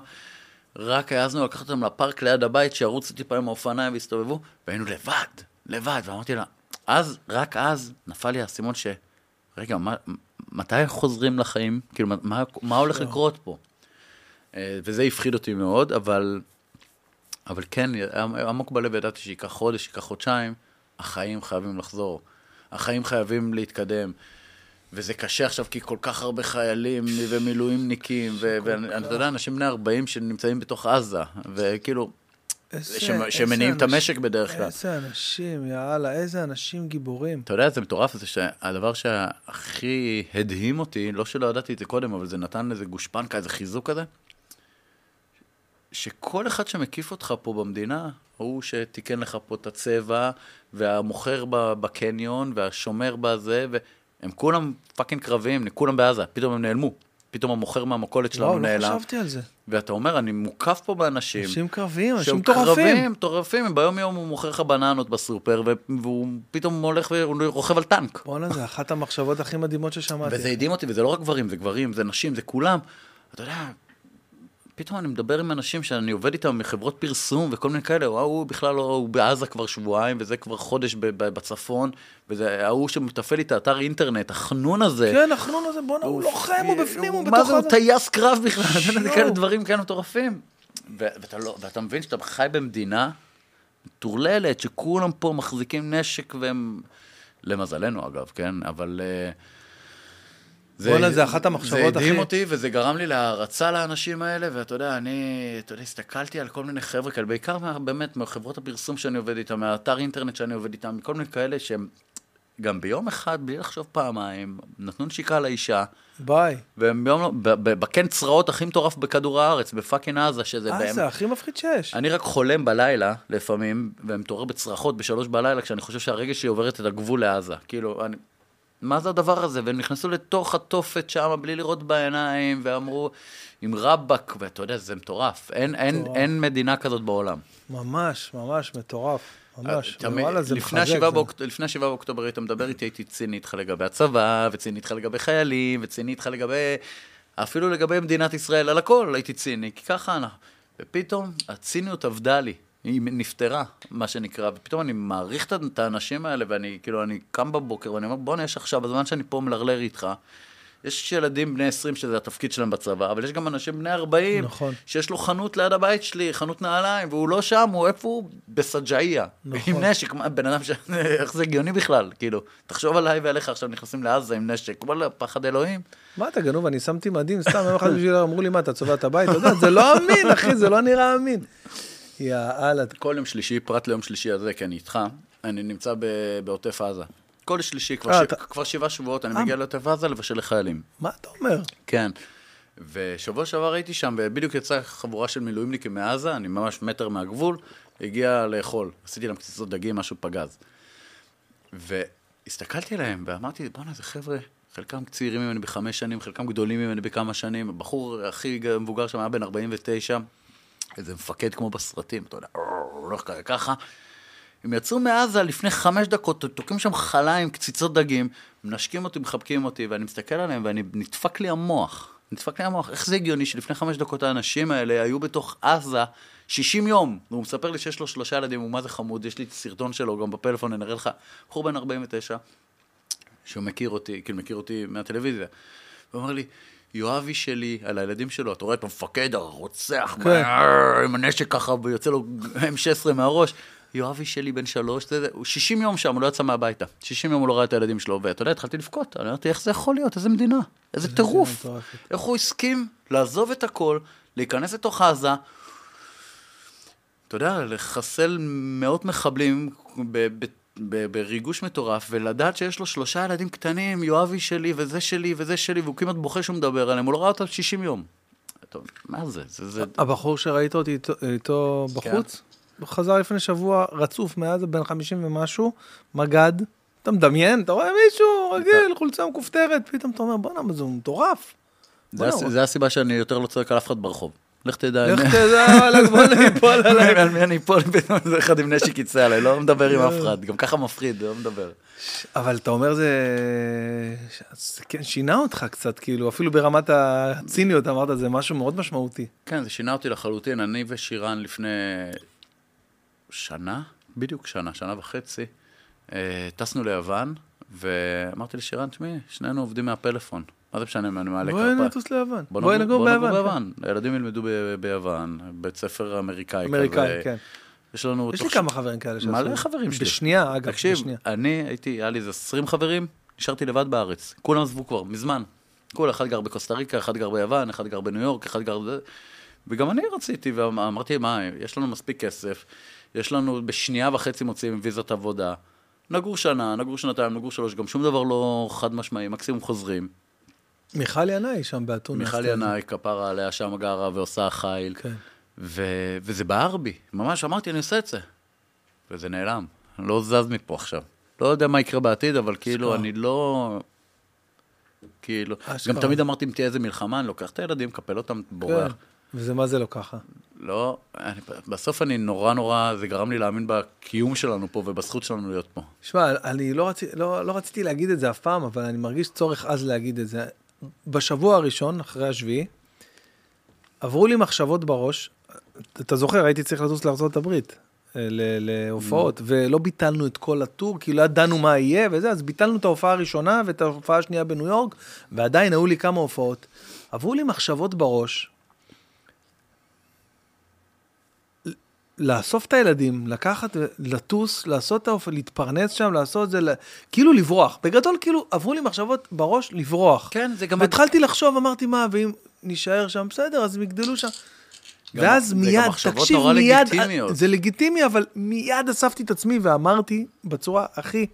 Speaker 2: רק העזנו לקחת אותם לפארק ליד הבית, שירוצו טיפה עם האופניים ויסתובבו, והיינו לבד, לבד, ואמרתי לה, אז, רק אז, נפל לי האסימון ש... רגע, מה, מתי חוזרים לחיים? כאילו, מה- מה, הולך. לקרות פה? אה, וזה הפחיד אותי מאוד, אבל, אבל כן, עמוק בלב ידעתי שייקח חודש, שייקח חודשיים, החיים חייבים לחזור. החיים חייבים להתקדם. וזה קשה עכשיו כי כל כך הרבה חיילים ומילואימניקים, ואתה יודע, אנשים בני 40 שנמצאים בתוך עזה, וכאילו, שמניעים את המשק בדרך כלל.
Speaker 1: איזה אנשים, יאללה, איזה אנשים גיבורים.
Speaker 2: אתה יודע, זה מטורף, זה שהדבר שהכי הדהים אותי, לא שלא ידעתי את זה קודם, אבל זה נתן איזה גושפנקה, איזה חיזוק כזה, שכל אחד שמקיף אותך פה במדינה, הוא שתיקן לך פה את הצבע, והמוכר בקניון, והשומר בזה, והם כולם fucking קרביים, כולם בעזה, פתאום הם נעלמו. פתאום המוכר מהמכולת שלנו
Speaker 1: וואו, לא
Speaker 2: נעלם.
Speaker 1: חשבתי על זה.
Speaker 2: ואתה אומר, אני מוקף פה באנשים.
Speaker 1: אנשים קרביים, אנשים
Speaker 2: שהם
Speaker 1: מטורפים.
Speaker 2: קרבים, מטורפים, ביום יום הוא מוכר לך בננות בסופר, והוא פתאום הולך ורוכב על טנק.
Speaker 1: בואנה, זה אחת המחשבות הכי מדהימות ששמעתי.
Speaker 2: וזה הדהים אותי, וזה לא רק גברים, זה גברים, זה נשים, זה כולם. אתה יודע, פתאום אני מדבר עם אנשים שאני עובד איתם מחברות פרסום וכל מיני כאלה, וואו, הוא בכלל לא, הוא בעזה כבר שבועיים, וזה כבר חודש בצפון, וזה ההוא שמתפעל לי את האתר אינטרנט, החנון הזה.
Speaker 1: כן, החנון הזה, בואנה, הוא לוחם, הוא בפנים, הוא
Speaker 2: מה
Speaker 1: בתוך
Speaker 2: זה, הוא. טייס קרב בכלל, זה. כאלה דברים כאלה מטורפים. ואתה לא- ואתה מבין שאתה חי במדינה מטורללת, שכולם פה מחזיקים נשק והם... למזלנו אגב, כן? אבל... אה,
Speaker 1: בואנה, זה אחת המחשבות
Speaker 2: זה הדהים אותי, וזה גרם לי להערצה לאנשים האלה, ואתה יודע, אני, אתה יודע, הסתכלתי על כל מיני חבר'ה כאלה, בעיקר מה, באמת מחברות הפרסום שאני עובד איתם, מהאתר אינטרנט שאני עובד איתם, מכל מיני כאלה שהם גם ביום אחד, בלי לחשוב פעמיים, נתנו נשיקה לאישה,
Speaker 1: ביי.
Speaker 2: והם ביום, לא- בקן צרעות הכי מטורף בכדור הארץ, ב fucking עזה, שזה
Speaker 1: אה,
Speaker 2: באמת...
Speaker 1: זה הכי מפחיד שיש.
Speaker 2: אני רק חולם בלילה, לפעמים, ומתעורר בצרחות בשלוש בלילה, כשאני חושב שהרגל שלי עוברת את הגבול לעזה. כאילו, אני... מה זה הדבר הזה? והם נכנסו לתוך התופת שם בלי לראות בעיניים, ואמרו, עם רבאק, ואתה יודע, זה מטורף. אין, אין,
Speaker 1: מטורף.
Speaker 2: אין מדינה כזאת בעולם.
Speaker 1: ממש, ממש מטורף. ממש. וואלה, זה
Speaker 2: לפני
Speaker 1: מחזק.
Speaker 2: באוקט- לפני השבעה באוקטובר היית מדבר איתי, הייתי ציני איתך לגבי הצבא, וציני איתך לגבי חיילים, וציני איתך לגבי... אפילו לגבי מדינת ישראל, על הכל הייתי ציני, כי ככה אנחנו. ופתאום הציניות עבדה לי, היא נפטרה, מה שנקרא, ופתאום אני מעריך את- האנשים האלה, ואני כאילו, אני קם בבוקר ואני אומר, בוא'נה, יש עכשיו, בזמן שאני פה מלרלר איתך, יש ילדים בני 20 שזה התפקיד שלהם בצבא, אבל יש גם אנשים בני 40,
Speaker 1: נכון.
Speaker 2: שיש לו חנות ליד הבית שלי, חנות נעליים, והוא לא שם, הוא איפה הוא? בסג'איה.
Speaker 1: נכון.
Speaker 2: עם נשק, מה, בן אדם ש... איך זה הגיוני בכלל? כאילו, תחשוב עליי ועליך עכשיו נכנסים לעזה עם נשק, וואלה, פחד אלוהים.
Speaker 1: מה אתה גנוב? אני שמתי מדים סתם, יום אחד בשביל אמרו לי, מה, אתה צובע את הבית? אתה יודע, זה לא אמין, אחי, זה לא נראה אמין. יאללה,
Speaker 2: כל יום שלישי, פרט ליום שלישי הזה, כי אני איתך, אני נמצא בעוטף עזה. כל שלישי, כבר,
Speaker 1: אה,
Speaker 2: ש...
Speaker 1: אתה-
Speaker 2: כבר שבעה שבועות, אני
Speaker 1: אה.
Speaker 2: מגיע לעוטף עזה לבשל לחיילים.
Speaker 1: מה אתה אומר?
Speaker 2: כן. ושבוע שעבר הייתי שם, ובדיוק יצאה חבורה של מילואימניקים מעזה, אני ממש מטר מהגבול, הגיע לאכול. עשיתי להם קציצות דגים, משהו פגז. והסתכלתי עליהם ואמרתי, בואנה, זה חבר'ה, חלקם צעירים ממני בחמש שנים, חלקם גדולים ממני בכמה שנים. הבחור הכי מבוגר שם היה בן 49, איזה מפקד כמו בסרטים, אתה יודע, הולך ככה. הם יצאו מעזה לפני חמש דקות, תוקעים שם חלה עם קציצות דגים, מנשקים אותי, מחבקים אותי, ואני מסתכל עליהם ואני, נדפק לי המוח. נדפק לי המוח. איך זה הגיוני שלפני חמש דקות האנשים האלה היו בתוך עזה 60 יום? והוא מספר לי שיש לו שלושה ילדים, הוא מה זה חמוד, יש לי את הסרטון שלו גם בפלאפון, אני אראה לך. בחור בן 49, שהוא מכיר אותי, כאילו מכיר אותי מהטלוויזיה. הוא אומר לי, יואבי שלי, על הילדים שלו, אתה רואה את המפקד הרוצח,
Speaker 1: כן.
Speaker 2: עם הנשק ככה, ויוצא לו M16 מהראש. יואבי שלי בן שלוש, זה, הוא 60 יום שם, הוא לא יצא מהביתה. 60 יום הוא לא ראה את הילדים שלו, ואתה יודע, התחלתי לבכות. אני אמרתי, איך זה יכול להיות? איזה מדינה? איזה טירוף. איך הוא הסכים לעזוב את הכל, להיכנס לתוך עזה, אתה יודע, לחסל מאות מחבלים בריגוש מטורף, ולדעת שיש לו שלושה ילדים קטנים, יואבי שלי, וזה שלי, וזה שלי, והוא כמעט בוכה שהוא מדבר עליהם, הוא לא ראה אותם 60 יום. טוב, מה זה? זה, זה...
Speaker 1: הבחור שראית אותי איתו- איתו בחוץ, הוא חזר לפני שבוע רצוף מעזה, בן 50 ומשהו, מג"ד. אתה מדמיין, אתה רואה מישהו רגיל, חולצה מכופתרת, פתאום אתה אומר, בואנה, זה מטורף.
Speaker 2: זה הסיבה שאני יותר לא צועק על אף אחד ברחוב. לך תדע.
Speaker 1: לך תדע, וואלה, בוא ניפול עליי.
Speaker 2: על מי אני אפול פתאום איזה אחד עם נשק יצא עליי, לא מדבר עם אף אחד, גם ככה מפחיד, לא מדבר.
Speaker 1: אבל אתה אומר זה... זה כן שינה אותך קצת, כאילו, אפילו ברמת הציניות אמרת, זה משהו מאוד משמעותי.
Speaker 2: כן, זה שינה אותי לחלוטין. אני ושירן לפני שנה, בדיוק שנה, שנה וחצי, אה, טסנו ליוון, ואמרתי לשירן, תשמעי, שנינו עובדים מהפלאפון. מה זה משנה אם אני מעלה
Speaker 1: בואי
Speaker 2: כרפיים?
Speaker 1: נטוס ליוון.
Speaker 2: בוא
Speaker 1: בואי
Speaker 2: נגור-
Speaker 1: ביוון.
Speaker 2: הילדים ילמדו ב- ביוון, בית ספר אמריקאי כזה.
Speaker 1: אמריקאי, כן.
Speaker 2: יש לנו...
Speaker 1: יש לי כמה חברים כאלה שעשו.
Speaker 2: מלא חברים שלי.
Speaker 1: בשנייה, אגב,
Speaker 2: תקשיב,
Speaker 1: בשנייה.
Speaker 2: אני הייתי, היה לי איזה 20 חברים, נשארתי לבד בארץ. כולם עזבו כבר, מזמן. כל אחד גר בקוסטה ריקה, אחד גר ביוון, אחד גר בניו יורק, אחד גר... וגם אני רציתי, ואמרתי, מה, יש לנו מספיק כסף, יש לנו, בשנייה וחצי מוציאים ויזת עבודה. נגור שנה, נגור שנתיים, נגור שלוש, גם שום דבר לא חד משמעי, מקסימום חוזרים.
Speaker 1: מיכל ינאי שם באתונה.
Speaker 2: מיכל. ינאי, כפרה עליה שם גרה ועושה חיל.
Speaker 1: כן.
Speaker 2: ו- וזה בער בי, ממש אמרתי, אני עושה את זה. וזה נעלם, אני לא זז מפה עכשיו. לא יודע מה יקרה בעתיד, אבל כאילו. אני לא... כאילו,
Speaker 1: אשכרה.
Speaker 2: גם תמיד אמרתי, אם תהיה איזה מלחמה, אני לוקח את הילדים, מקפל אותם,
Speaker 1: כן.
Speaker 2: בורח.
Speaker 1: וזה מה זה לא ככה.
Speaker 2: לא, אני, בסוף אני נורא נורא, זה גרם לי להאמין בקיום שלנו פה ובזכות שלנו להיות פה.
Speaker 1: שמע, אני לא, רצי, לא, לא רציתי להגיד את זה אף פעם, אבל אני מרגיש צורך עז להגיד את זה. בשבוע הראשון, אחרי השביעי, עברו לי מחשבות בראש. אתה זוכר, הייתי צריך לטוס לארה"ב להופעות, ולא ביטלנו את כל הטור, כי לא ידענו מה יהיה וזה, אז ביטלנו את ההופעה הראשונה ואת ההופעה השנייה בניו יורק, ועדיין היו לי כמה הופעות. עברו לי מחשבות בראש, לאסוף את הילדים, לקחת, לטוס, לעשות את האופן, להתפרנס שם, לעשות את זה, ל- כאילו לברוח. בגדול, כאילו, עברו לי מחשבות בראש לברוח.
Speaker 2: כן, זה גם...
Speaker 1: והתחלתי לחשוב, אמרתי, מה, ואם נישאר שם, בסדר, אז הם יגדלו שם.
Speaker 2: גם-
Speaker 1: ואז
Speaker 2: זה
Speaker 1: מיד,
Speaker 2: מחשבות
Speaker 1: תקשיב,
Speaker 2: נורא
Speaker 1: מיד,
Speaker 2: לגיטימיות.
Speaker 1: זה לגיטימי, אבל מיד אספתי את עצמי ואמרתי בצורה הכי,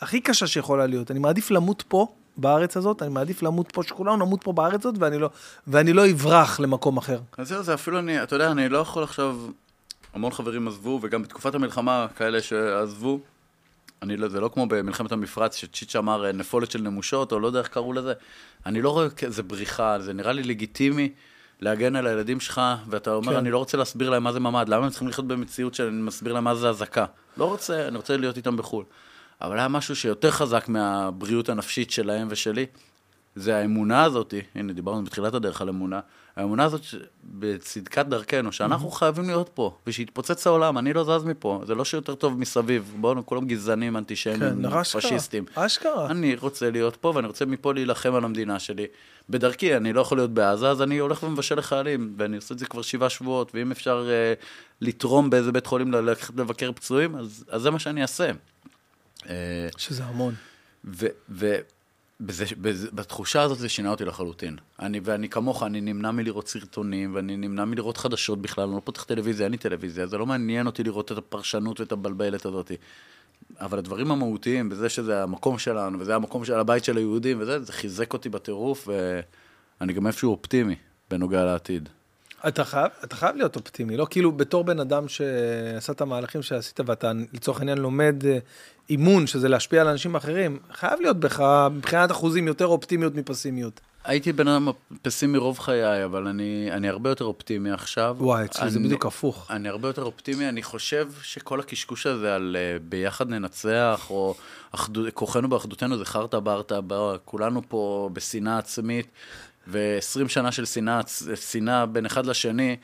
Speaker 1: הכי קשה שיכולה להיות, אני מעדיף למות פה, בארץ הזאת, אני מעדיף למות פה, שכולנו נמות פה בארץ הזאת, ואני לא, ואני לא אברח למקום אחר.
Speaker 2: אז זהו, זה אפילו אני, אתה יודע, אני לא יכול עכשיו, המון חברים עזבו, וגם בתקופת המלחמה, כאלה שעזבו, אני לא, זה לא כמו במלחמת המפרץ, שצ'יץ' אמר אה, נפולת של נמושות, או לא יודע איך קראו לזה. אני לא רואה כזה בריחה, זה נראה לי לגיטימי להגן על הילדים שלך, ואתה אומר,
Speaker 1: כן.
Speaker 2: אני לא רוצה להסביר להם מה זה ממ"ד, למה הם צריכים לחיות במציאות שאני מסביר להם מה זה אזעקה? לא רוצה, אני רוצה להיות איתם בחו"ל. אבל היה משהו שיותר חזק מהבריאות הנפשית שלהם ושלי, זה האמונה הזאת, הנה דיברנו בתחילת הדרך על אמונה, האמונה הזאת ש- בצדקת דרכנו, שאנחנו חייבים להיות פה, ושיתפוצץ העולם, אני לא זז מפה, זה לא שיותר טוב מסביב, בואו, כולם גזענים,
Speaker 1: כן,
Speaker 2: אנטישמים,
Speaker 1: אשכרה.
Speaker 2: פשיסטים.
Speaker 1: אשכרה.
Speaker 2: אני רוצה להיות פה, ואני רוצה מפה להילחם על המדינה שלי. בדרכי, אני לא יכול להיות בעזה, אז אני הולך ומבשל לחיילים, ואני עושה את זה כבר שבעה שבועות, ואם אפשר אה, לתרום באיזה בית חולים, ללכת לבקר פצועים, אז, אז זה מה שאני אעשה. אה,
Speaker 1: שזה המון.
Speaker 2: ובתחושה הזאת זה שינה אותי לחלוטין. אני, ואני כמוך, אני נמנע מלראות סרטונים, ואני נמנע מלראות חדשות בכלל, אני לא פותח טלוויזיה, אין לי טלוויזיה, זה לא מעניין אותי לראות את הפרשנות ואת הבלבלת הזאת. אבל הדברים המהותיים, בזה שזה המקום שלנו, וזה המקום של הבית של היהודים, וזה, זה חיזק אותי בטירוף, ואני גם איפשהו אופטימי בנוגע לעתיד.
Speaker 1: אתה חייב, אתה חייב להיות אופטימי, לא כאילו בתור בן אדם שעשה את המהלכים שעשית ואתה לצורך העניין לומד אה, אימון, שזה להשפיע על אנשים אחרים, חייב להיות בך מבחינת אחוזים יותר אופטימיות מפסימיות.
Speaker 2: הייתי בן אדם פסימי רוב חיי, אבל אני, אני הרבה יותר אופטימי עכשיו.
Speaker 1: וואי, אצלי זה בדיוק הפוך.
Speaker 2: אני הרבה יותר אופטימי, אני חושב שכל הקשקוש הזה על uh, ביחד ננצח, או אחדו, כוחנו באחדותנו זה חרטה ברטה, ב- כולנו פה בשנאה עצמית, ו-20 שנה של שנאה, שנאה בין אחד לשני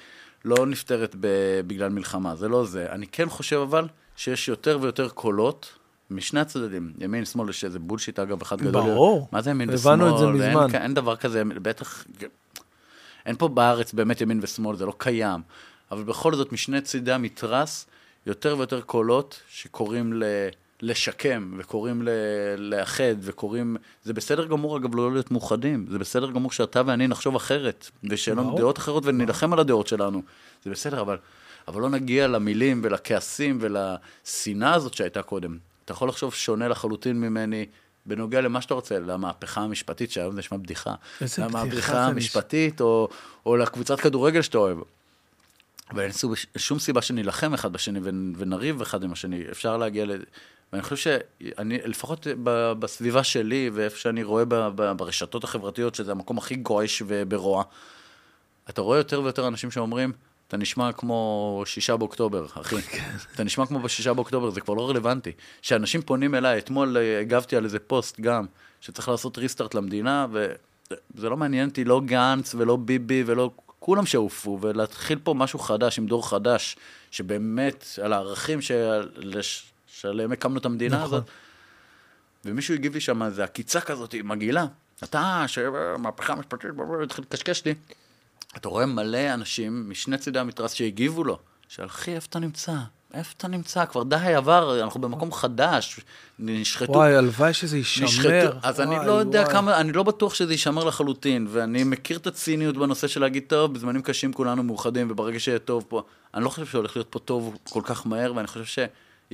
Speaker 2: לא נפתרת בגלל מלחמה, זה לא זה. אני כן חושב אבל שיש יותר ויותר קולות. משני הצדדים, ימין, שמאל, יש איזה בולשיט אגב אחד גדול.
Speaker 1: ברור.
Speaker 2: מה זה ימין ושמאל?
Speaker 1: הבנו את זה מזמן.
Speaker 2: כ- אין דבר כזה, בטח, אין פה בארץ באמת ימין ושמאל, זה לא קיים. אבל בכל זאת, משני צידי המתרס, יותר ויותר קולות שקוראים ל... לשקם, וקוראים ל... לאחד, וקוראים... זה בסדר גמור, אגב, לא להיות מאוחדים. זה בסדר גמור שאתה ואני נחשוב אחרת, ושיהיה לנו. דעות אחרות ונילחם על הדעות שלנו. זה בסדר, אבל, אבל לא נגיע למילים ולכעסים ולשנאה הזאת שהייתה קודם. אתה יכול לחשוב שונה לחלוטין ממני. בנוגע למה שאתה רוצה, למהפכה המשפטית, שהיום זה נשמע בדיחה.
Speaker 1: איזה בדיחה זה
Speaker 2: למהפכה
Speaker 1: נשמע.
Speaker 2: המשפטית, או, או לקבוצת כדורגל שאתה אוהב. ואין סוג- שום סיבה שנילחם אחד בשני ונ- ונריב אחד עם השני. אפשר להגיע ל... ואני חושב שאני, לפחות ב- בסביבה שלי, ואיפה שאני רואה ב- ב- ברשתות החברתיות, שזה המקום הכי גועש וברוע, אתה רואה יותר ויותר אנשים שאומרים, אתה נשמע כמו שישה באוקטובר, אחי. אתה נשמע כמו בשישה באוקטובר, זה כבר לא רלוונטי. שאנשים פונים אליי, אתמול הגבתי על איזה פוסט גם, שצריך לעשות ריסטארט למדינה, וזה לא מעניין אותי לא גנץ ולא ביבי ולא... כולם שעופו, ולהתחיל פה משהו חדש עם דור חדש, שבאמת, על הערכים של... לש- שעליהם הקמנו את המדינה
Speaker 1: נכון.
Speaker 2: הזאת. ומישהו הגיב לי שם איזה עקיצה כזאת מגעילה. אתה, שמהפכה המשפטית, התחיל לקשקש לי. אתה רואה מלא אנשים משני צידי המתרס שהגיבו לו, של אחי, איפה אתה נמצא? איפה אתה נמצא? כבר די עבר, אנחנו במקום חדש, נשחטו.
Speaker 1: וואי, הלוואי שזה יישמר.
Speaker 2: נשחטו. אז אני
Speaker 1: וואי,
Speaker 2: לא יודע
Speaker 1: וואי.
Speaker 2: כמה, אני לא בטוח שזה יישמר לחלוטין, ואני מכיר את הציניות בנושא של להגיד, טוב, בזמנים קשים כולנו מאוחדים, וברגע שיהיה טוב פה, אני לא חושב שהולך להיות פה טוב כל כך מהר, ואני חושב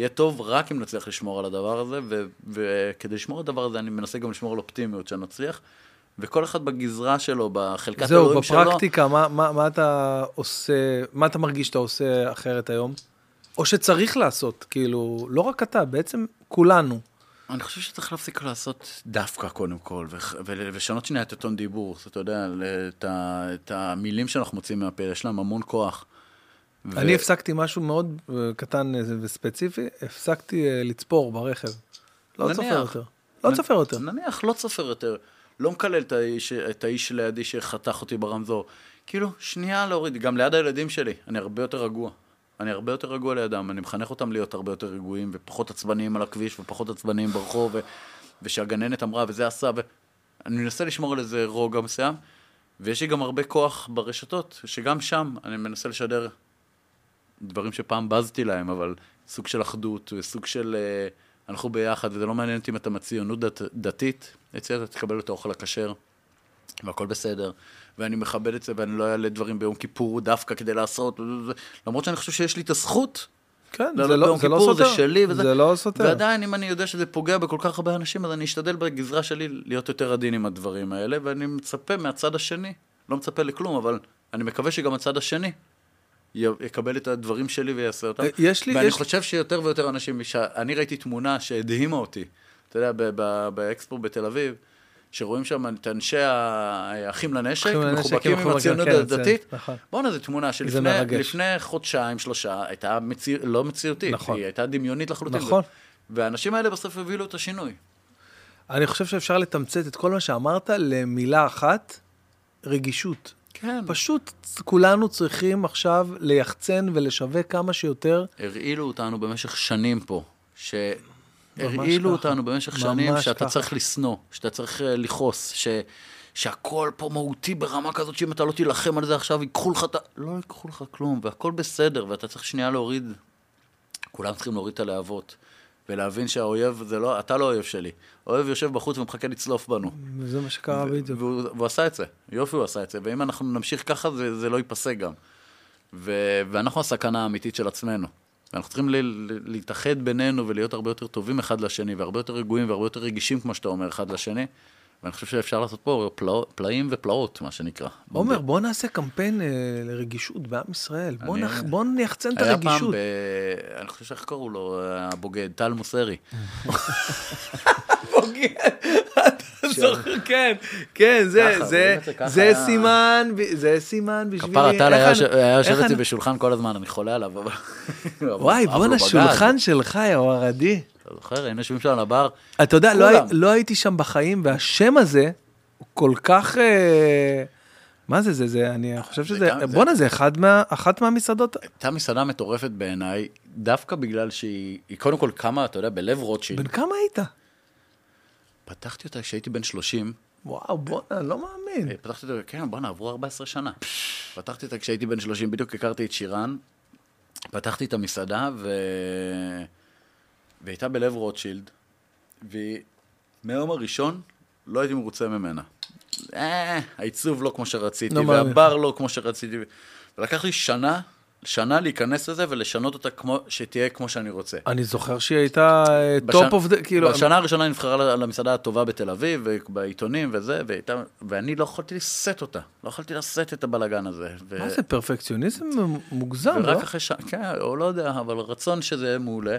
Speaker 2: שיהיה טוב רק אם נצליח לשמור על הדבר הזה, וכדי לשמור על הדבר הזה, אני מנסה גם לשמור על אופטימיות שנצליח, וכל אחד בגזרה שלו, בחלקת
Speaker 1: זהו,
Speaker 2: אלוהים שלו.
Speaker 1: בפרקטיקה, מה, מה, מה אתה עושה, מה אתה מרגיש שאתה עושה אחרת היום? או שצריך לעשות, כאילו, לא רק אתה, בעצם כולנו.
Speaker 2: אני חושב שצריך להפסיק לעשות דווקא קודם כל, ו- ו- ולשנות שנייה את הטון דיבור. אתה יודע, את, ה- את המילים שאנחנו מוצאים מהפה, יש להם המון כוח. ו-
Speaker 1: אני הפסקתי משהו מאוד אה, קטן אה, וספציפי, הפסקתי אה, לצפור ברכב. לא
Speaker 2: נניח.
Speaker 1: צופר יותר. לא
Speaker 2: נ-
Speaker 1: צופר יותר.
Speaker 2: נניח, לא צופר יותר. לא מקלל את האיש, את האיש לידי שחתך אותי ברמזור. כאילו, שנייה להוריד, גם ליד הילדים שלי, אני הרבה יותר רגוע. אני הרבה יותר רגוע לידם, אני מחנך אותם להיות הרבה יותר רגועים, ופחות עצבניים על הכביש, ופחות עצבניים ברחוב, ו... ושהגננת אמרה, וזה עשה, ואני מנסה לשמור על איזה רוגע מסוים, ויש לי גם הרבה כוח ברשתות, שגם שם אני מנסה לשדר דברים שפעם בזתי להם, אבל סוג של אחדות, וסוג של אה, אנחנו ביחד, וזה לא מעניין אותי אם אתה מציונות דת, דתית, אצלי אתה תקבל את האוכל הכשר, והכל בסדר, ואני מכבד את זה, ואני לא אעלה דברים ביום כיפור דווקא כדי לעשות, למרות שאני חושב שיש לי את הזכות,
Speaker 1: כן,
Speaker 2: לא,
Speaker 1: זה
Speaker 2: לא,
Speaker 1: לא, זה לא
Speaker 2: כיפור,
Speaker 1: סותר.
Speaker 2: זה שלי, וזה-
Speaker 1: זה לא סותר.
Speaker 2: ועדיין, אם אני יודע שזה פוגע בכל כך הרבה אנשים, אז אני אשתדל בגזרה שלי להיות יותר עדין עם הדברים האלה, ואני מצפה מהצד השני, לא מצפה לכלום, אבל אני מקווה שגם הצד השני יקבל את הדברים שלי ויעשה אותם.
Speaker 1: אה, יש לי-
Speaker 2: ואני
Speaker 1: יש-
Speaker 2: חושב שיותר ויותר אנשים, אני ראיתי תמונה שהדהימה אותי, אתה יודע, ב- ב- באקספו בתל אביב, שרואים שם את אנשי האחים לנשק, מחובקים עם הציונות
Speaker 1: כן,
Speaker 2: הדתית.
Speaker 1: זה- נכון.
Speaker 2: בואנה, זו תמונה שלפני חודשיים, שלושה, הייתה מציא, לא מציאותית,
Speaker 1: נכון.
Speaker 2: היא הייתה דמיונית לחלוטין.
Speaker 1: נכון.
Speaker 2: והאנשים האלה בסוף הובילו את השינוי.
Speaker 1: אני חושב שאפשר לתמצת את כל מה שאמרת למילה אחת, רגישות.
Speaker 2: כן.
Speaker 1: פשוט כולנו צריכים עכשיו ליחצן ולשווק כמה שיותר.
Speaker 2: הרעילו אותנו במשך שנים פה.
Speaker 1: ממש
Speaker 2: שהרעילו
Speaker 1: ככה.
Speaker 2: אותנו במשך שנים שאתה
Speaker 1: ככה.
Speaker 2: צריך לשנוא, שאתה צריך אה, לכעוס, ש... שהכל פה מהותי ברמה כזאת שאם אתה לא תילחם על זה עכשיו, ייקחו לך את ה... לא ייקחו לך כלום, והכל בסדר, ואתה צריך שנייה להוריד. כולם צריכים להוריד את הלהבות, ולהבין שהאויב זה לא, אתה לא האויב שלי. האויב יושב בחוץ ומחכה לצלוף בנו.
Speaker 1: זה מה שקרה בדיוק.
Speaker 2: והוא, והוא עשה את זה, יופי הוא עשה את זה, ואם אנחנו נמשיך ככה זה, זה לא ייפסק גם. ו, ואנחנו הסכנה האמיתית של עצמנו. ואנחנו צריכים ל, ל, להתאחד בינינו ולהיות הרבה יותר טובים אחד לשני, והרבה יותר רגועים והרבה יותר רגישים, כמו שאתה אומר, אחד לשני. ואני חושב שאפשר לעשות פה פלא, פלאים ופלאות, מה שנקרא.
Speaker 1: עומר, בוא נעשה קמפיין אה, לרגישות בעם ישראל. בוא
Speaker 2: אני-
Speaker 1: נח- בוא נייחצן את
Speaker 2: היה פעם,
Speaker 1: הרגישות.
Speaker 2: ב... אני חושב שאיך קראו לו, הבוגד, טל מוסרי.
Speaker 1: אתה זוכר, כן, כן, זה, סימן, זה סימן בשבילי.
Speaker 2: כפרה טל
Speaker 1: איך
Speaker 2: היה יושב- אצלי בשולחן כל הזמן, אני חולה עליו, אבל...
Speaker 1: וואי, בואנה. שולחן שלך, יא ורדי.
Speaker 2: אתה זוכר, היינו יושבים שם על הבר,
Speaker 1: אתה יודע, לא, לא הייתי שם בחיים, והשם הזה הוא כל כך... אה, מה זה, זה, זה, אני חושב שזה, בואנה, זה אחד מה, אחת מהמסעדות,
Speaker 2: הייתה מסעדה מטורפת בעיניי, דווקא בגלל שהיא היא קודם כל קמה, אתה יודע, בלב רוטשילד.
Speaker 1: בן כמה היית?
Speaker 2: פתחתי אותה כשהייתי בן 30.
Speaker 1: וואו, בואנה, לא מאמין.
Speaker 2: אה, פתחתי אותה, כן, בואנה, עברו 14 שנה. פתחתי אותה כשהייתי בן 30, בדיוק הכרתי את שירן. פתחתי את המסעדה, ו... והייתה בלב רוטשילד, ומהיום הראשון לא הייתי מרוצה ממנה. אה, העיצוב לא כמו שרציתי,
Speaker 1: לא.
Speaker 2: והבר לא כמו שרציתי. ולקח לי שנה, שנה להיכנס לזה ולשנות אותה כמו, שתהיה כמו שאני רוצה.
Speaker 1: אני זוכר שהיא הייתה
Speaker 2: top
Speaker 1: of the, כאילו,
Speaker 2: בשנה הראשונה היא נבחרה למסעדה הטובה בתל אביב, ובעיתונים וזה, והייתה, ואני לא יכולתי לשאת אותה. לא יכולתי לשאת את הבלגן הזה. ו...
Speaker 1: מה זה, פרפקציוניזם מוגזם, לא?
Speaker 2: ורק אחרי שנה, כן, או לא יודע, אבל רצון שזה יהיה מעולה.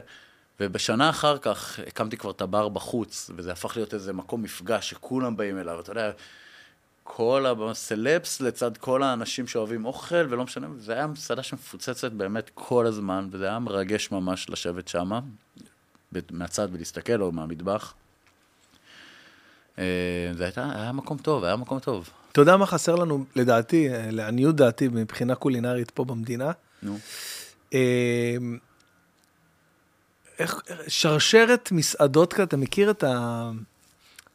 Speaker 2: ובשנה אחר כך הקמתי כבר את הבר בחוץ, וזה הפך להיות איזה מקום מפגש שכולם באים אליו, אתה יודע, כל הסלפס לצד כל האנשים שאוהבים אוכל, ולא משנה, זה היה מסעדה שמפוצצת באמת כל הזמן, וזה היה מרגש ממש לשבת שמה, מהצד ולהסתכל, או מהמטבח. אה, זה הייתה, היה מקום טוב, היה מקום טוב.
Speaker 1: אתה יודע מה חסר לנו, לדעתי, אה, לעניות דעתי, מבחינה קולינרית פה במדינה?
Speaker 2: נו.
Speaker 1: אה, איך, שרשרת מסעדות כזה, אתה מכיר את ה...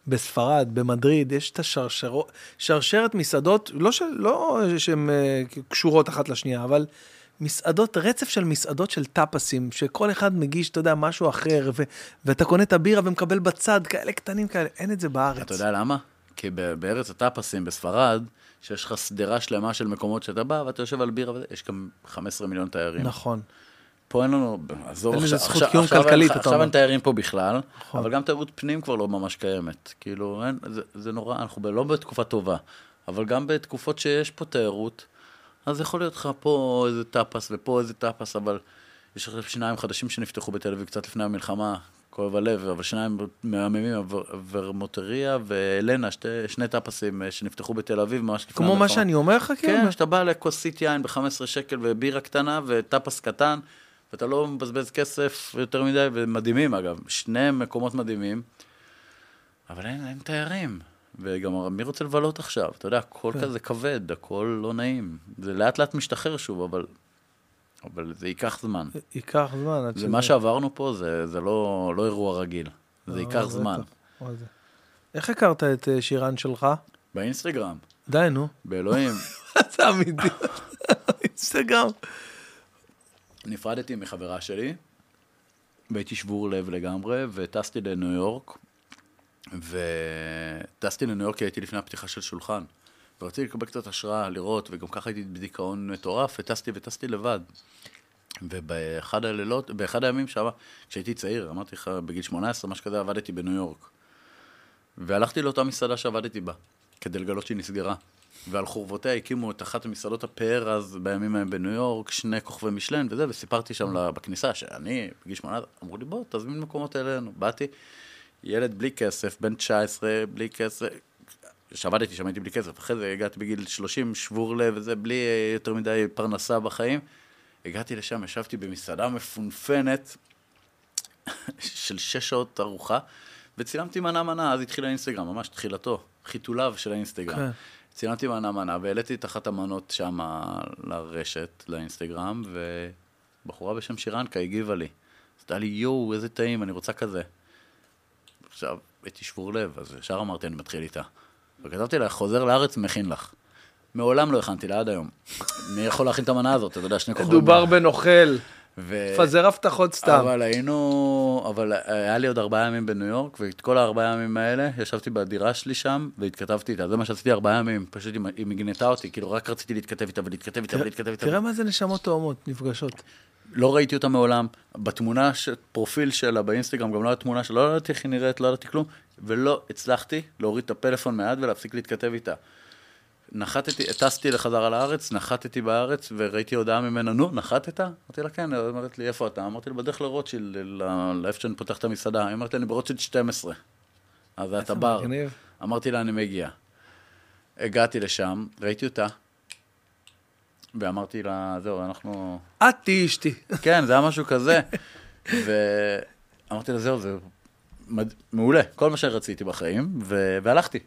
Speaker 1: בספרד, במדריד, יש את השרשרות, שרשרת מסעדות, לא, של, לא שהן אה, קשורות אחת לשנייה, אבל מסעדות, רצף של מסעדות של טאפסים, שכל אחד מגיש, אתה יודע, משהו אחר, ו, ואתה קונה את הבירה ומקבל בצד, כאלה קטנים כאלה, אין את זה בארץ.
Speaker 2: אתה יודע למה? כי בארץ הטאפסים בספרד, שיש לך שדרה שלמה של מקומות שאתה בא ואתה יושב על בירה יש גם 15 מיליון תיירים.
Speaker 1: נכון.
Speaker 2: פה אין לנו, עזוב
Speaker 1: אין
Speaker 2: עכשיו, עכשיו,
Speaker 1: קיום
Speaker 2: עכשיו,
Speaker 1: כלכלית,
Speaker 2: עכשיו
Speaker 1: אומר.
Speaker 2: אין תיירים פה בכלל,
Speaker 1: נכון.
Speaker 2: אבל גם תיירות פנים כבר לא ממש קיימת. כאילו, אין, זה, זה נורא, אנחנו ב- לא בתקופה טובה, אבל גם בתקופות שיש פה תיירות, אז יכול להיות לך פה איזה טאפס ופה איזה טאפס, אבל יש עכשיו שניים חדשים שנפתחו בתל אביב קצת לפני המלחמה, כואב הלב, אבל שניים מהממים, ורמוטריה ואלנה, שתי, שני טאפסים אה, שנפתחו בתל אביב ממש לפני
Speaker 1: כמו. מה שאני אומר לך, כאילו?
Speaker 2: כן, שאתה בא לכוסית יין ב-15 שקל ובירה קטנה וטאפס קטן, ואתה לא מבזבז כסף יותר מדי, ומדהימים אגב, שני מקומות מדהימים, אבל אין, אין תיירים. וגם מי רוצה לבלות עכשיו? אתה יודע, הכל
Speaker 1: כן.
Speaker 2: כזה כבד, הכל לא נעים. זה לאט לאט משתחרר שוב, אבל, אבל זה ייקח זמן.
Speaker 1: ייקח זמן
Speaker 2: זה מה שעברנו פה, זה, זה לא, לא אירוע רגיל. זה
Speaker 1: אה,
Speaker 2: ייקח
Speaker 1: בטח.
Speaker 2: זמן.
Speaker 1: זה- איך הכרת את אה, שירן שלך?
Speaker 2: באינסטגרם,
Speaker 1: די, נו.
Speaker 2: באלוהים.
Speaker 1: זה אמיתי. אינסטגרם.
Speaker 2: נפרדתי מחברה שלי, והייתי שבור לב לגמרי, וטסתי לניו יורק, וטסתי לניו יורק כי הייתי לפני הפתיחה של שולחן. ורציתי לקבל קצת השראה, לראות, וגם ככה הייתי בדיכאון מטורף, וטסתי וטסתי לבד. ובאחד הלילות, באחד הימים שם, כשהייתי צעיר, אמרתי לך, בגיל 18, משהו כזה, עבדתי בניו יורק. והלכתי לאותה מסעדה שעבדתי בה, כדי לגלות שהיא נסגרה. ועל חורבותיה הקימו את אחת המסעדות הפאר אז בימים ההם בניו יורק, שני כוכבי משלן וזה, וסיפרתי שם לה- בכניסה שאני, בגיל 18, אמרו לי, בוא, תזמין מקומות אלינו. באתי, ילד בלי כסף, בן 19, בלי כסף, שעבדתי שם הייתי בלי כסף, אחרי זה הגעתי בגיל 30, שבור לב וזה, בלי אה, יותר מדי פרנסה בחיים. הגעתי לשם, ישבתי במסעדה מפונפנת של שש שעות ארוחה, וצילמתי מנה-מנה, אז התחיל האינסטגרם, ממש תחילתו, חיתוליו של האינסטגרם.
Speaker 1: כן.
Speaker 2: צילמתי מנה-מנה, והעליתי את אחת המנות שם לרשת, לאינסטגרם, ובחורה בשם שירנקה הגיבה לי. אז הייתה לי, יואו, איזה טעים, אני רוצה כזה. עכשיו, הייתי שבור לב, אז ישר אמרתי, אני מתחיל איתה. וכתבתי לה, חוזר לארץ, מכין לך. מעולם לא הכנתי לה עד היום. מי יכול להכין את המנה הזאת? אתה יודע, שני כוכבים.
Speaker 1: מדובר בנוכל,
Speaker 2: ו...
Speaker 1: תפזר הבטחות סתם.
Speaker 2: אבל היינו, אבל היה לי עוד ארבעה ימים בניו יורק, ואת כל הארבעה ימים האלה ישבתי בדירה שלי שם, והתכתבתי איתה. זה מה שעשיתי ארבעה ימים, פשוט היא- מגנתה אותי, כאילו רק רציתי להתכתב איתה ולהתכתב איתה ולהתכתב איתה.
Speaker 1: תראה מה זה נשמות תאומות, נפגשות.
Speaker 2: לא ראיתי אותה מעולם. בתמונה, ש... פרופיל שלה באינסטגרם, גם לא הייתה תמונה שלה, לא ידעתי איך היא נראית, לא ידעתי כלום, ולא הצלחתי להוריד את הפלאפון מהיד ולהפסיק להתכתב איתה. נחתתי, טסתי לחזרה לארץ, נחתתי בארץ, וראיתי הודעה ממנה, נו, נחתת? אמרתי לה, כן, היא אומרת לי, איפה אתה? אמרתי לה, בדרך לרוטשילד, לאיפה שאני פותח את המסעדה. היא אומרת לי, אני ברוטשילד 12. אז הטבר.
Speaker 1: מגניב.
Speaker 2: אמרתי לה, אני מגיע. הגעתי לשם, ראיתי אותה, ואמרתי לה, זהו, אנחנו...
Speaker 1: את תהיי אשתי.
Speaker 2: כן, זה היה משהו כזה. ואמרתי לה, זהו, זה מד... מעולה, כל מה שרציתי בחיים, ו... והלכתי,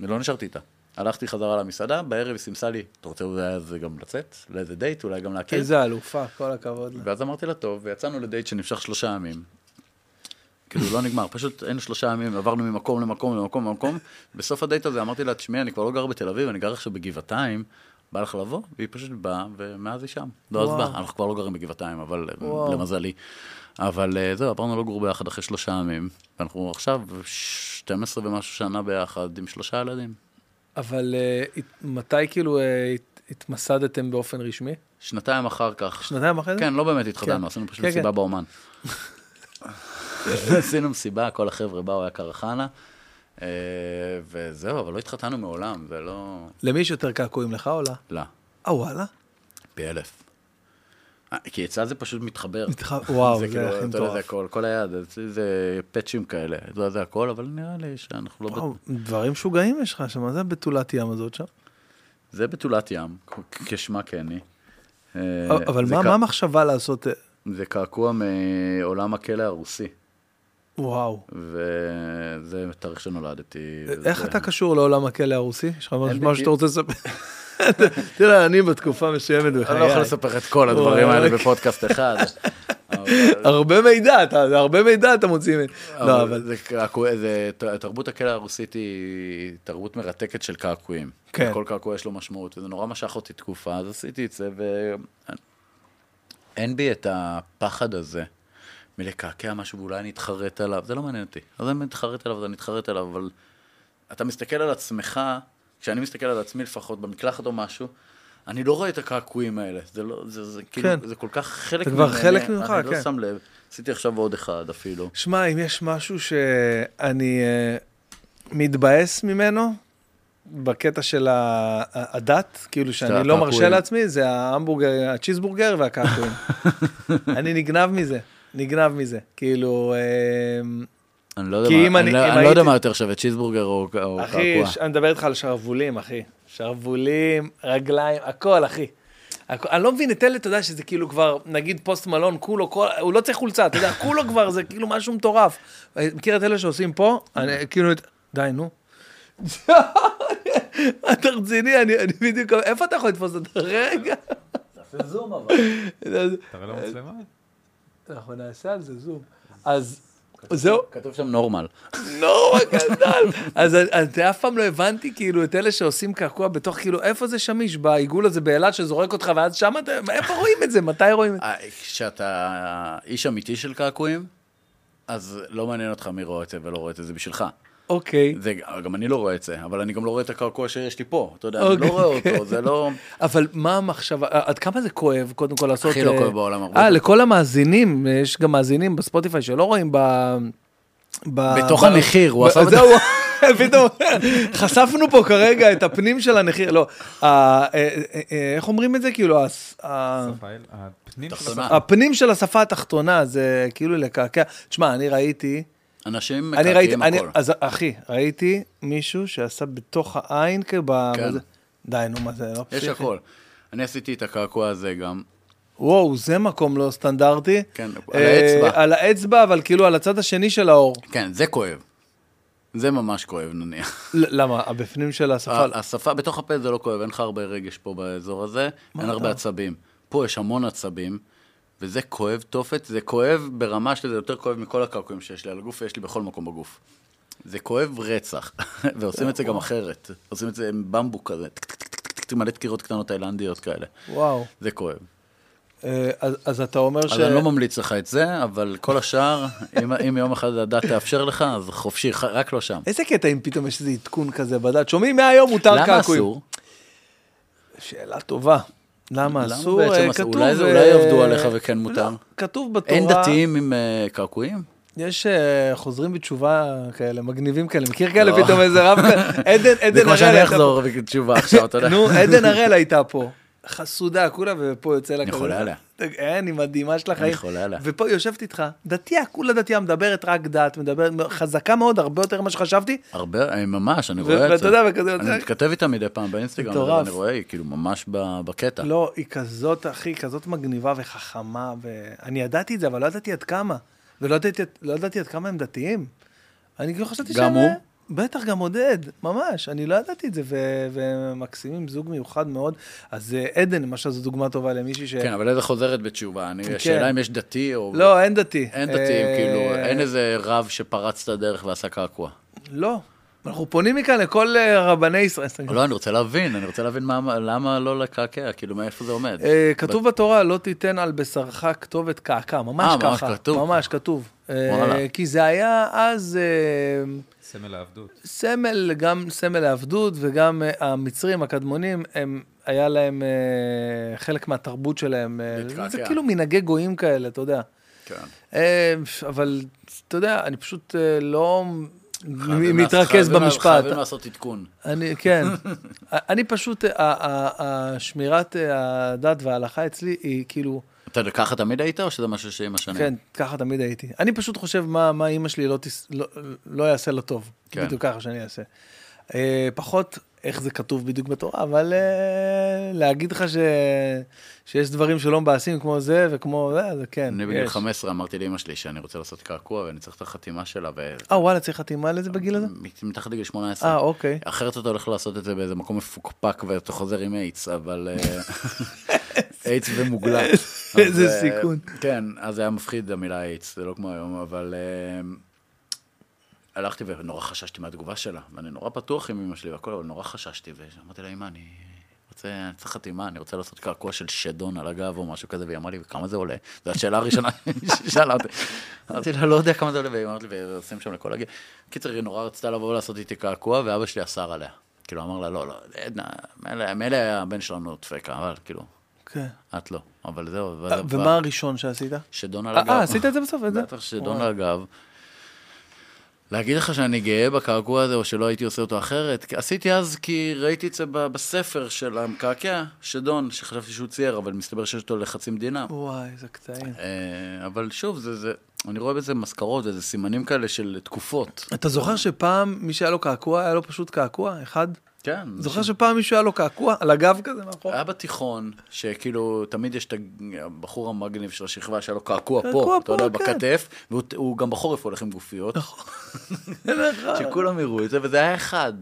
Speaker 2: ולא נשארתי איתה. הלכתי חזרה למסעדה, בערב היא סימסה לי, אתה רוצה אולי אז גם לצאת? לאיזה דייט? אולי גם להכיר?
Speaker 1: איזה אלופה, כל הכבוד.
Speaker 2: ואז אמרתי לה, טוב, ויצאנו לדייט שנמשך שלושה ימים. כאילו, לא נגמר, פשוט היינו שלושה ימים, עברנו ממקום למקום למקום למקום. בסוף הדייט הזה אמרתי לה, תשמעי, אני כבר לא גר בתל אביב, אני גר עכשיו בגבעתיים, בא לך לבוא? והיא פשוט באה, ומאז היא שם. לא
Speaker 1: וואו.
Speaker 2: עזבה, אנחנו כבר לא גרים בגבעתיים, אבל. למזלי. אבל אה, זהו, עברנו לגור ביחד אחרי שלושה ימים, ואנחנו עכשיו 12 ומשהו שנה ביחד עם שלושה ילדים.
Speaker 1: אבל הת- מתי כאילו אה, הת- התמסדתם באופן רשמי?
Speaker 2: שנתיים אחר כך,
Speaker 1: שנתיים אחרי זה?
Speaker 2: כן, לא באמת התחתנו,
Speaker 1: כן.
Speaker 2: עשינו פשוט
Speaker 1: כן,
Speaker 2: מסיבה
Speaker 1: כן.
Speaker 2: באומן. עשינו מסיבה, כל החבר'ה באו, היה קרחנה, אה, וזהו, אבל לא התחתנו מעולם, זה לא...
Speaker 1: למי יש יותר קעקועים, לך או לה?
Speaker 2: לא,
Speaker 1: אה, וואלה?
Speaker 2: פי אלף. כי אצלה זה פשוט מתחבר.
Speaker 1: מתח- וואו, זה
Speaker 2: כאילו,
Speaker 1: הכי
Speaker 2: יודע, זה
Speaker 1: מטורף.
Speaker 2: הכל, כל היד, זה פאצ'ים כאלה, יודע, זה הכל, אבל נראה לי שאנחנו לא...
Speaker 1: וואו, דברים משוגעים יש לך שם, זה בתולת ים הזאת שם?
Speaker 2: זה בתולת ים, כשמה כן היא. אה,
Speaker 1: אבל
Speaker 2: זה
Speaker 1: מה המחשבה לעשות... אה,
Speaker 2: זה קעקוע מעולם הכלא הרוסי,
Speaker 1: וואו.
Speaker 2: וזה תאריך שנולדתי.
Speaker 1: איך
Speaker 2: וזה-
Speaker 1: אתה קשור לעולם הכלא הרוסי? יש לך משהו שאתה רוצה לספר? תראה, אני בתקופה מסוימת
Speaker 2: אני לא יכול
Speaker 1: בחיי,
Speaker 2: לספר את כל הדברים. האלה בפודקאסט אחד.
Speaker 1: הרבה מידע, הרבה מידע אתה מוציא ממני. לא, אבל...
Speaker 2: תרבות הכלא הרוסית היא תרבות מרתקת של קעקועים.
Speaker 1: כן.
Speaker 2: כל קעקוע יש לו משמעות, וזה נורא משך אותי תקופה, אז עשיתי את זה, ואין בי את הפחד הזה מלקעקע משהו ואולי אני אתחרט עליו, זה לא מעניין אותי. אז אני מתחרט עליו, אז אני אתחרט עליו, אבל אתה מסתכל על עצמך, כשאני מסתכל על עצמי לפחות, במקלחת או משהו, אני לא רואה את הקעקועים האלה, זה לא, זה, זה כאילו,
Speaker 1: כן.
Speaker 2: זה כל כך חלק
Speaker 1: זה כבר
Speaker 2: ממני,
Speaker 1: חלק ממך,
Speaker 2: אני
Speaker 1: כן.
Speaker 2: לא שם לב. עשיתי עכשיו עוד אחד אפילו.
Speaker 1: שמע, אם יש משהו שאני אה, מתבאס ממנו, בקטע של הדת, כאילו שאני לא מרשה. לעצמי, זה ההמבורגר, הצ'יזבורגר והקעקועים. אני נגנב מזה, נגנב מזה. כאילו, אה,
Speaker 2: אני לא יודע,
Speaker 1: כי
Speaker 2: מה,
Speaker 1: אם
Speaker 2: אני,
Speaker 1: אני-
Speaker 2: לא,
Speaker 1: אם
Speaker 2: אני לא יודע
Speaker 1: הייתי-
Speaker 2: מה יותר שווה, צ'יזבורגר או, או
Speaker 1: אחי,
Speaker 2: קעקוע.
Speaker 1: ש- אני מדבר איתך על שרוולים, אחי. שרוולים, רגליים, הכל, אחי. הכל- אני לא מבין את אלה, אתה יודע, שזה כאילו כבר, נגיד פוסט מלון, כולו, כל, הוא לא צריך חולצה, אתה יודע, כולו כבר, זה כאילו משהו מטורף. מכיר את אלה שעושים פה? אני, כאילו, די, נו. אתה רציני, אני אני בדיוק, איפה אתה יכול לתפוס את הרגע?
Speaker 2: תעשה זום אבל.
Speaker 4: תראה למצלמה.
Speaker 1: אנחנו נעשה על זה זום. אז זהו,
Speaker 2: כתוב שם נורמל.
Speaker 1: נורא גדל. אז אף פעם לא הבנתי כאילו את אלה שעושים קעקוע בתוך כאילו, איפה זה שמיש? בעיגול הזה באילת שזורק אותך ואז שם אתה, איפה רואים את זה? מתי רואים את זה?
Speaker 2: אה, כשאתה איש אמיתי של קעקועים, אז לא מעניין אותך מי רואה את זה ולא רואה את זה, זה בשבילך.
Speaker 1: אוקיי.
Speaker 2: זה, גם אני לא רואה את זה, אבל אני גם לא רואה את הקעקוע שיש לי פה, אתה יודע, אני
Speaker 1: אוקיי.
Speaker 2: לא רואה אותו, זה לא...
Speaker 1: אבל מה המחשבה, עד כמה זה כואב קודם כל לעשות...
Speaker 2: הכי לא
Speaker 1: אה,
Speaker 2: כואב בעולם, הרבה
Speaker 1: אה. לכל המאזינים, יש גם מאזינים בספוטיפיי שלא רואים ב... ב-
Speaker 2: בתוך
Speaker 1: ב-
Speaker 2: המחיר, הוא
Speaker 1: ב-
Speaker 2: עשה...
Speaker 1: זהו, פתאום, חשפנו פה כרגע את הפנים של הנחירה, לא, אה, אה, אה, איך אומרים את זה? כאילו.
Speaker 4: הפנים של השפה
Speaker 1: התחתונה, זה כאילו לקעקע. תשמע, אני ראיתי,
Speaker 2: אנשים
Speaker 1: ראיתי, אני,
Speaker 2: הכל.
Speaker 1: אז אחי, ראיתי מישהו שעשה בתוך העין, ב-
Speaker 2: כן.
Speaker 1: בזה. די, נו, מה זה, לא
Speaker 2: יש
Speaker 1: פסיכי.
Speaker 2: הכל. אני עשיתי את הקעקוע הזה גם.
Speaker 1: וואו, זה מקום לא סטנדרטי.
Speaker 2: כן, על
Speaker 1: אה,
Speaker 2: האצבע.
Speaker 1: על האצבע, אבל כאילו על הצד השני של האור.
Speaker 2: כן, זה כואב. זה ממש כואב נניח.
Speaker 1: למה? הבפנים של השפה?
Speaker 2: השפה, בתוך הפה זה לא כואב, אין לך הרבה רגש פה באזור הזה, אין הרבה עצבים. פה יש המון עצבים, וזה כואב תופת, זה כואב ברמה שזה יותר כואב מכל הקעקועים שיש לי על הגוף, ויש לי בכל מקום בגוף. זה כואב רצח, ועושים את זה גם אחרת. עושים את זה עם במבוק כזה, מלא דקירות קטנות תאילנדיות כאלה.
Speaker 1: וואו.
Speaker 2: זה כואב.
Speaker 1: אה, אז אז אתה אומר ש...
Speaker 2: אז אני לא ממליץ לך את זה, אבל כל השאר, אם, אם יום אחד הדת תאפשר לך, אז חופשי, רק לא שם.
Speaker 1: איזה קטע אם פתאום יש איזה עדכון כזה בדת? שומעים מהיום מותר
Speaker 2: למה
Speaker 1: קעקועים.
Speaker 2: אסור?
Speaker 1: שאלה טובה. למה
Speaker 2: למה
Speaker 1: אסור?
Speaker 2: בעצם
Speaker 1: אה,
Speaker 2: אסור?
Speaker 1: כתוב...
Speaker 2: אולי זה-
Speaker 1: אה,
Speaker 2: אולי יעבדו עליך וכן מותר?
Speaker 1: לא, כתוב בתורה...
Speaker 2: אין דתיים עם אה, קעקועים?
Speaker 1: יש אה, חוזרים בתשובה כאלה, מגניבים כאלה. מכיר כאלה
Speaker 2: לא.
Speaker 1: פתאום איזה רב כזה? עדן,
Speaker 2: זה
Speaker 1: עדן
Speaker 2: כמו שאני
Speaker 1: הראל
Speaker 2: אחזור בתשובה עכשיו, אתה יודע.
Speaker 1: נו, עדן הראל הייתה פה. חסודה, כולה, ופה יוצא לה
Speaker 2: אני
Speaker 1: כזה.
Speaker 2: חולה עליה.
Speaker 1: אין, היא מדהימה של החיים.
Speaker 2: חולה עליה.
Speaker 1: ופה יושבת איתך, דתייה, כולה דתייה, מדברת רק דת, מדברת, חזקה מאוד, הרבה יותר ממה שחשבתי.
Speaker 2: הרבה, אה, ממש, אני רואה את
Speaker 1: ואתה
Speaker 2: זה.
Speaker 1: יודע, וכזה
Speaker 2: אני מתכתב איתה מדי פעם באינסטגרם,
Speaker 1: מטורף.
Speaker 2: ואני רואה, היא כאילו ממש בקטע.
Speaker 1: לא, היא כזאת, אחי, כזאת מגניבה וחכמה, ואני ידעתי את זה, אבל לא ידעתי עד כמה. ולא ידעתי, לא עד כמה הם דתיים. אני כאילו חשבתי
Speaker 2: גם
Speaker 1: שהם...
Speaker 2: הוא?
Speaker 1: בטח, גם עודד, ממש, אני לא ידעתי את זה, ו- והם מקסימים, זוג מיוחד מאוד. אז אה, עדן, למשל, זו דוגמה טובה למישהי ש...
Speaker 2: כן, אבל איזה חוזרת בתשובה. אני,
Speaker 1: כן.
Speaker 2: השאלה אם יש דתי או...
Speaker 1: לא, אין דתי.
Speaker 2: אין דתיים,
Speaker 1: אה,
Speaker 2: כאילו, אין איזה רב שפרץ את הדרך ועשה קעקוע.
Speaker 1: לא. אנחנו פונים מכאן לכל אה, רבני ישראל.
Speaker 2: לא, אני רוצה להבין, אני רוצה להבין מה- למה לא לקעקע, כאילו, מאיפה זה עומד.
Speaker 1: אה, כתוב בתורה, לא תיתן על בשרך כתובת קעקע, ממש
Speaker 2: אה, ממש
Speaker 1: ככה.
Speaker 2: כתוב.
Speaker 1: ממש כתוב. אה,
Speaker 2: וואלה.
Speaker 1: כי זה היה אז
Speaker 4: סמל העבדות.
Speaker 1: סמל, גם סמל לעבדות, וגם המצרים הקדמונים, הם, היה להם חלק מהתרבות שלהם. זה כאילו מנהגי גויים כאלה, אתה יודע.
Speaker 2: כן.
Speaker 1: אבל, אתה יודע, אני פשוט לא מתרכז במשפט.
Speaker 2: חייבים לעשות עדכון.
Speaker 1: אני, כן. אני פשוט, שמירת אה, הדת וההלכה אצלי היא כאילו,
Speaker 2: אתה ככה תמיד היית, או שזה משהו שעם השנים?
Speaker 1: כן, ככה תמיד הייתי. אני פשוט חושב מה, מה אימא שלי לא, תס, לא, לא יעשה לה טוב.
Speaker 2: כן.
Speaker 1: בדיוק ככה שאני אעשה. אה, פחות איך זה כתוב בדיוק בתורה, אבל אה, להגיד לך ש, שיש דברים שלא מבאסים כמו זה וכמו זה, זה כן.
Speaker 2: אני בגיל
Speaker 1: יש.
Speaker 2: 15 אמרתי לאמא שלי שאני רוצה לעשות קעקוע ואני צריך את החתימה שלה, ו...
Speaker 1: אה, וואלה, צריך חתימה לזה בגיל הזה?
Speaker 2: מתחת לגיל 18.
Speaker 1: אה, אוקיי.
Speaker 2: אחרת אתה הולך לעשות את זה באיזה מקום מפוקפק ואתה חוזר עם איידס, אבל... אה, איידס ומוגלה.
Speaker 1: איזה
Speaker 2: אה,
Speaker 1: סיכון.
Speaker 2: כן, אז היה מפחיד המילה איידס, זה לא כמו היום, אבל... הלכתי ונורא חששתי מהתגובה שלה, ואני נורא פתוח עם אמא שלי והכל, אבל נורא חששתי, ואמרתי לה, אמא, אני רוצה, אני צריך חתימה, אני רוצה לעשות קעקוע של שדון על הגב או משהו כזה, והיא אמרה לי, וכמה זה עולה? זו השאלה הראשונה ששאלה אותי. אמרתי לה, לא יודע כמה זה עולה, והיא אמרת לי, ועושים שם לכל הגיל. קיצר, היא נורא רצתה לבוא ולעשות איתי קעקוע, ואבא שלי אסר עליה. כאילו, אמר לה, לא, לא, עדנה, מילא הבן שלנו דפקה, אבל כאילו,
Speaker 1: כן.
Speaker 2: את לא. אבל זהו,
Speaker 1: אה, ומה הראשון שעשית?
Speaker 2: שדון על
Speaker 1: אה,
Speaker 2: הגב.
Speaker 1: אה, עשית את זה בסוף?
Speaker 2: בטח שדון על הגב. להגיד לך שאני גאה בקעקוע הזה, או שלא הייתי עושה אותו אחרת? עשיתי אז כי ראיתי את זה בספר של המקעקע, שדון, שחשבתי שהוא צייר, אבל מסתבר שיש אותו לחצי מדינה.
Speaker 1: וואי, איזה קטעים.
Speaker 2: אה, אבל שוב, זה, זה, אני רואה בזה מזכרות, איזה סימנים כאלה של תקופות.
Speaker 1: אתה זוכר שפעם מי שהיה לו קעקוע, היה לו פשוט קעקוע, אחד?
Speaker 2: כן.
Speaker 1: זוכר שפעם מישהו היה לו קעקוע על הגב כזה מאחור?
Speaker 2: היה בתיכון, שכאילו, תמיד יש את הבחור המגניב של השכבה שהיה לו קעקוע
Speaker 1: קעקוע
Speaker 2: פה, אתה יודע,
Speaker 1: פה, כן.
Speaker 2: בכתף, והוא הוא גם בחורף הולך עם גופיות.
Speaker 1: נכון.
Speaker 2: שכולם יראו את זה, וזה היה אחד.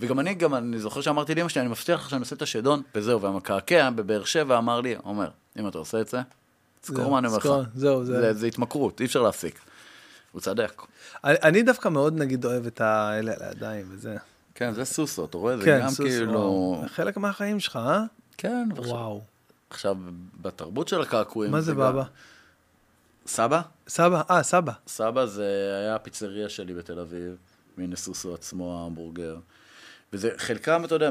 Speaker 2: וגם אני, גם אני זוכר שאמרתי לאמא שלי, אני מבטיח לך שאני עושה את השדון, וזהו, והמקעקע בבאר שבע אמר לי, עומר, אם אתה עושה את זה, תזכור מה אני אומר לך.
Speaker 1: זהו, זה-
Speaker 2: זה- זה התמכרות, אי אפשר להפסיק. הוא צדק.
Speaker 1: אני- אני דווקא מאוד נגיד אוהב את האלה על הידיים וזה.
Speaker 2: כן, זה סוסו, אתה רואה? זה
Speaker 1: כן,
Speaker 2: גם כאילו...
Speaker 1: חלק מהחיים שלך, אה?
Speaker 2: כן,
Speaker 1: וואו.
Speaker 2: עכשיו, בתרבות של הקעקועים...
Speaker 1: מה זה בבא?
Speaker 2: סבא?
Speaker 1: סבא, אה, סבא.
Speaker 2: סבא זה היה הפיצריה שלי בתל אביב, והנה סוסו עצמו ההמבורגר. וזה, חלקם, אתה יודע,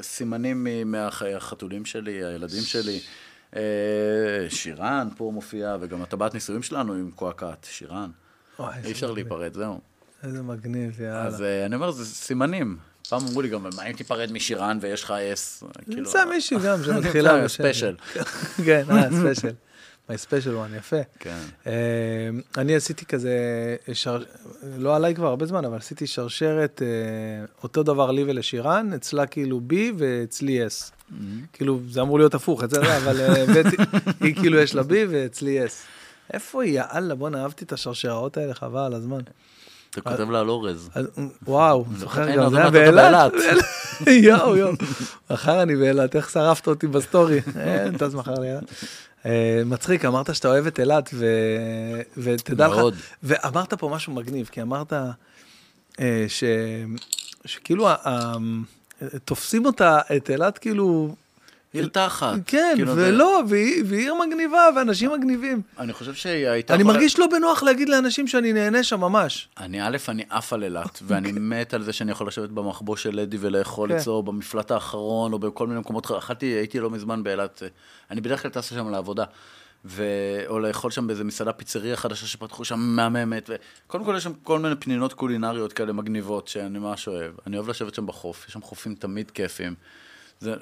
Speaker 2: סימנים מהחתולים שלי, הילדים שלי. אה, שירן פה מופיע, וגם הטבעת נישואים שלנו עם קועקעת, שירן. אי אפשר. להיפרד, זהו.
Speaker 1: איזה מגניב, יאללה.
Speaker 2: אז אה, אני אומר, זה סימנים. פעם אמרו לי גם, מה אם תיפרד משירן ויש לך S? כאילו,
Speaker 1: נמצא מישהי גם שמתחילה.
Speaker 2: special.
Speaker 1: כן, אה, special. my special one, יפה.
Speaker 2: כן.
Speaker 1: אה, אני עשיתי כזה, לא עליי כבר הרבה זמן, אבל עשיתי שרשרת, אה, אותו דבר לי ולשירן, אצלה כאילו B ואצלי S. כאילו, זה אמור להיות הפוך, אבל היא כאילו יש לה B ואצלי S. איפה היא? יאללה, בואנה, אהבתי את השרשראות האלה, חבל הזמן.
Speaker 2: אתה כותב לה על אורז.
Speaker 1: וואו, זוכר גם, זה היה באילת. יואו, יואו. מחר אני באילת, איך שרפת אותי בסטורי? אין, טס מחר לאילת. אה, מצחיק, אמרת שאתה אוהב את אילת, ותדע לך,
Speaker 2: מאוד.
Speaker 1: ואמרת פה משהו מגניב, כי אמרת אה, שכאילו, תופסים אותה, את אילת כאילו,
Speaker 2: עיר תחת.
Speaker 1: כן,
Speaker 2: כאילו, זה-
Speaker 1: ולא, והיא והיא עיר מגניבה, ואנשים מגניבים.
Speaker 2: אני חושב שהיא הייתה...
Speaker 1: אני
Speaker 2: יכולה-
Speaker 1: מרגיש לא בנוח להגיד לאנשים שאני נהנה שם ממש.
Speaker 2: אני, א', אני עף על אילת, ואני מת על זה שאני יכול לשבת במחבוא של לדי ולאכול
Speaker 1: כן.
Speaker 2: אצלו במפלט האחרון, או בכל מיני מקומות אחרים. אכלתי, הייתי לא מזמן באילת, אה, אני בדרך כלל טס שם לעבודה. ו... או לאכול שם באיזה מסעדה פיצריה חדשה שפתחו שם מהממת. ו... קודם כל יש שם כל מיני פנינות קולינריות כאלה מגניבות שאני ממש אוהב. אני אוהב לשבת שם בחוף, יש שם חופים תמיד כיפים. זה...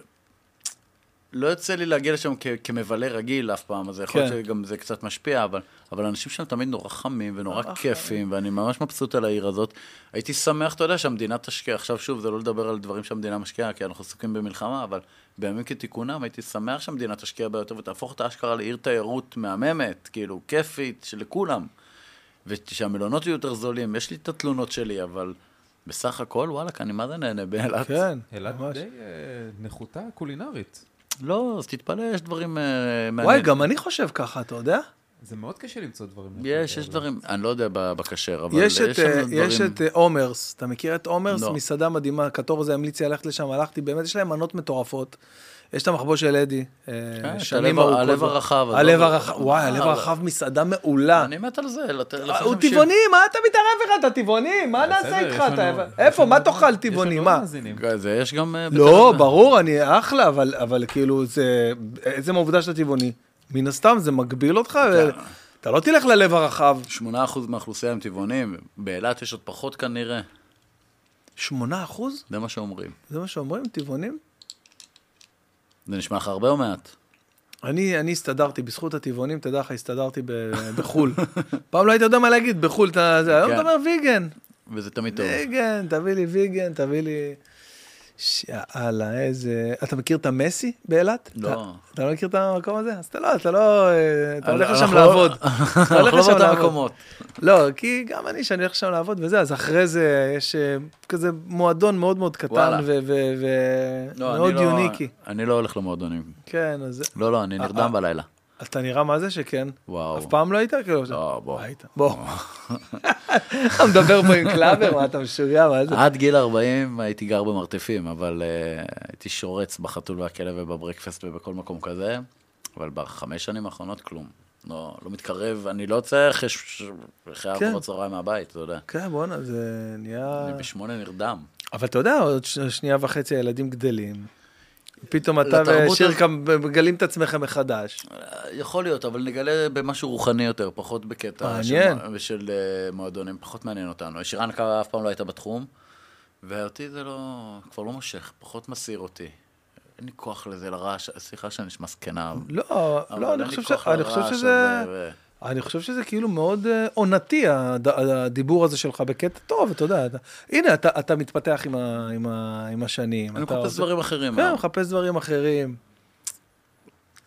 Speaker 2: לא יוצא לי להגיע לשם כ- כמבלה רגיל אף פעם, אז יכול להיות
Speaker 1: כן.
Speaker 2: שגם זה קצת משפיע, אבל, אבל אנשים שם תמיד נורא חמים ונורא כיפים, ואני ממש מבסוט על העיר הזאת. הייתי שמח, אתה יודע, שהמדינה תשקיע. עכשיו שוב, זה לא לדבר על דברים שהמדינה משקיעה, כי אנחנו עסוקים במלחמה, אבל בימים כתיקונם הייתי שמח שהמדינה תשקיע בה יותר ותהפוך את האשכרה לעיר תיירות מהממת, כאילו, כיפית, שלכולם. ושהמלונות יהיו יותר זולים. יש לי את התלונות שלי, אבל בסך הכל, וואלכ, אני מה זה נהנה באילת.
Speaker 1: כן,
Speaker 4: אילת
Speaker 1: ממש.
Speaker 4: די אה, נחותה קולינרית.
Speaker 2: לא, אז תתפלא, יש דברים אה, מעניינים.
Speaker 1: וואי, גם אני חושב ככה, אתה יודע?
Speaker 4: זה מאוד קשה למצוא דברים.
Speaker 2: יש, יש. דברים, אני לא יודע בכשר, אבל
Speaker 1: יש את, אה,
Speaker 2: דברים...
Speaker 1: יש את אה, עומרס, אתה מכיר את עומרס?
Speaker 2: לא.
Speaker 1: מסעדה מדהימה, קטור זה המליץ לי ללכת לשם, הלכתי, באמת יש להם מנות מטורפות. יש את המחבוא של אדי, אה, שנים ארוכות.
Speaker 2: הלב הרחב, אז
Speaker 1: הלב
Speaker 2: לא-
Speaker 1: הרחב, וואי, הלב
Speaker 2: אה,
Speaker 1: הרחב, מסעדה מעולה.
Speaker 2: אני מת על זה,
Speaker 1: אה, הוא. טבעוני, מה אתה מתערב לך? אתה טבעוני? מה נעשה איתך?
Speaker 4: לנו-
Speaker 1: איפה,
Speaker 4: לנו
Speaker 1: מה תאכל טבעוני?
Speaker 4: לנו
Speaker 1: מה?
Speaker 2: זה יש גם... אה,
Speaker 1: לא, ברור, אני אחלה, אבל, אבל כאילו, זה, עצם העובדה שאתה טבעוני, מן הסתם זה מגביל אותך, ו- אתה לא תלך ללב הרחב.
Speaker 2: 8% מהאוכלוסייה הם טבעונים, באילת יש עוד פחות כנראה,
Speaker 1: 8 אחוז?
Speaker 2: זה מה שאומרים.
Speaker 1: זה מה שאומרים, טבעונים?
Speaker 2: זה נשמע לך הרבה או מעט?
Speaker 1: אני, אני הסתדרתי, בזכות הטבעונים, תדע לך, הסתדרתי ב- בחו"ל. פעם לא היית יודע מה להגיד, בחו"ל, אתה, היום
Speaker 2: כן.
Speaker 1: אתה אומר ויגן.
Speaker 2: וזה תמיד טוב.
Speaker 1: ויגן, תביא לי ויגן, תביא לי... יאללה, איזה... אתה מכיר את המסי באילת?
Speaker 2: לא.
Speaker 1: אתה, אתה לא מכיר את המקום הזה? אז אתה לא, אתה לא... אה, אתה הולך לשם
Speaker 2: אנחנו לא-
Speaker 1: לעבוד. אתה הולך
Speaker 2: לא
Speaker 1: לשם לעבוד. לא, כי גם אני, שאני הולך לשם לעבוד וזה, אז אחרי זה יש אה, כזה מועדון מאוד מאוד קטן.
Speaker 2: לא,
Speaker 1: ומאוד
Speaker 2: לא-
Speaker 1: יוניקי.
Speaker 2: אני לא הולך למועדונים.
Speaker 1: כן, אז
Speaker 2: לא, לא, אני
Speaker 1: אה,
Speaker 2: נרדם בלילה.
Speaker 1: אתה נראה מה זה שכן.
Speaker 2: וואו.
Speaker 1: אף פעם לא היית? כאילו,
Speaker 2: לא, בוא.
Speaker 1: היית. בוא. אתה מדבר פה עם קלאבר, מה אתה משוגע, מה זה?
Speaker 2: עד גיל 40 הייתי גר במרתפים, אבל uh, הייתי שורץ בחתול והכלב ובברקפסט ובכל מקום כזה, אבל בחמש שנים האחרונות כלום. לא, לא מתקרב, אני לא יוצא אחרי אחרי
Speaker 1: כן.
Speaker 2: ארבע בצהריים מהבית, אתה יודע.
Speaker 1: כן, בואנה, זה נהיה...
Speaker 2: אני בשמונה נרדם.
Speaker 1: אבל אתה יודע, עוד שנייה וחצי הילדים גדלים. פתאום אתה
Speaker 2: לתרבות
Speaker 1: ושירקה מגלים את עצמכם מחדש.
Speaker 2: אה, יכול להיות, אבל נגלה במשהו רוחני יותר, פחות בקטע
Speaker 1: מעניין.
Speaker 2: של, של אה, מועדונים, פחות מעניין אותנו. שירן קרא אף פעם לא הייתה בתחום, ואותי זה לא, כבר לא מושך, פחות מסעיר אותי. אין לי כוח לזה, לרעש, סליחה שאני נשמע זקנה.
Speaker 1: לא, לא, אני חושב ש- אני חושב שזה...
Speaker 2: ו-
Speaker 1: אני חושב שזה כאילו מאוד אה, עונתי, הד- הדיבור הזה שלך בקטע טוב, אתה יודע. אתה- הנה, אתה אתה מתפתח עם ה- עם ה- עם השנים.
Speaker 2: אני מחפש
Speaker 1: עושה-
Speaker 2: דברים אחרים.
Speaker 1: כן,
Speaker 2: אה.
Speaker 1: מחפש דברים אחרים.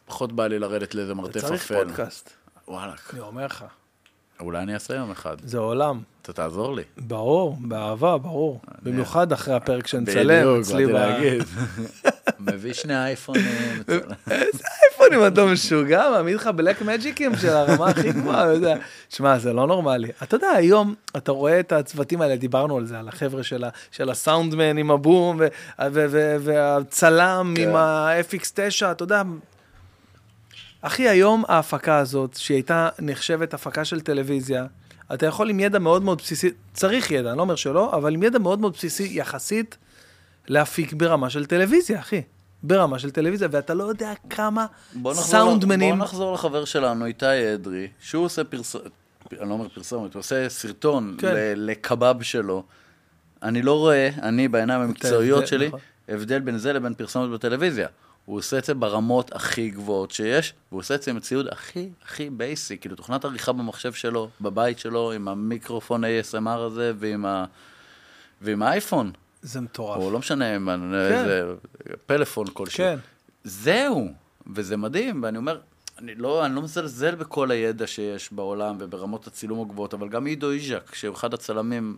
Speaker 2: פחות בא לי לרדת לאיזה מרתף
Speaker 1: צריך
Speaker 2: אפל.
Speaker 1: פודקאסט,
Speaker 2: וואלכ,
Speaker 1: אני אומר לך.
Speaker 2: אולי אני אעשה יום אחד.
Speaker 1: זה עולם.
Speaker 2: אתה תעזור לי.
Speaker 1: ברור, באהבה, ברור. במיוחד אחרי הפרק שנצלם
Speaker 2: בדיוק,
Speaker 1: אצלי
Speaker 2: באתי
Speaker 1: ב...
Speaker 2: להגיד. מביא שני אייפונים.
Speaker 1: איזה אייפונים אתה משוגע? מעמיד לך בלק מג'יקים של הרמה הכי גבוהה, אתה יודע. שמע, זה לא נורמלי. אתה יודע, היום אתה רואה את הצוותים האלה, דיברנו על זה, על החבר'ה של, הסאונדמן עם הבום, ו, ו, ו, והצלם
Speaker 2: כן.
Speaker 1: עם ה-FX9, אתה יודע. אחי, היום ההפקה הזאת, שהיא הייתה נחשבת הפקה של טלוויזיה, אתה יכול עם ידע מאוד מאוד בסיסי, צריך ידע, אני לא אומר שלא, אבל עם ידע מאוד מאוד בסיסי יחסית להפיק ברמה של טלוויזיה, אחי. ברמה של טלוויזיה, ואתה לא יודע כמה סאונדמנים...
Speaker 2: בוא נחזור לחבר שלנו, איתי אדרי, שהוא עושה פרסומת. אני לא אומר פרסומת, הוא עושה סרטון
Speaker 1: כן.
Speaker 2: לקבב שלו, אני לא רואה, אני בעיניים המקצועיות שלי,
Speaker 1: נכון.
Speaker 2: הבדל בין זה לבין פרסומת בטלוויזיה. הוא עושה את זה ברמות הכי גבוהות שיש, והוא עושה את זה עם הציוד הכי הכי בייסי, כאילו תוכנת עריכה במחשב שלו, בבית שלו, עם המיקרופון ASMR הזה, ועם, ה... ועם האייפון,
Speaker 1: זה מטורף.
Speaker 2: או לא משנה, עם איזה פלאפון כלשהו.
Speaker 1: כן.
Speaker 2: זהו, וזה מדהים, ואני אומר, אני לא, אני לא מזלזל בכל הידע שיש בעולם וברמות הצילום הגבוהות, אבל גם עידו איז'ק, שהוא אחד הצלמים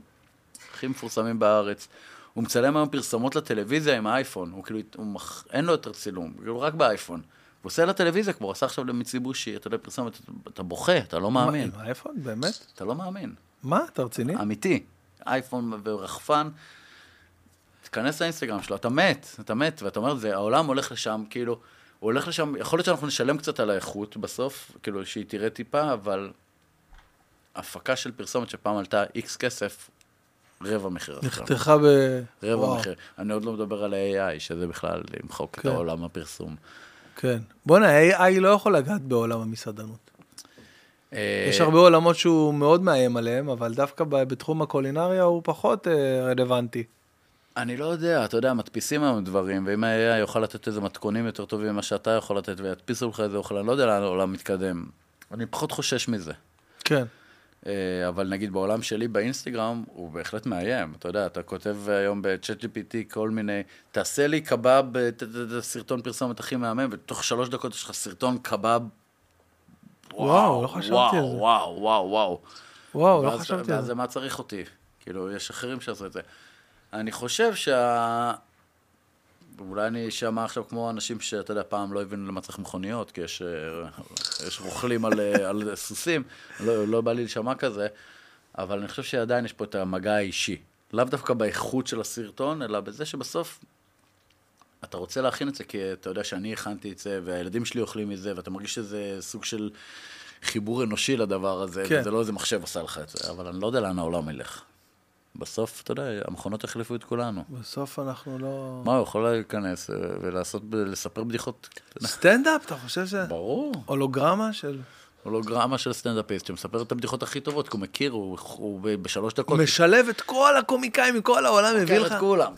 Speaker 2: הכי מפורסמים בארץ, הוא מצלם היום פרסומות לטלוויזיה עם האייפון, הוא כאילו, הוא מח... אין לו יותר צילום, כאילו רק באייפון. הוא עושה לטלוויזיה, כמו הוא עשה עכשיו למיציבושי, אתה יודע, פרסומת, אתה, אתה בוכה, אתה לא מאמין,
Speaker 1: מה, עם האייפון? באמת?
Speaker 2: אתה לא מאמין.
Speaker 1: מה? אתה רציני?
Speaker 2: אמיתי. אייפון ורחפן, תיכנס לאינסטגרם שלו, אתה מת, אתה מת, ואתה אומר, זה, העולם הולך לשם, כאילו, הוא הולך לשם, יכול להיות שאנחנו נשלם קצת על האיכות בסוף, כאילו, שהיא תראה טיפה, אבל הפקה של פרסומת שפעם עלתה איקס כסף, רבע מחיר.
Speaker 1: נחתכה ב...
Speaker 2: רבע
Speaker 1: וואו,
Speaker 2: מחיר. אני עוד לא מדבר על ה-AI, שזה בכלל למחוק את
Speaker 1: כן.
Speaker 2: העולם הפרסום.
Speaker 1: כן. בואנה, AI לא יכול לגעת בעולם המסעדנות.
Speaker 2: אה,
Speaker 1: יש הרבה עולמות שהוא מאוד מאיים עליהם, אבל דווקא בתחום הקולינריה הוא פחות אה, רלוונטי.
Speaker 2: אני לא יודע, אתה יודע, מדפיסים היום דברים, ואם ה-AI יוכל לתת איזה מתכונים יותר טובים ממה שאתה יכול לתת, וידפיסו לך איזה אוכל, אני לא יודע לאן העולם מתקדם. אני פחות חושש מזה.
Speaker 1: כן.
Speaker 2: אה, אבל נגיד בעולם שלי באינסטגרם, הוא בהחלט מאיים. אתה יודע, אתה כותב היום ב-chat GPT כל מיני, תעשה לי קבב, אה, סרטון פרסומת הכי מהמם, ותוך שלוש דקות יש לך סרטון קבב.
Speaker 1: וואו, לא חשבתי
Speaker 2: וואו,
Speaker 1: על זה.
Speaker 2: וואו, וואו, וואו.
Speaker 1: וואו, לא חשבתי על
Speaker 2: ואז
Speaker 1: זה.
Speaker 2: מה צריך אותי? כאילו, יש אחרים שעשו את זה. אני חושב שה... אולי אני אשמע עכשיו כמו אנשים שאתה יודע, פעם לא הבינו למה צריך מכוניות, כי יש, אה, יש רוכלים על, אה, על סוסים, לא, לא בא לי להישמע כזה, אבל אני חושב שעדיין יש פה את המגע האישי. לאו דווקא באיכות של הסרטון, אלא בזה שבסוף אתה רוצה להכין את זה, כי אתה יודע שאני הכנתי את זה, והילדים שלי אוכלים מזה, ואתה מרגיש שזה סוג של חיבור אנושי לדבר הזה,
Speaker 1: כן.
Speaker 2: וזה לא איזה מחשב עשה לך את זה, אבל אני לא יודע לאן העולם ילך. בסוף, אתה יודע, המכונות החליפו את כולנו.
Speaker 1: בסוף אנחנו לא...
Speaker 2: מה, הוא יכול להיכנס אה, ולעשות, לספר בדיחות?
Speaker 1: סטנדאפ, אתה חושב ש...
Speaker 2: ברור.
Speaker 1: הולוגרמה של...
Speaker 2: הולוגרמה של סטנדאפיסט שמספר את הבדיחות הכי טובות, כי הוא מכיר, הוא, הוא בשלוש דקות.
Speaker 1: משלב את כל הקומיקאים מכל העולם, מביא לך...
Speaker 2: את כולם.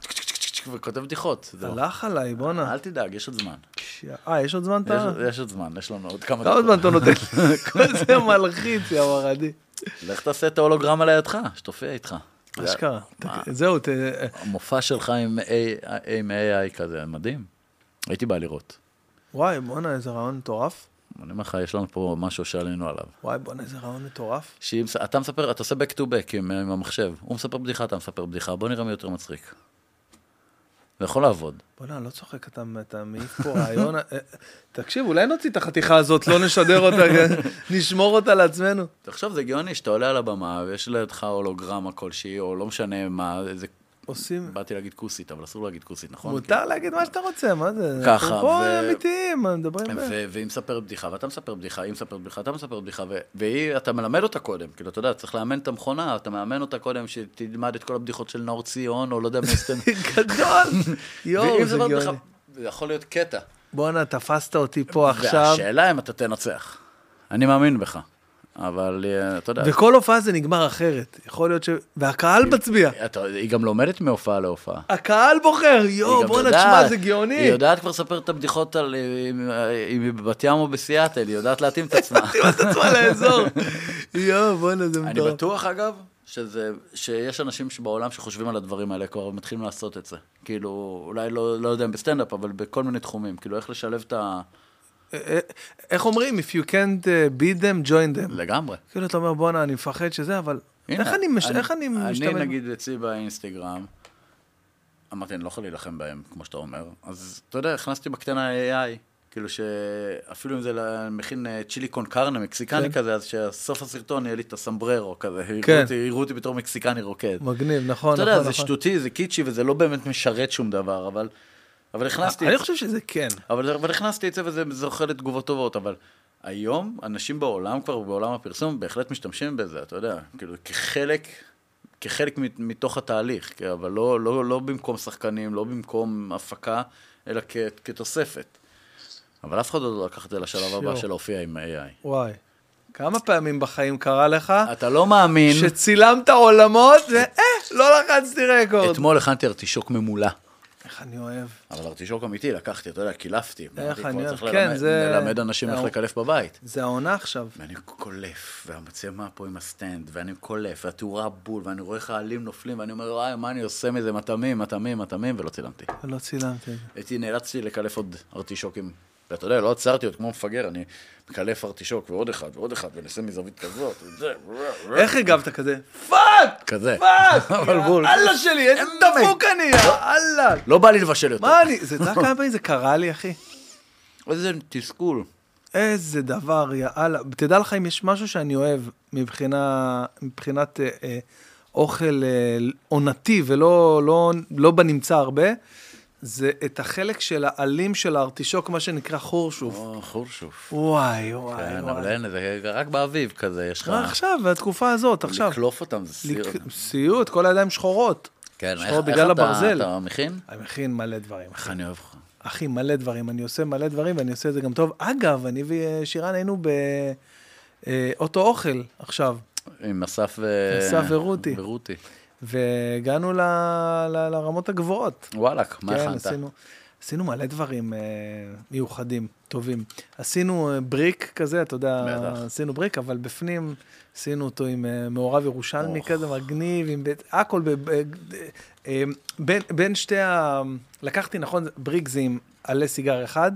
Speaker 2: וכותב בדיחות.
Speaker 1: הלך עליי, בואנה.
Speaker 2: אל תדאג, יש עוד זמן.
Speaker 1: אה, יש עוד זמן?
Speaker 2: יש,
Speaker 1: אתה...
Speaker 2: יש עוד זמן, יש לנו עוד כמה
Speaker 1: כמה זמן אתה נותן? זה מלחיץ, יא מרדי.
Speaker 2: לך תעשה את ההולוגרמה לידך, שתופיע איתך.
Speaker 1: אשכרה. זהו, ת-
Speaker 2: המופע שלך עם AI עם AI כזה, מדהים. הייתי בא לראות.
Speaker 1: וואי, בואנה, איזה רעיון מטורף.
Speaker 2: אני אומר לך, יש לנו פה משהו שעלינו עליו.
Speaker 1: וואי, בואנה, איזה רעיון מטורף.
Speaker 2: שאם, אתה מספר, אתה עושה back to back עם, עם המחשב. הוא מספר בדיחה, אתה מספר בדיחה, בוא נראה מי יותר מצחיק. זה יכול לעבוד.
Speaker 1: בוא'נה, אני לא צוחק, אתה, אתה מעיף פה רעיון. אה, תקשיב, אולי נוציא את החתיכה הזאת, לא נשדר אותה, נשמור אותה לעצמנו.
Speaker 2: תחשוב, זה הגיוני שאתה עולה על הבמה ויש לידך הולוגרמה כלשהי, או לא משנה מה, איזה...
Speaker 1: עושים...
Speaker 2: באתי להגיד כוסית, אבל אסור להגיד כוסית, נכון?
Speaker 1: מותר להגיד מה שאתה רוצה, מה זה?
Speaker 2: ככה,
Speaker 1: אנחנו פה אמיתיים, מדברים...
Speaker 2: והיא מספרת בדיחה, ואתה מספר בדיחה, היא מספרת בדיחה, אתה מספר בדיחה, והיא, אתה מלמד אותה קודם, כאילו, אתה יודע, צריך לאמן את המכונה, אתה מאמן אותה קודם, שתלמד את כל הבדיחות של נאור ציון, או לא יודע מי סטנד...
Speaker 1: גדול! יואו, זה גאוני.
Speaker 2: זה יכול להיות קטע.
Speaker 1: בואנה, תפסת אותי פה עכשיו.
Speaker 2: והשאלה אם אתה תנצח. אני מאמין בך, אבל אה, אתה יודע,
Speaker 1: וכל הופעה זה נגמר אחרת. יכול להיות ש... והקהל מצביע.
Speaker 2: היא גם לומדת מהופעה להופעה.
Speaker 1: הקהל בוחר, יואו, בואנה,
Speaker 2: יודעת-
Speaker 1: תשמע, זה גאוני.
Speaker 2: היא יודעת כבר לספר את הבדיחות על אם- אם היא בבת ים או בסיאטל, היא יודעת להתאים את עצמה.
Speaker 1: תראה את עצמה לאזור. יואו, בואנה, זה
Speaker 2: אני. בטוח, אגב, שזה, שיש אנשים שבעולם שחושבים על הדברים האלה כבר מתחילים לעשות את זה. כאילו, אולי לא, לא יודע אם בסטנדאפ, אבל בכל מיני תחומים. כאילו, איך לשלב את ה...
Speaker 1: איך אומרים? If you can't uh, beat them, join them.
Speaker 2: לגמרי.
Speaker 1: כאילו, אתה אומר, בואנה, אני מפחד שזה, אבל
Speaker 2: הנה,
Speaker 1: איך אני מש- איך אני משתמש?
Speaker 2: אני, נגיד, אצלי באינסטגרם, אמרתי, אני לא יכול להילחם בהם, כמו שאתה אומר. אז, אתה יודע, הכנסתי בקטנה AI, כאילו שאפילו אם זה מכין אה, צ'ילי קון קרנה, מקסיקני
Speaker 1: כן.
Speaker 2: כזה, אז שסוף הסרטון יהיה לי את הסמבררו כזה. יראו
Speaker 1: כן.
Speaker 2: אותי- יראו אותי בתור מקסיקני רוקד.
Speaker 1: מגניב, נכון,
Speaker 2: אתה
Speaker 1: נכון,
Speaker 2: יודע, זה
Speaker 1: נכון.
Speaker 2: שטותי, זה קיצ'י, וזה לא באמת משרת שום דבר, אבל... אבל הכנסתי...
Speaker 1: אני
Speaker 2: את-
Speaker 1: חושב שזה כן.
Speaker 2: אבל, אבל הכנסתי את זה וזה זוכה לתגובות טובות, אבל היום אנשים בעולם כבר, בעולם הפרסום, בהחלט משתמשים בזה, אתה יודע, כאילו כחלק, כחלק מתוך התהליך, כן, אבל לא, לא, לא במקום שחקנים, לא במקום הפקה, אלא כ, כתוספת. אבל אף אחד עוד לא לקח את זה לשלב הבא. של להופיע עם AI.
Speaker 1: וואי. כמה פעמים בחיים קרה לך
Speaker 2: אתה לא מאמין,
Speaker 1: שצילמת עולמות ואה, לא לחצתי record.
Speaker 2: אתמול הכנתי ארטישוק ממולא.
Speaker 1: איך אני אוהב.
Speaker 2: אבל ארטישוק אמיתי, לקחתי, אתה יודע, קילפתי. אמרתי,
Speaker 1: אני אוהב. כן, זה-
Speaker 2: ללמד אנשים איך לקלף בבית.
Speaker 1: זה העונה עכשיו.
Speaker 2: ואני קולף, והמצלמה פה עם ה stand, ואני קולף, והתאורה בול, ואני רואה איך העלים נופלים, ואני אומר, וואי, מה אני עושה מזה, מטעמים, מטעמים, מטעמים, ולא צילמתי.
Speaker 1: לא צילמתי.
Speaker 2: הייתי, נאלצתי לקלף עוד ארטישוקים. ואתה יודע, לא עצרתי עוד כמו מפגר, אני מקלף ארטישוק, ועוד אחד, ועוד אחד, ונעשה מזווית כזאת, וזה,
Speaker 1: איך הגבת כזה? fuck!
Speaker 2: כזה.
Speaker 1: fuck!
Speaker 2: אבל בול.
Speaker 1: אללה שלי, איזה דפוק אני, אללה.
Speaker 2: לא בא לי לבשל יותר.
Speaker 1: מה אני, זה, אתה יודע כמה פעמים זה קרה לי, אחי?
Speaker 2: איזה תסכול.
Speaker 1: איזה דבר, יאללה. תדע לך אם יש משהו שאני אוהב מבחינה, מבחינת אה, אה, אוכל אה, עונתי ולא לא, לא בנמצא הרבה, זה את החלק של העלים של הארטישוק, מה שנקרא חורשוף.
Speaker 2: או, חורשוף.
Speaker 1: וואי, וואי,
Speaker 2: כן,
Speaker 1: וואי.
Speaker 2: אבל אין, זה רק באביב כזה, יש לך...
Speaker 1: עכשיו, בתקופה הזאת, עכשיו.
Speaker 2: לקלוף אותם, זה.
Speaker 1: לק- סיוט, כל הידיים שחורות.
Speaker 2: כן,
Speaker 1: שחור
Speaker 2: איך איך
Speaker 1: בגלל
Speaker 2: אתה-
Speaker 1: הברזל.
Speaker 2: אתה מכין?
Speaker 1: אני מכין מלא דברים,
Speaker 2: איך. אני אוהב אותך.
Speaker 1: אחי, מלא דברים. אני עושה מלא דברים, ואני עושה את זה גם טוב. אגב, אני ושירן היינו באוטו אוכל עכשיו,
Speaker 2: עם אסף ו...
Speaker 1: אסף ורותי.
Speaker 2: ורותי.
Speaker 1: והגענו ל, ל, לרמות הגבוהות.
Speaker 2: וואלאק, מה
Speaker 1: כן,
Speaker 2: הכנת?
Speaker 1: עשינו, עשינו מלא דברים אה, מיוחדים, טובים. עשינו אה, בריק כזה, אתה יודע,
Speaker 2: בטח.
Speaker 1: עשינו בריק, אבל בפנים עשינו אותו עם אה, מעורב ירושלמי
Speaker 2: אוח.
Speaker 1: כזה, מגניב, עם בית, הכל, ב, ב, אה, בין, בין שתי ה... לקחתי, נכון, בריק זה עם עלה סיגר אחד,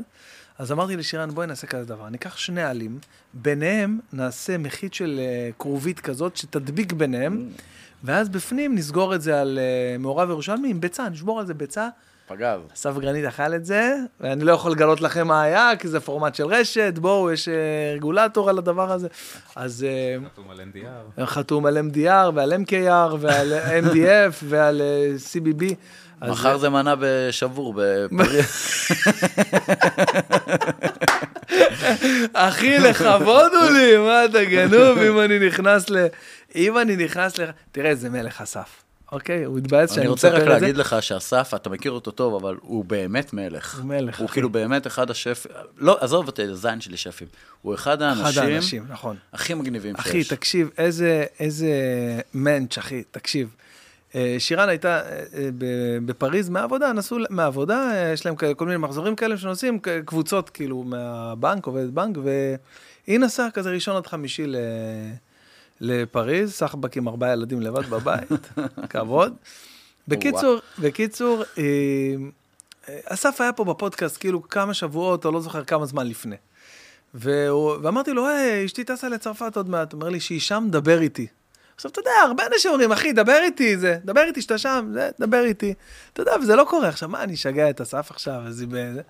Speaker 1: אז אמרתי לשירן, בואי נעשה כזה דבר, ניקח שני עלים, ביניהם נעשה מחית של אה, כרובית כזאת, שתדביק ביניהם, ואז בפנים נסגור את זה על אה, מעורב ירושלמי עם ביצה, נשבור על זה ביצה.
Speaker 2: פגז.
Speaker 1: אסף גרנית אכל את זה, ואני לא יכול לגלות לכם מה היה, כי זה פורמט של רשת, בואו, יש אה, רגולטור על הדבר הזה. אז אה,
Speaker 4: חתום על NDR.
Speaker 1: חתום על MDR ועל MKR ועל MDF ועל CBB.
Speaker 2: מחר זה מנה בשבור בפריז.
Speaker 1: אחי, לכבוד הוא לי, מה אתה גנוב אם אני נכנס ל... אם אני נכנס ל... תראה איזה מלך אסף, אוקיי? הוא התבאס
Speaker 2: אני
Speaker 1: שאני
Speaker 2: רוצה רק
Speaker 1: מספר את זה.
Speaker 2: להגיד לך שאסף, אתה מכיר אותו טוב, אבל הוא באמת מלך.
Speaker 1: הוא מלך,
Speaker 2: הוא
Speaker 1: אחי.
Speaker 2: כאילו באמת אחד השפים, לא, עזוב את הזין שלי שפים. הוא אחד
Speaker 1: אחד
Speaker 2: האנשים
Speaker 1: האנשים, נכון.
Speaker 2: הכי מגניבים
Speaker 1: אחי,
Speaker 2: שיש.
Speaker 1: תקשיב, איזה, איזה מענץ', אחי, תקשיב. אה, שירן הייתה אה, אה, בפריז מהעבודה, נסעו מהעבודה, יש להם כל מיני מחזורים כאלה שנוסעים, קבוצות כאילו מהבנק, עובדת בנק, והיא נסעה כזה ראשון עד חמישי ל... לפריז, סחבק עם ארבעה ילדים לבד בבית, כבוד. בקיצור, בקיצור, אסף היה פה בפודקאסט כאילו כמה שבועות, או לא זוכר כמה זמן לפני. והוא, ואמרתי לו, היי, אשתי טסה לצרפת עוד מעט. הוא אומר לי, שהיא שם, דבר איתי. עכשיו, אתה יודע, הרבה אנשים אומרים, אחי, דבר איתי, זה, דבר איתי שאתה שם, זה, דבר איתי. אתה יודע, וזה לא קורה. עכשיו, מה, אני אשגע את אסף עכשיו, אז היא בזה...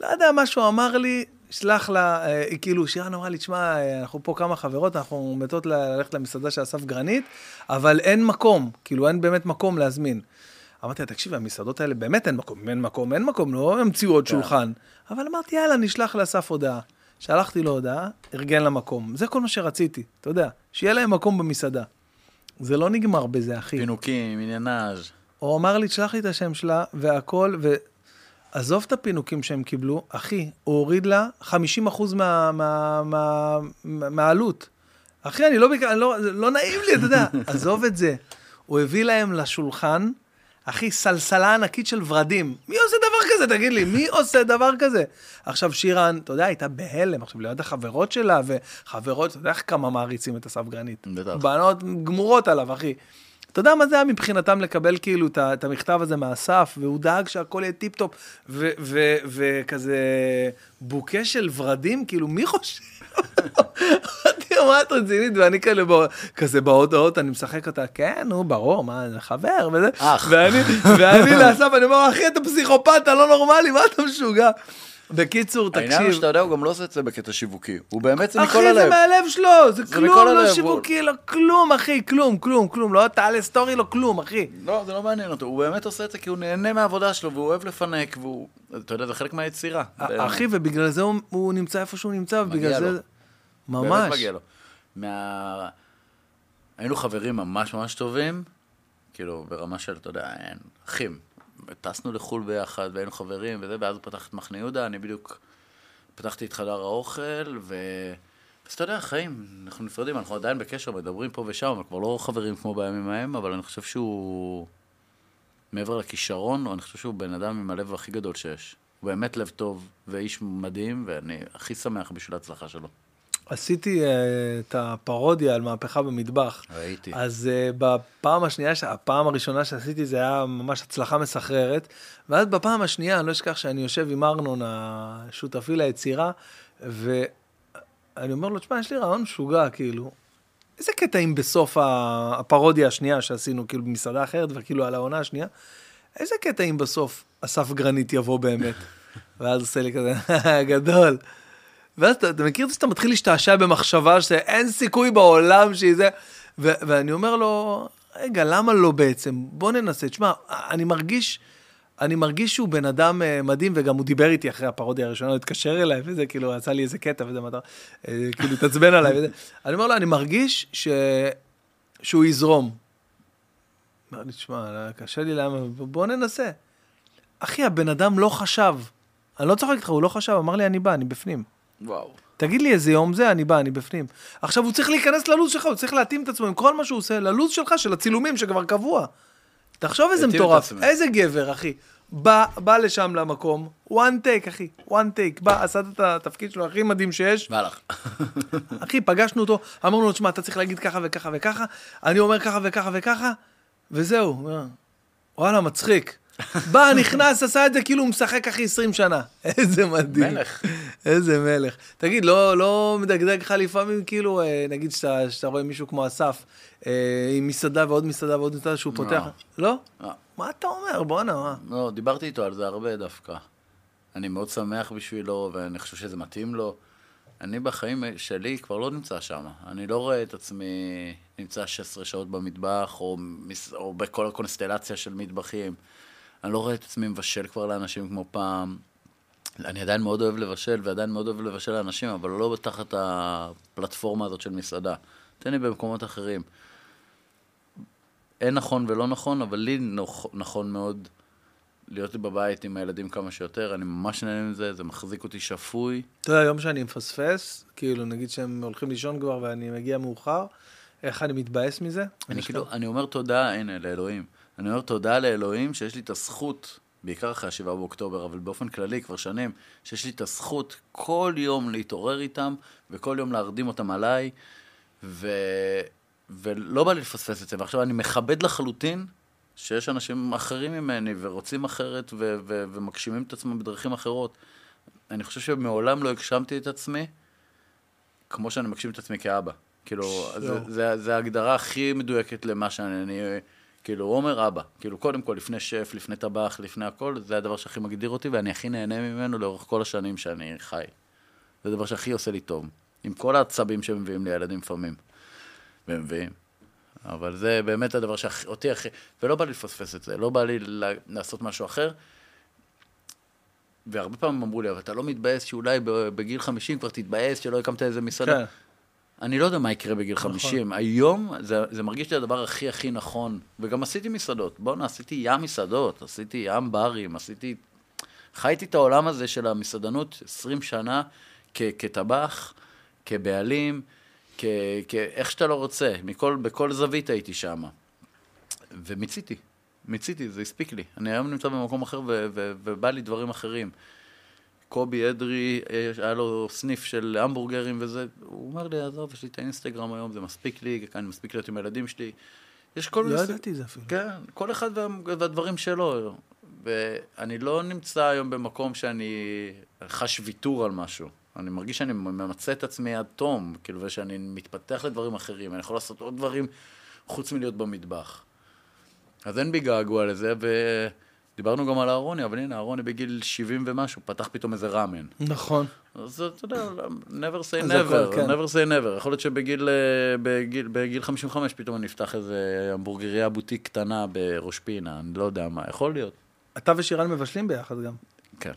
Speaker 1: לא יודע, מה שהוא אמר לי, שלח לה, אה, כאילו, שירן אמרה לי, תשמע, אה, אנחנו פה כמה חברות, אנחנו מתות ללכת למסעדה של אסף גרנית, אבל אין מקום, כאילו, אין באמת מקום להזמין. אמרתי לה, תקשיב, המסעדות האלה באמת אין מקום, אין מקום, אין מקום, לא המציאו עוד שולחן. אבל אמרתי, יאללה, נשלח לאסף הודעה. שלחתי לו הודעה, ארגן למקום. זה כל מה שרציתי, אתה יודע, שיהיה להם מקום במסעדה. זה לא נגמר בזה, אחי.
Speaker 2: פינוקים, עניינאז'.
Speaker 1: הוא אמר לי, תשלח לי את השם שלה והכל, ועזוב את הפינוקים שהם קיבלו, אחי, הוא הוריד לה 50 אחוז מה, מה, מה, מה, מהעלות. אחי, אני לא, בק... לא, לא נעים לי, אתה יודע, עזוב את זה. הוא הביא להם לשולחן, אחי, סלסלה ענקית של ורדים. מי עושה דבר כזה, תגיד לי, מי עושה דבר כזה? עכשיו, שירן, אתה יודע, הייתה בהלם, עכשיו, ליד החברות שלה, וחברות, אתה יודע איך כמה מעריצים את אסף גרנית.
Speaker 2: בטח.
Speaker 1: בנות גמורות עליו, אחי. אתה יודע מה זה היה מבחינתם לקבל כאילו את המכתב הזה מאסף, והוא דאג שהכל יהיה טיפ-טופ, וכזה בוקה של ורדים, כאילו, מי חושב? אמרתי לו, מה את רצינית? ואני כאלה, כזה בהודעות, אני משחק אותה, כן, נו, ברור, מה, חבר, וזה.
Speaker 2: אח.
Speaker 1: ואני, ואני לאסף, אני אומר, אחי, אתה פסיכופת, אתה לא נורמלי, מה אתה משוגע? בקיצור,
Speaker 2: העניין הוא
Speaker 1: תקשיב.
Speaker 2: שאתה יודע, הוא גם לא עושה את זה בקטע שיווקי. הוא באמת זה מכל
Speaker 1: אחי, זה
Speaker 2: הלב.
Speaker 1: מהלב שלו, זה
Speaker 2: זה
Speaker 1: כלום, לא
Speaker 2: הלב,
Speaker 1: שיווקי, לא כלום, אחי, כלום, כלום, כלום, לא תעלה סטורי, לא כלום, אחי.
Speaker 2: לא, זה לא מעניין אותו. הוא באמת עושה את זה כי הוא נהנה מהעבודה שלו, והוא אוהב לפנק, והוא... אתה יודע, זה חלק מהיצירה. באמת.
Speaker 1: אחי, ובגלל זה הוא- הוא נמצא איפה שהוא נמצא, ובגלל. זה...
Speaker 2: באמת
Speaker 1: ממש.
Speaker 2: מגיע לו. מה... היינו חברים ממש ממש טובים, כאילו, ברמה של, אתה יודע, אחים. טסנו לחו"ל ביחד, והיינו חברים וזה, ואז הוא פתח את מחנה יהודה, אני בדיוק פתחתי את חדר האוכל, אז אתה יודע, חיים, אנחנו נפרדים, אנחנו עדיין בקשר, מדברים פה ושם, אבל כבר לא חברים כמו בימים ההם, אבל אני חושב שהוא, מעבר לכישרון, אני חושב שהוא בן אדם עם הלב הכי גדול שיש. הוא באמת לב טוב, ואיש מדהים, ואני הכי שמח בשביל ההצלחה שלו.
Speaker 1: עשיתי uh, את הפרודיה על מהפכה במטבח.
Speaker 2: ראיתי.
Speaker 1: אז uh, בפעם השנייה, ש- הפעם הראשונה שעשיתי זה היה ממש הצלחה מסחררת, ואז בפעם השנייה, אני לא אשכח שאני יושב עם ארנון, השותפי ליצירה, ואני אומר לו, תשמע, יש לי רעיון משוגע, כאילו, איזה קטע אם בסוף הפרודיה השנייה שעשינו, כאילו, במסעדה אחרת, וכאילו על העונה השנייה, איזה קטע אם בסוף אסף גרנית יבוא באמת? ואז עושה לי כזה, גדול. ואז אתה, אתה מכיר את זה שאתה מתחיל להשתעשע במחשבה שאין סיכוי בעולם שהיא זה, ו- ואני אומר לו, רגע, למה לא בעצם? בוא ננסה. תשמע, אני מרגיש, אני מרגיש שהוא בן אדם אה, מדהים, וגם הוא דיבר איתי אחרי הפרודיה הראשונה, הוא התקשר אליי, וזה כאילו, עשה לי איזה קטע, וזה מטר, אה, כאילו, התעצבן עליי, וזה. אני אומר לו, אני מרגיש ש... שהוא יזרום. אמר לי, תשמע, קשה לי למה, בוא ננסה. אחי, הבן אדם לא חשב. אני לא צוחק איתך, הוא לא חשב, אמר לי, אני בא, אני בפנים.
Speaker 2: וואו.
Speaker 1: תגיד לי איזה יום זה, אני בא, אני בפנים. עכשיו הוא צריך להיכנס ללו"ז שלך, הוא צריך להתאים את עצמו עם כל מה שהוא עושה, ללו"ז שלך, של הצילומים שכבר קבוע. תחשוב איזה מטורף. איזה גבר, אחי. בא, בא לשם למקום, one take, אחי, one take, בא, עשה את התפקיד שלו הכי מדהים שיש,
Speaker 2: והלך.
Speaker 1: אחי, פגשנו אותו, אמרנו לו, תשמע, אתה צריך להגיד ככה וככה וככה, אני אומר ככה וככה וככה, וזהו. וואלה, מצחיק. בא, נכנס, עשה את זה כאילו הוא משחק, אחי, 20 שנה. איזה מדהים.
Speaker 2: מלך.
Speaker 1: איזה מלך. תגיד, לא, לא מדגדג לך לפעמים, כאילו, אה, נגיד שאתה, שאתה רואה מישהו כמו אסף, אה, עם מסעדה ועוד מסעדה ועוד מסעדה שהוא
Speaker 2: לא.
Speaker 1: פותח? לא?
Speaker 2: לא.
Speaker 1: מה אתה אומר? בואנה, מה?
Speaker 2: לא, דיברתי איתו על זה הרבה דווקא. אני מאוד שמח בשבילו, ואני חושב שזה מתאים לו. אני בחיים שלי כבר לא נמצא שם. אני לא רואה את עצמי נמצא 16 שעות במטבח, או, או בכל הקונסטלציה של מטבחים. אני לא רואה את עצמי מבשל כבר לאנשים כמו פעם. אני עדיין מאוד אוהב לבשל, ועדיין מאוד אוהב לבשל לאנשים, אבל לא תחת הפלטפורמה הזאת של מסעדה. תן לי במקומות אחרים. אין נכון ולא נכון, אבל לי נוח, נכון מאוד להיות בבית עם הילדים כמה שיותר. אני ממש נהנה מזה, זה מחזיק אותי שפוי.
Speaker 1: אתה יודע, היום שאני מפספס, כאילו, נגיד שהם הולכים לישון כבר ואני מגיע מאוחר, איך אני מתבאס מזה?
Speaker 2: אני כאילו, אני אומר תודה, הנה, לאלוהים. אני אומר תודה לאלוהים שיש לי את הזכות, בעיקר אחרי השבעה באוקטובר, אבל באופן כללי כבר שנים, שיש לי את הזכות כל יום להתעורר איתם, וכל יום להרדים אותם עליי, ו... ולא בא לי לפספס את זה. ועכשיו אני מכבד לחלוטין שיש אנשים אחרים ממני ורוצים אחרת ו... ו... ומגשימים את עצמם בדרכים אחרות. אני חושב שמעולם לא הגשמתי את עצמי כמו שאני מגשים את עצמי כאבא. כאילו, זה, זה, זה ההגדרה הכי מדויקת למה שאני, אני, כאילו, עומר אבא. כאילו, קודם כל, לפני שף, לפני טבח, לפני הכל, זה הדבר שהכי מגדיר אותי, ואני הכי נהנה ממנו לאורך כל השנים שאני חי. זה הדבר שהכי עושה לי טוב. עם כל העצבים שמביאים לי הילדים לפעמים. והם מביאים. אבל זה באמת הדבר שאותי הכי... ולא בא לי לפספס את זה, לא בא לי לעשות משהו אחר. והרבה פעמים אמרו לי, אבל אתה לא מתבאס שאולי בגיל 50 כבר תתבאס שלא הקמת איזה מסעדה?
Speaker 1: כן.
Speaker 2: אני לא יודע מה יקרה בגיל 50. היום זה, זה מרגיש לי הדבר הכי הכי נכון. וגם עשיתי מסעדות. בואנה, עשיתי ים מסעדות, עשיתי ים ברים, עשיתי... חייתי את העולם הזה של המסעדנות 20 שנה כ- כטבח, כבעלים, כ- כ- איך שאתה לא רוצה. מכל, בכל זווית הייתי שם. ומיציתי. מיציתי, זה הספיק לי. אני היום נמצא במקום אחר ו- ו- ובא לי דברים אחרים. קובי אדרי, אה, היה לו סניף של המבורגרים וזה, הוא אומר לי, עזוב, יש לי את האינסטגרם היום, זה מספיק לי, אני מספיק להיות עם הילדים שלי. יש כל מיני...
Speaker 1: לא ידעתי זה אפילו.
Speaker 2: כן, כל אחד וה- והדברים שלו. ואני לא נמצא היום במקום שאני חש ויתור על משהו. אני מרגיש שאני ממצה את עצמי עד תום, כאילו, ושאני מתפתח לדברים אחרים, אני יכול לעשות עוד דברים חוץ מלהיות במטבח. אז אין בי געגוע לזה, ודיברנו גם על אהרוני, אבל הנה, אהרוני בגיל 70 ומשהו, פתח פתאום איזה ראמן.
Speaker 1: נכון.
Speaker 2: אז אתה יודע, never say never,
Speaker 1: כן.
Speaker 2: never say never. יכול להיות שבגיל אה, בגיל, בגיל 55 פתאום אני אפתח איזה המבורגריה בוטיק קטנה בראש פינה, אני לא יודע מה, יכול להיות.
Speaker 1: אתה ושירן מבשלים ביחד גם.
Speaker 2: כן.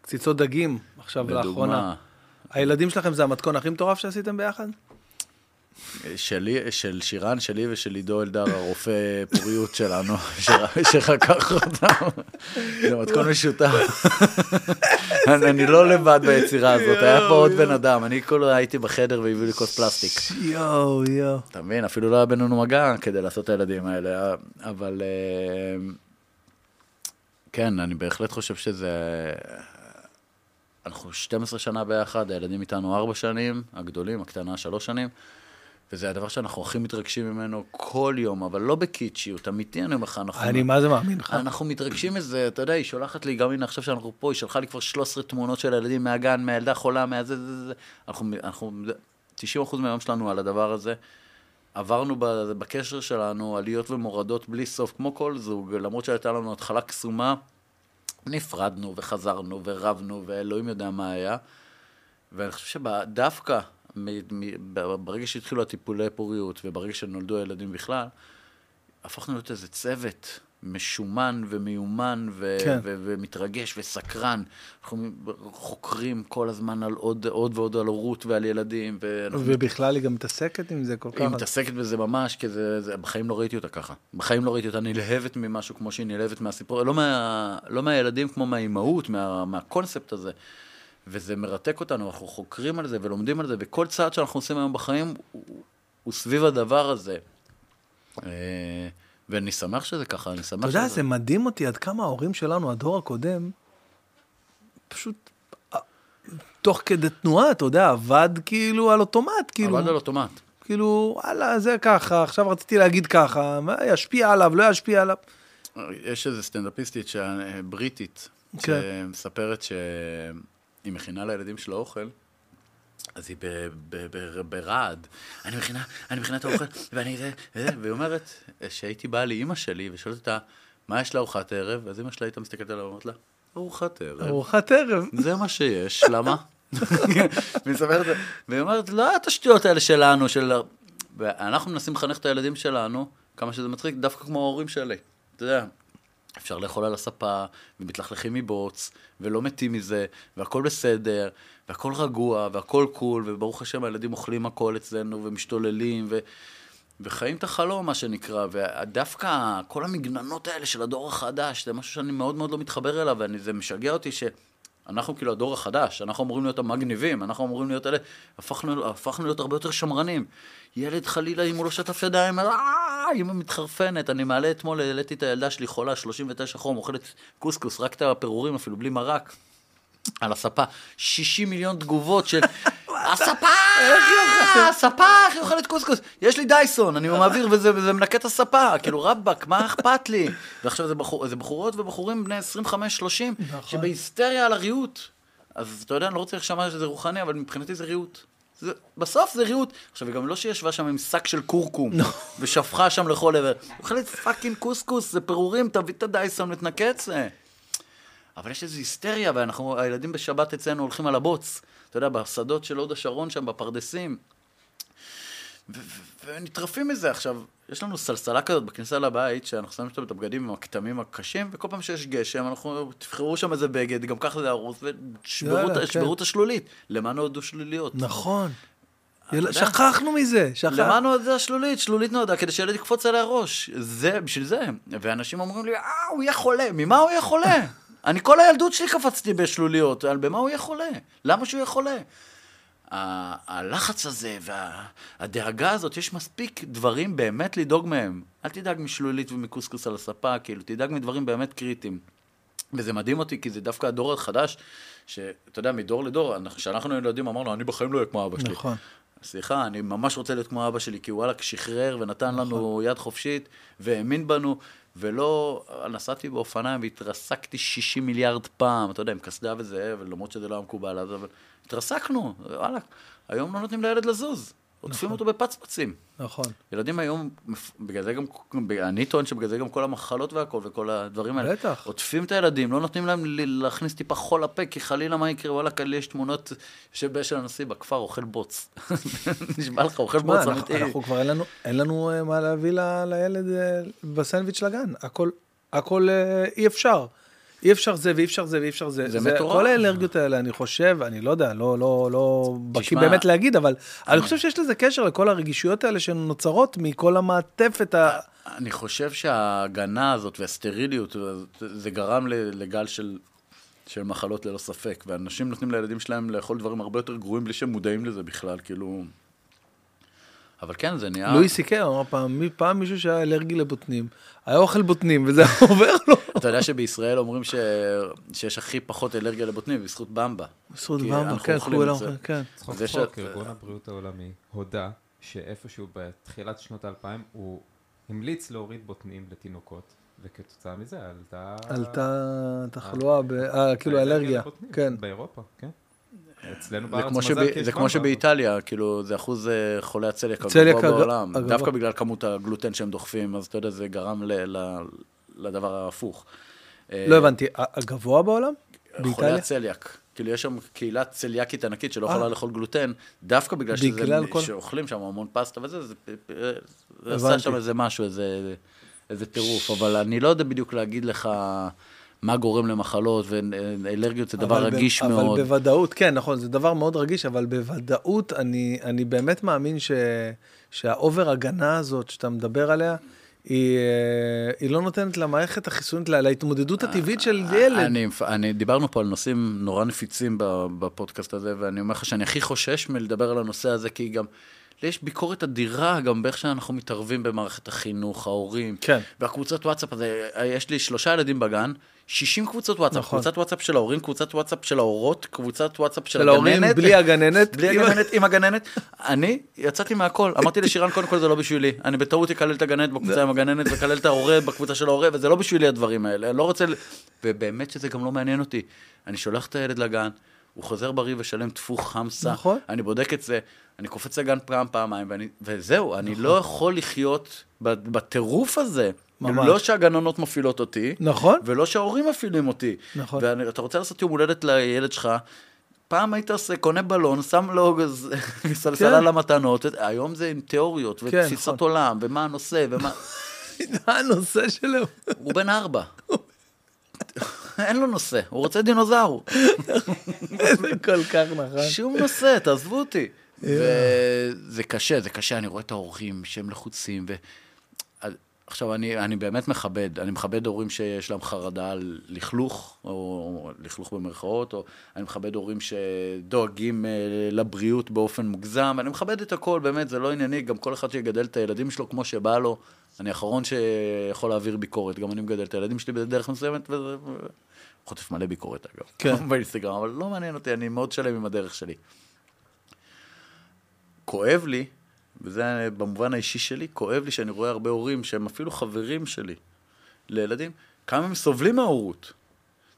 Speaker 1: קציצות דגים, עכשיו לאחרונה.
Speaker 2: לדוגמה,
Speaker 1: הילדים שלכם זה המתכון הכי מטורף שעשיתם ביחד?
Speaker 2: שלי, של שירן, שלי ושל עידו אלדר, הרופא פוריות שלנו, שחקר אותם. זה מתכון משותף. אני לא לבד ביצירה הזאת, היה פה עוד בן אדם, אני כולו הייתי בחדר והביאו לי כוס פלסטיק.
Speaker 1: יואו, יואו.
Speaker 2: אתה מבין? אפילו לא היה בינינו מגע כדי לעשות את הילדים האלה, אבל אה, כן, אני בהחלט חושב שזה... אנחנו 12 שנה ביחד, הילדים איתנו 4 שנים, הגדולים, הקטנה 3 שנים, וזה הדבר שאנחנו הכי מתרגשים ממנו כל יום, אבל לא בקיצ'יות, אמיתי אני אומר לך, אנחנו...
Speaker 1: אני מה זה מאמין לך.
Speaker 2: אנחנו מתרגשים מזה, אתה יודע, היא שולחת לי, גם הנה עכשיו שאנחנו פה, היא שלחה לי כבר 13 תמונות של הילדים מהגן, מהילדה חולה, מהזה, זה, זה, זה. אנחנו, אנחנו, 90% מהיום שלנו על הדבר הזה. עברנו בקשר שלנו עליות ומורדות בלי סוף, כמו כל זוג, למרות שהייתה לנו התחלה קסומה, נפרדנו וחזרנו ורבנו, ואלוהים יודע מה היה. ואני חושב שדווקא ברגע שהתחילו הטיפולי פוריות, וברגע שנולדו הילדים בכלל, הפכנו להיות איזה צוות משומן ומיומן ו-
Speaker 1: כן.
Speaker 2: ו- ומתרגש וסקרן. אנחנו חוקרים כל הזמן על עוד, עוד ועוד על הורות ועל ילדים. ואנחנו
Speaker 1: ובכלל היא גם מתעסקת עם זה כל כך.
Speaker 2: היא מתעסקת בזה ממש, כי זה, זה, בחיים לא ראיתי אותה ככה. בחיים לא ראיתי אותה נלהבת ממשהו כמו שהיא נלהבת מהסיפור, לא, מה, לא מהילדים כמו מהאימהות, מה, מהקונספט הזה. וזה מרתק אותנו, אנחנו חוקרים על זה ולומדים על זה, וכל צעד שאנחנו עושים היום בחיים הוא, הוא סביב הדבר הזה. אה, ואני שמח שזה ככה, אני שמח
Speaker 1: אתה יודע,
Speaker 2: שזה...
Speaker 1: זה מדהים אותי עד כמה ההורים שלנו, הדור הקודם, פשוט אה, תוך כדי תנועה, אתה יודע, עבד כאילו על אוטומט, כאילו,
Speaker 2: עבד על אוטומט.
Speaker 1: כאילו, וואלה, זה ככה, עכשיו רציתי להגיד ככה, ישפיע עליו, לא ישפיע עליו.
Speaker 2: יש איזו סטנדאפיסטית ש- בריטית,
Speaker 1: כן.
Speaker 2: שמספרת שהיא מכינה לילדים שלה אוכל, אז היא ברעד. אני מכינה, אני מכינה את האוכל, ואני זה, וזה, והיא אומרת שהייתי באה לאימא שלי ושואלת אותה, מה יש לארוחת ערב? אז אימא שלה הייתה מסתכלת עליה ואומרת לה, ארוחת ערב.
Speaker 1: ארוחת ערב.
Speaker 2: זה מה שיש, למה? והיא אומרת, לא את השטויות האלה שלנו, של... ואנחנו מנסים לחנך את הילדים שלנו, כמה שזה מצחיק, דווקא כמו ההורים שלי. אתה יודע, אפשר לאכול על הספה, ומתלכלכים מבוץ, ולא מתים מזה, והכל בסדר, והכל רגוע, והכל קול, וברוך השם הילדים אוכלים הכל אצלנו, ומשתוללים, ו... וחיים את החלום, מה שנקרא, ודווקא כל המגננות האלה של הדור החדש, זה משהו שאני מאוד מאוד לא מתחבר אליו, וזה משגע אותי שאנחנו כאילו הדור החדש, אנחנו אמורים להיות המגניבים, אנחנו אמורים להיות אלה, הפכנו, הפכנו להיות הרבה יותר שמרנים. ילד חלילה, אם הוא לא שטף ידיים, אה, אמא מתחרפנת. אני מעלה אתמול, העליתי את הילדה שלי חולה, 39 חום, אוכלת קוסקוס, רק את הפירורים אפילו, בלי מרק. על הספה, 60 מיליון תגובות של הספה, הספה, איך היא אוכלת קוסקוס? יש לי דייסון, אני מעביר וזה, מנקה את הספה, כאילו רבאק, מה אכפת לי? ועכשיו זה, בחור, זה בחורות ובחורים בני 25-30,
Speaker 1: נכון.
Speaker 2: שבהיסטריה על הריהוט. אז אתה יודע, אני לא רוצה לשמוע שזה רוחני, אבל מבחינתי זה ריהוט. זה, בסוף זה ריהוט. עכשיו, היא גם לא שישבה שם עם שק של קורקום, ושפכה שם לכל עבר. אוכלת fucking קוסקוס, זה פירורים, תביא את הדייסון ותנקה את זה. אבל יש איזו היסטריה, ואנחנו, הילדים בשבת אצלנו הולכים על הבוץ. אתה יודע, בשדות של הוד השרון שם, בפרדסים. ונטרפים מזה. עכשיו, יש לנו סלסלה כזאת בכניסה לבית, שאנחנו שמים שם את הבגדים עם הכתמים הקשים, וכל פעם שיש גשם, אנחנו, תבחרו שם איזה בגד, גם ככה זה ארוס, ושברו את-
Speaker 1: כן.
Speaker 2: השלולית. למה נועדו שלוליות?
Speaker 1: נכון.
Speaker 2: יודע?
Speaker 1: שכחנו מזה, שכחנו.
Speaker 2: למה נועדה השלולית? שלולית נועדה כדי שילד יקפוץ עליה ראש. זה, בשביל זה. ואנשים אומרים לי, אה, הוא יהיה חולה. ממה הוא יהיה חולה? אני כל הילדות שלי קפצתי בשלוליות, על במה הוא יהיה חולה? למה שהוא יהיה חולה? הלחץ הזה והדאגה הזאת, יש מספיק דברים באמת לדאוג מהם. אל תדאג משלולית ומקוסקוס על הספה, כאילו, תדאג מדברים באמת קריטיים. וזה מדהים אותי, כי זה דווקא הדור החדש, שאתה יודע, מדור לדור, כשאנחנו היינו ילדים אמרנו, אני בחיים לא אהיה כמו אבא שלי.
Speaker 1: נכון.
Speaker 2: סליחה, אני ממש רוצה להיות כמו אבא שלי, כי הוא וואלכ שחרר ונתן לנו יד חופשית, והאמין בנו, ולא, נסעתי באופניים והתרסקתי 60 מיליארד פעם, אתה יודע, עם קסדה וזה, ולמרות שזה לא היה מקובל אבל התרסקנו, וואלכ, היום לא נותנים לילד לזוז, עוטפים אותו בפצפצים.
Speaker 1: נכון.
Speaker 2: ילדים היום, בגלל זה גם, אני טוען שבגלל זה גם כל המחלות והכל וכל הדברים האלה.
Speaker 1: בטח.
Speaker 2: עוטפים את הילדים, לא נותנים להם להכניס טיפה חול לפה, כי חלילה מה יקרה, וואלה, כאלה יש תמונות יושב באשל הנשיא בכפר, אוכל בוץ. נשבע לך, אוכל בוץ, אמיתי.
Speaker 1: אנחנו כבר אין לנו- אין לנו אה, מה להביא לילד אה, בסנדוויץ' לגן. הכל, הכל אה, אי אפשר. אי אפשר זה ואי אפשר זה ואי אפשר זה.
Speaker 2: זה מטורף.
Speaker 1: כל האנרגיות האלה, אני חושב, אני לא יודע, לא, לא, לא בקיא באמת להגיד, אבל אני חושב שיש לזה קשר לכל הרגישויות האלה שנוצרות מכל המעטפת ה...
Speaker 2: אני חושב שההגנה הזאת והסטריליות, זה גרם לגל של, של מחלות ללא ספק, ואנשים נותנים לילדים שלהם לאכול דברים הרבה יותר גרועים בלי שהם מודעים לזה בכלל, כאילו... אבל כן, זה נהיה...
Speaker 1: לואי סי-קיי אמר פעם, מי- פעם מישהו שהיה אלרגי לבוטנים, היה אוכל בוטנים וזה עובר לו.
Speaker 2: אתה יודע שבישראל אומרים ש... שיש הכי פחות אלרגיה לבוטנים בזכות במבה.
Speaker 1: בזכות במבה, כן,
Speaker 2: אוכלים
Speaker 1: כולם,
Speaker 2: את זה.
Speaker 1: כן.
Speaker 4: צחוק צחוק,
Speaker 2: ש-
Speaker 4: ארגון הבריאות העולמי הודה שאיפשהו בתחילת שנות האלפיים הוא המליץ להוריד בוטנים לתינוקות, וכתוצאה מזה עלתה...
Speaker 1: עלתה תחלואה, ב- אה, כאילו אלרגיה, כן.
Speaker 4: באירופה, כן. אצלנו
Speaker 2: זה
Speaker 4: בארץ מזל
Speaker 2: שב...
Speaker 4: כי יש
Speaker 2: זה כמו. שבאיטליה, כאילו, זה אחוז אה, חולי הצליאק
Speaker 1: צליאק
Speaker 2: הגבוה
Speaker 1: הג-
Speaker 2: בעולם.
Speaker 1: הגבוה.
Speaker 2: דווקא בגלל כמות הגלוטן שהם דוחפים, אז אתה יודע, זה גרם ל... ל... לדבר ההפוך. אה,
Speaker 1: לא הבנתי, הגבוה בעולם?
Speaker 2: חולי
Speaker 1: באיטליה?
Speaker 2: הצליאק. כאילו, יש שם קהילה צליאקית ענקית שלא
Speaker 1: אה.
Speaker 2: יכולה לאכול גלוטן, דווקא בגלל שזה...
Speaker 1: בגלל כל-
Speaker 2: שאוכלים שם המון פסטה וזה, זה, זה עשה. שם איזה משהו, איזה, איזה טירוף. אבל אני לא יודע בדיוק להגיד לך מה גורם למחלות, ואלרגיות זה דבר
Speaker 1: אבל ב-
Speaker 2: רגיש מאוד.
Speaker 1: אבל בוודאות, כן, נכון, זה דבר מאוד רגיש, אבל בוודאות אני, אני באמת מאמין ש, שהאובר הגנה הזאת שאתה מדבר עליה, היא, אה, היא לא נותנת למערכת החיסונית, לה- להתמודדות הטבעית של ילד.
Speaker 2: אני, אני, דיברנו פה על נושאים נורא נפיצים בפודקאסט הזה, ואני אומר לך שאני הכי חושש מלדבר על הנושא הזה, כי גם, יש ביקורת אדירה גם באיך שאנחנו מתערבים במערכת החינוך, ההורים.
Speaker 1: כן.
Speaker 2: והקבוצות וואטסאפ הזה, יש לי שלושה ילדים בגן, 60 קבוצות וואטסאפ,
Speaker 1: נכון.
Speaker 2: קבוצת וואטסאפ של ההורים, קבוצת וואטסאפ של ההורות, קבוצת וואטסאפ של,
Speaker 1: של ההורים
Speaker 2: הגננת.
Speaker 1: בלי הגננת.
Speaker 2: בלי הגננת, עם הגננת. אני יצאתי מהכל. אמרתי לשירן, קודם כל זה לא בשבילי. אני בטעות אקלל את הגננת בקבוצה עם הגננת, ואקלל את ההורה בקבוצה של ההורה, וזה לא בשבילי הדברים האלה. אני לא רוצה... ובאמת שזה גם לא מעניין אותי. אני שולח את הילד לגן, הוא חוזר בריא ושלם טפו חמסה.
Speaker 1: נכון.
Speaker 2: אני בודק את זה, אני קופץ לגן פעם, פעמיים, ואני- וזהו, אני
Speaker 1: נכון.
Speaker 2: לא יכול לחיות בטירוף הזה.
Speaker 1: ממש.
Speaker 2: לא שהגננות מפעילות אותי,
Speaker 1: נכון.
Speaker 2: ולא שההורים מפעילים אותי.
Speaker 1: נכון.
Speaker 2: ואתה רוצה לעשות יום הולדת לילד שלך, פעם היית עושה, קונה בלון, שם לו גז- סלסלה
Speaker 1: כן.
Speaker 2: למתנות, היום זה עם תיאוריות,
Speaker 1: כן,
Speaker 2: ותפיסות
Speaker 1: נכון.
Speaker 2: עולם, ומה הנושא, ומה...
Speaker 1: מה הנושא שלו?
Speaker 2: הוא בן ארבע. אין לו נושא, הוא רוצה דינוזאור.
Speaker 1: זה כל כך נכון.
Speaker 2: שום נושא, תעזבו אותי. וזה קשה, זה קשה, אני רואה את ההורים שהם לחוצים, ו... עכשיו, אני, אני באמת מכבד, אני מכבד הורים שיש להם חרדה על לכלוך, או לכלוך במרכאות, או אני מכבד הורים שדואגים אה, לבריאות באופן מוגזם, אני מכבד את הכל, באמת, זה לא ענייני, גם כל אחד שיגדל את הילדים שלו כמו שבא לו, אני האחרון שיכול להעביר ביקורת, גם אני מגדל את הילדים שלי בדרך מסוימת, וזה... חוטף מלא ביקורת אגב,
Speaker 1: כן.
Speaker 2: באינסטגרם, אבל לא מעניין אותי, אני מאוד שלם עם הדרך שלי. כואב לי, וזה במובן האישי שלי, כואב לי שאני רואה הרבה הורים שהם אפילו חברים שלי לילדים, כמה הם סובלים מההורות.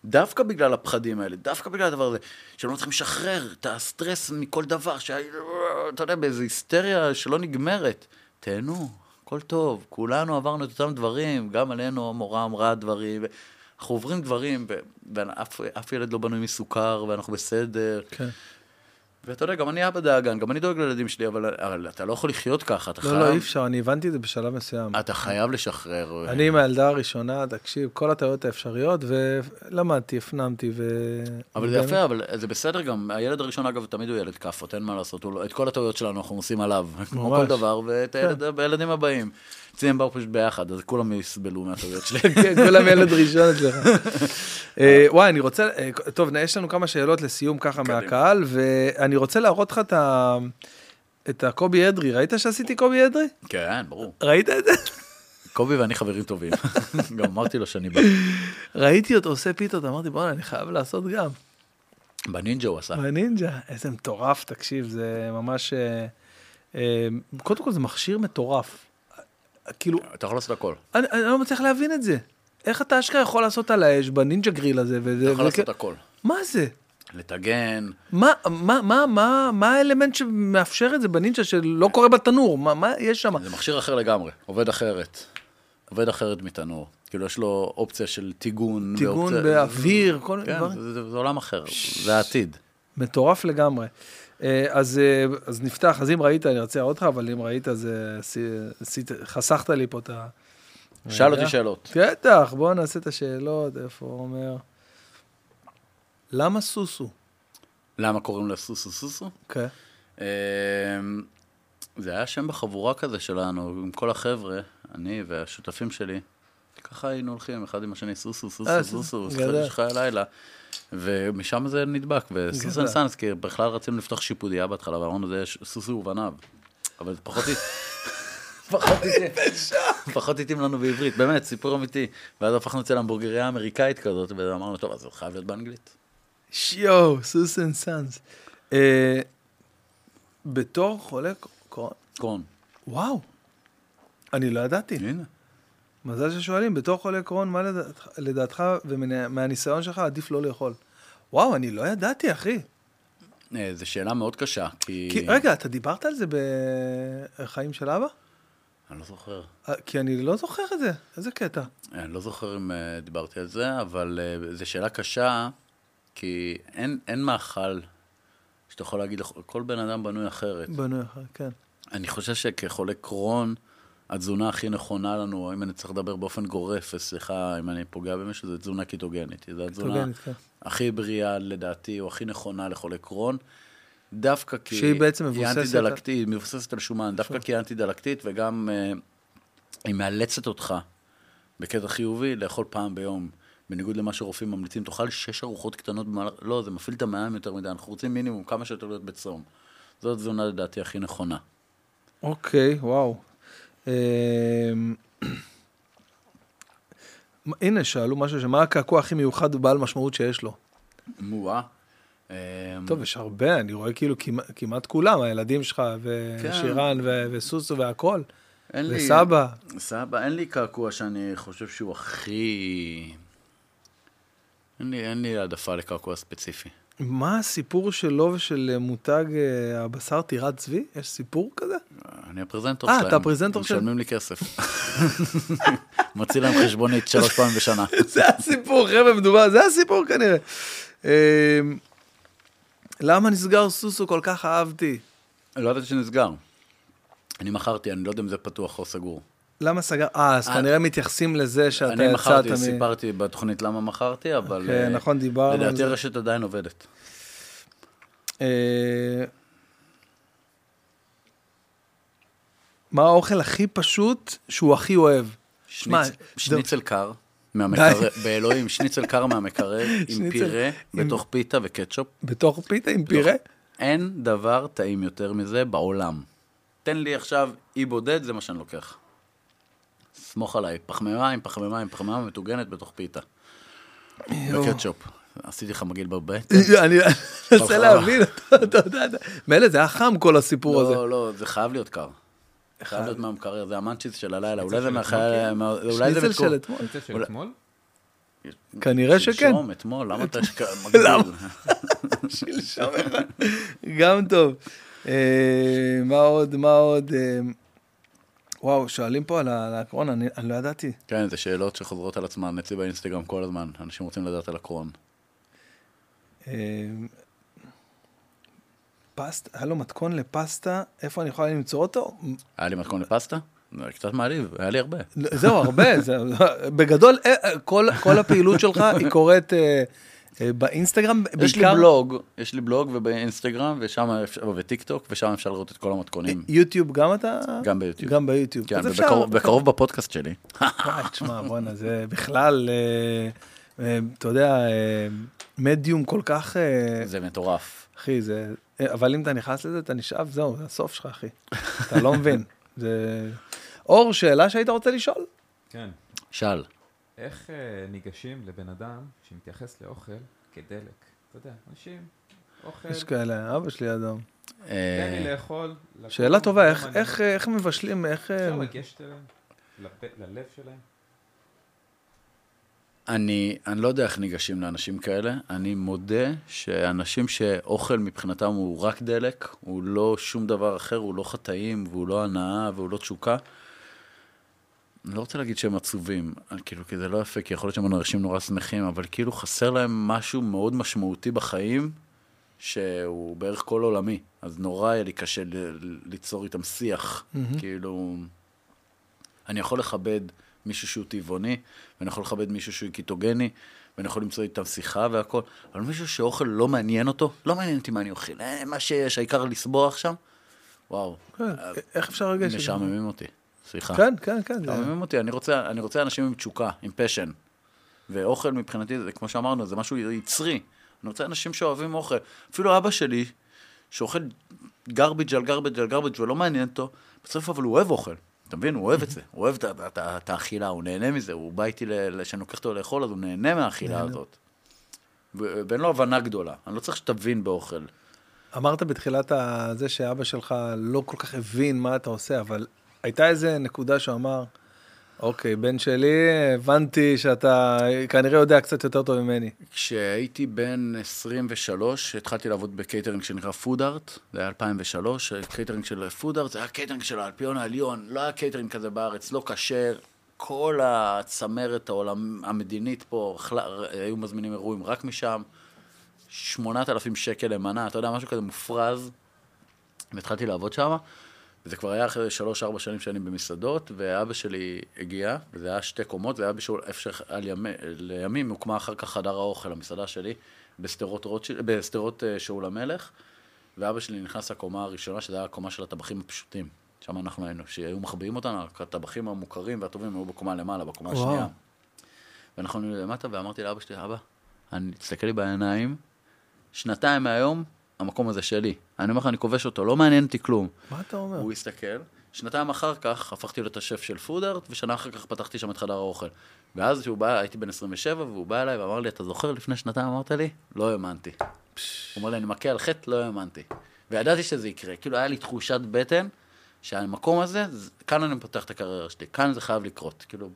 Speaker 2: דווקא בגלל הפחדים האלה, דווקא בגלל הדבר הזה, שהם לא צריכים לשחרר את הסטרס מכל דבר, שאתה יודע, באיזו היסטריה שלא נגמרת. תהנו, הכל טוב, כולנו עברנו את אותם דברים, גם עלינו המורה אמרה דברים, אנחנו עוברים דברים, ואף אף ילד לא בנוי מסוכר, ואנחנו בסדר.
Speaker 1: כן.
Speaker 2: ואתה יודע, גם אני אבא דאגן, גם אני דואג לילדים שלי, אבל, אבל אתה לא יכול לחיות ככה, אתה
Speaker 1: לא,
Speaker 2: חייב...
Speaker 1: לא, אי אפשר, אני הבנתי את זה בשלב מסוים.
Speaker 2: אתה חייב לשחרר.
Speaker 1: אני עם הילדה הראשונה, תקשיב, כל הטעויות האפשריות, ולמדתי, הפנמתי, ו...
Speaker 2: אבל זה יפה, אבל זה בסדר גם. הילד הראשון, אגב, תמיד הוא ילד כאפות, אין מה לעשות. הוא לא- את כל הטעויות שלנו אנחנו עושים עליו, כמו. כל דבר, ואת
Speaker 1: כן.
Speaker 2: הילד- הילדים הבאים. הם באו פשוט ביחד, אז כולם יסבלו מהטעויות שלי.
Speaker 1: כן, כולם ילד ראשון אצלך. אה, וואי, אני רוצה, אה, טוב, יש לנו כמה שאלות לסיום ככה. מהקהל, ואני רוצה להראות לך את ה... את הקובי אדרי, ראית שעשיתי קובי אדרי?
Speaker 2: כן, ברור.
Speaker 1: ראית את זה?
Speaker 2: קובי ואני חברים טובים. גם אמרתי לו שאני בא.
Speaker 1: ראיתי אותו עושה פיתות, אמרתי, בוא'נה, אני חייב לעשות גם.
Speaker 2: בנינג'ה הוא עשה.
Speaker 1: בנינג'ה, איזה מטורף, תקשיב, זה ממש... אה, קודם כל, זה מכשיר מטורף. כאילו,
Speaker 2: אתה יכול לעשות הכל.
Speaker 1: אני, אני לא מצליח להבין את זה. איך אתה אשכרה יכול לעשות על האש בנינג'ה גריל הזה? וזה,
Speaker 2: אתה יכול
Speaker 1: וזה-
Speaker 2: לעשות הכל.
Speaker 1: מה זה?
Speaker 2: לטגן,
Speaker 1: מה, מה, מה, מה, מה האלמנט שמאפשר את זה בנינג'ה שלא קורה בתנור? מה, מה יש שם?
Speaker 2: זה מכשיר אחר לגמרי, עובד אחרת. עובד אחרת מתנור. כאילו, יש לו אופציה של טיגון.
Speaker 1: טיגון
Speaker 2: ואופציה-
Speaker 1: באוויר, כל מיני
Speaker 2: כן,
Speaker 1: דברים.
Speaker 2: זה, זה, זה עולם אחר, זה העתיד.
Speaker 1: מטורף לגמרי. אה, אז, אה, אז נפתח, אז אם ראית, אני רוצה להראות לך, אבל אם ראית, אז אה, חסכת לי פה את ה...
Speaker 2: שאל אותי. שאלות.
Speaker 1: בטח, בואו נעשה את השאלות, איפה הוא אומר? למה סוסו?
Speaker 2: למה קוראים לה סוסו סוסו?
Speaker 1: כן.
Speaker 2: אמ, זה היה שם בחבורה כזה שלנו, עם כל החבר'ה, אני והשותפים שלי. ככה היינו הולכים אחד עם השני, סוסו, סוסו, סוסו,
Speaker 1: גדול.
Speaker 2: יש חיי לילה. ומשם זה נדבק. נסנס, כי בכלל רצינו לפתוח שיפודיה בהתחלה, ואמרנו, זה סוסו ובניו. אבל זה פחות... פחות התאים- לנו בעברית, באמת, סיפור אמיתי. ואז הפכנו אצל המבורגריה אמריקאית כזאת, ואמרנו, טוב, אז זה חייב להיות באנגלית.
Speaker 1: שיו, Susu and Sons. אה, בתור חולה קורונה,
Speaker 2: קרוהן.
Speaker 1: וואו, אני לא ידעתי.
Speaker 2: הנה.
Speaker 1: מזל ששואלים, בתור חולה קרוהן, מה לדעתך, לדעתך ומהניסיון שלך עדיף לא לאכול? וואו, אני לא ידעתי, אחי.
Speaker 2: אה, זו שאלה מאוד קשה, כי...
Speaker 1: כי, רגע, אתה דיברת על זה בחיים של אבא?
Speaker 2: אני לא זוכר.
Speaker 1: אה, כי אני לא זוכר את זה, איזה קטע.
Speaker 2: אני לא זוכר אם אה, דיברתי על זה, אבל אה, זו שאלה קשה, כי אין, אין מאכל שאתה יכול להגיד, כל בן אדם בנוי אחרת.
Speaker 1: בנוי אחר, כן.
Speaker 2: אני חושב שכחולה קרון, התזונה הכי נכונה לנו, אם אני צריך לדבר באופן גורף, וסליחה אם אני פוגע במישהו, זו תזונה קיטוגנית. זו התזונה
Speaker 1: כן.
Speaker 2: הכי בריאה לדעתי, או הכי נכונה לחולה קרון. דווקא כי...
Speaker 1: שהיא בעצם
Speaker 2: היא
Speaker 1: מבוססת על-
Speaker 2: אנטי-דלקתית, היא מבוססת על שומן, דווקא כי היא אנטי-דלקתית, וגם אה, היא מאלצת אותך, בקטע חיובי, לאכול פעם ביום. בניגוד למה שרופאים ממליצים, תאכל שש ארוחות קטנות במהלך... לא, זה מפעיל את המעיים יותר מדי, אנחנו רוצים מינימום, כמה שיותר להיות בצום. זו התזונה לדעתי הכי נכונה.
Speaker 1: אוקיי, וואו. אמ, הנה, שאלו משהו, שמה הקעקוע הכי מיוחד ובעל משמעות שיש לו?
Speaker 2: מו-אה. אה,
Speaker 1: טוב, יש הרבה, אני רואה כאילו כמעט, כמעט כולם, הילדים שלך, ושירן, ו- וסוסו והכל,
Speaker 2: אין לי-
Speaker 1: וסבא.
Speaker 2: סבא, אין לי קעקוע שאני חושב שהוא הכי... אין לי, אין לי העדפה לקעקוע ספציפי.
Speaker 1: מה הסיפור שלו ושל אה, מותג אה, הבשר טירת צבי? יש סיפור כזה?
Speaker 2: אני הפרזנטור
Speaker 1: אה,
Speaker 2: שלהם.
Speaker 1: אתה הפרזנטור שלהם?
Speaker 2: משלמים לי כסף. מוציא להם חשבונית שלוש פעמים בשנה.
Speaker 1: זה הסיפור, חבר'ה, מדובר, זה הסיפור כנראה. אמ, למה נסגר סוסו כל כך אהבתי?
Speaker 2: לא ידעתי שנסגר. אני מכרתי, אני לא יודע אם זה פתוח או סגור.
Speaker 1: למה סגר? אה, אז
Speaker 2: אה,
Speaker 1: כנראה מתייחסים לזה שאתה
Speaker 2: אני
Speaker 1: יצאת
Speaker 2: מכרתי,
Speaker 1: מ...
Speaker 2: סיפרתי בתוכנית למה מכרתי, אבל...
Speaker 1: כן, נכון, דיברנו על
Speaker 2: לדעתי
Speaker 1: זה.
Speaker 2: הרשת עדיין עובדת.
Speaker 1: אה, מה האוכל הכי פשוט שהוא הכי אוהב?
Speaker 2: שניצל קר מהמקרר, באלוהים, שניצל קר מהמקרר עם פירה, בתוך פיתה וקטשופ.
Speaker 1: בתוך פיתה עם פירה?
Speaker 2: אין דבר טעים יותר מזה בעולם. תן לי עכשיו אי בודד, זה מה שאני לוקח. סמוך עליי, פחמימה עם פחמימה עם פחמימה מטוגנת בתוך פיתה. וקטשופ. עשיתי לך מגעיל בבטן.
Speaker 1: אני מנסה להבין, אתה- יודע, מילא זה היה חם כל הסיפור הזה.
Speaker 2: לא, לא, זה חייב להיות קר. חייב להיות מהמקרר, זה המאנצ'יז של הלילה. אולי זה
Speaker 4: של
Speaker 2: מהחייל... מה- אולי זה
Speaker 1: שניצל של אתמול.
Speaker 4: של אתמול?
Speaker 1: כנראה שכן.
Speaker 2: שלשום, אתמול, למה אתה מגביל?
Speaker 1: למה? שלשום אחד. גם טוב. אה, מה עוד, מה עוד? אה, וואו, שואלים פה על ה- על הקורונה, אני אני לא ידעתי.
Speaker 2: כן, זה שאלות שחוזרות על עצמן אצלי באינסטגרם כל הזמן. אנשים רוצים לדעת על הקרון.
Speaker 1: אה, פסטה, היה לו מתכון לפסטה, איפה אני יכול למצוא אותו?
Speaker 2: היה לי מתכון לפסטה? זה קצת מעליב, היה לי הרבה.
Speaker 1: זהו, הרבה. זה- בגדול, אה, אה, כל כל הפעילות שלך היא קורית אה, אה, באינסטגרם,
Speaker 2: יש לי
Speaker 1: בעיקר
Speaker 2: בלוג, יש לי בלוג ובאינסטגרם ושם אפשר- וטיק טוק ושם אפשר לראות את כל המתכונים.
Speaker 1: יוטיוב גם אתה?
Speaker 2: גם ביוטיוב.
Speaker 1: גם ביוטיוב.
Speaker 2: כן,
Speaker 1: אז אפשר-
Speaker 2: ובקרוב- בקרוב בפודקאסט שלי.
Speaker 1: וואי, תשמע, בואנה, זה בכלל, אה, אה, אתה יודע, אה, מדיום כל כך, אה,
Speaker 2: זה מטורף.
Speaker 1: אחי, זה... אה, אבל אם אתה נכנס לזה, אתה נשאב, זהו, זה הסוף שלך, אחי. אתה לא מבין. זה... אור, שאלה שהיית רוצה לשאול?
Speaker 4: כן.
Speaker 2: שאל.
Speaker 4: איך אה, ניגשים לבן אדם שמתייחס לאוכל כדלק? אתה יודע, אנשים, אוכל,
Speaker 1: יש כאלה, אבא שלי אדום.
Speaker 4: תן
Speaker 2: אה,
Speaker 4: לי לאכול.
Speaker 1: שאלה טובה,
Speaker 4: לא
Speaker 1: איך- מבשלים, איך... אה,
Speaker 4: אפשר לגשת אליהם? ללב שלהם?
Speaker 2: אני, אני לא יודע איך ניגשים לאנשים כאלה. אני מודה שאנשים שאוכל מבחינתם הוא רק דלק, הוא לא שום דבר אחר, הוא לא חטאים, והוא לא הנאה, והוא לא תשוקה. אני לא רוצה להגיד שהם עצובים, כאילו, כי זה לא יפה, כי יכול להיות שהם אנשים נורא שמחים, אבל כאילו חסר להם משהו מאוד משמעותי בחיים, שהוא בערך כל עולמי. אז נורא היה לי קשה ל- ליצור איתם שיח. כאילו, אני יכול לכבד מישהו שהוא טבעוני, ואני יכול לכבד מישהו שהוא קיטוגני, ואני יכול למצוא איתם שיחה והכל, אבל מישהו שאוכל לא מעניין אותו, לא מעניין אותי מה אני אוכל, אה, מה שיש, העיקר לסבוח שם, וואו,
Speaker 1: כן, איך אפשר לגשת?
Speaker 2: משעממים אותי, סליחה.
Speaker 1: כן, כן, כן. זה-
Speaker 2: משעממים אותי, אני רוצה, אני רוצה אנשים עם תשוקה, עם פשן. ואוכל מבחינתי, זה כמו שאמרנו, זה משהו יצרי. אני רוצה אנשים שאוהבים אוכל. אפילו אבא שלי, שאוכל גרביג' על גרביג' על גרביג' ולא מעניין אותו, בסוף אבל הוא אוהב אוכל. אתה מבין? הוא אוהב את זה. הוא אוהב את האכילה, הוא נהנה מזה. הוא בא איתי, כשאני לוקח אותו לאכול, אז הוא נהנה מהאכילה הזאת. ואין לו הבנה גדולה. אני לא צריך שתבין באוכל.
Speaker 1: אמרת בתחילת זה שאבא שלך לא כל כך הבין מה אתה עושה, אבל הייתה איזה נקודה שהוא אמר, אוקיי, בן שלי, הבנתי שאתה כנראה יודע קצת יותר טוב ממני.
Speaker 2: כשהייתי בן 23, התחלתי לעבוד בקייטרינג שנקרא Food Art, זה היה 2003, קייטרינג של Food Art, זה היה קייטרינג של האלפיון העליון, לא היה קייטרינג כזה בארץ, לא כשר, כל הצמרת העולם המדינית פה, היו מזמינים אירועים רק משם, 8,000 שקל למנה, אתה יודע, משהו כזה מופרז, והתחלתי לעבוד שם, וזה כבר היה אחרי שלוש-ארבע שנים שאני במסעדות, ואבא שלי הגיע, וזה היה שתי קומות, זה היה בשול, איפה שעל ימי, לימים הוקמה אחר כך חדר האוכל, המסעדה שלי, בשדרות אה, שאול המלך, ואבא שלי נכנס לקומה הראשונה, שזה היה הקומה של הטבחים הפשוטים. שם אנחנו היינו, שהיו מחביאים אותנו, הטבחים המוכרים והטובים היו בקומה למעלה, בקומה
Speaker 1: וואו.
Speaker 2: השנייה. ואנחנו היינו למטה, ואמרתי לאבא שלי, אבא, אני, תסתכל לי בעיניים, שנתיים מהיום, המקום הזה שלי. אני אומר לך, אני כובש אותו, לא מעניין אותי כלום.
Speaker 1: מה אתה אומר?
Speaker 2: הוא הסתכל, שנתיים אחר כך הפכתי להיות השף של פודארט, ושנה אחר כך פתחתי שם את חדר האוכל. ואז כשהוא בא, הייתי בן 27, והוא בא אליי ואמר לי, אתה זוכר לפני שנתיים אמרת לי? לא האמנתי. הוא אומר לי, אני מכה על חטא, לא האמנתי. וידעתי שזה יקרה, כאילו היה לי תחושת בטן, שהמקום הזה, זה- כאן אני פותח את הקריירה שלי, כאן זה חייב לקרות. כאילו,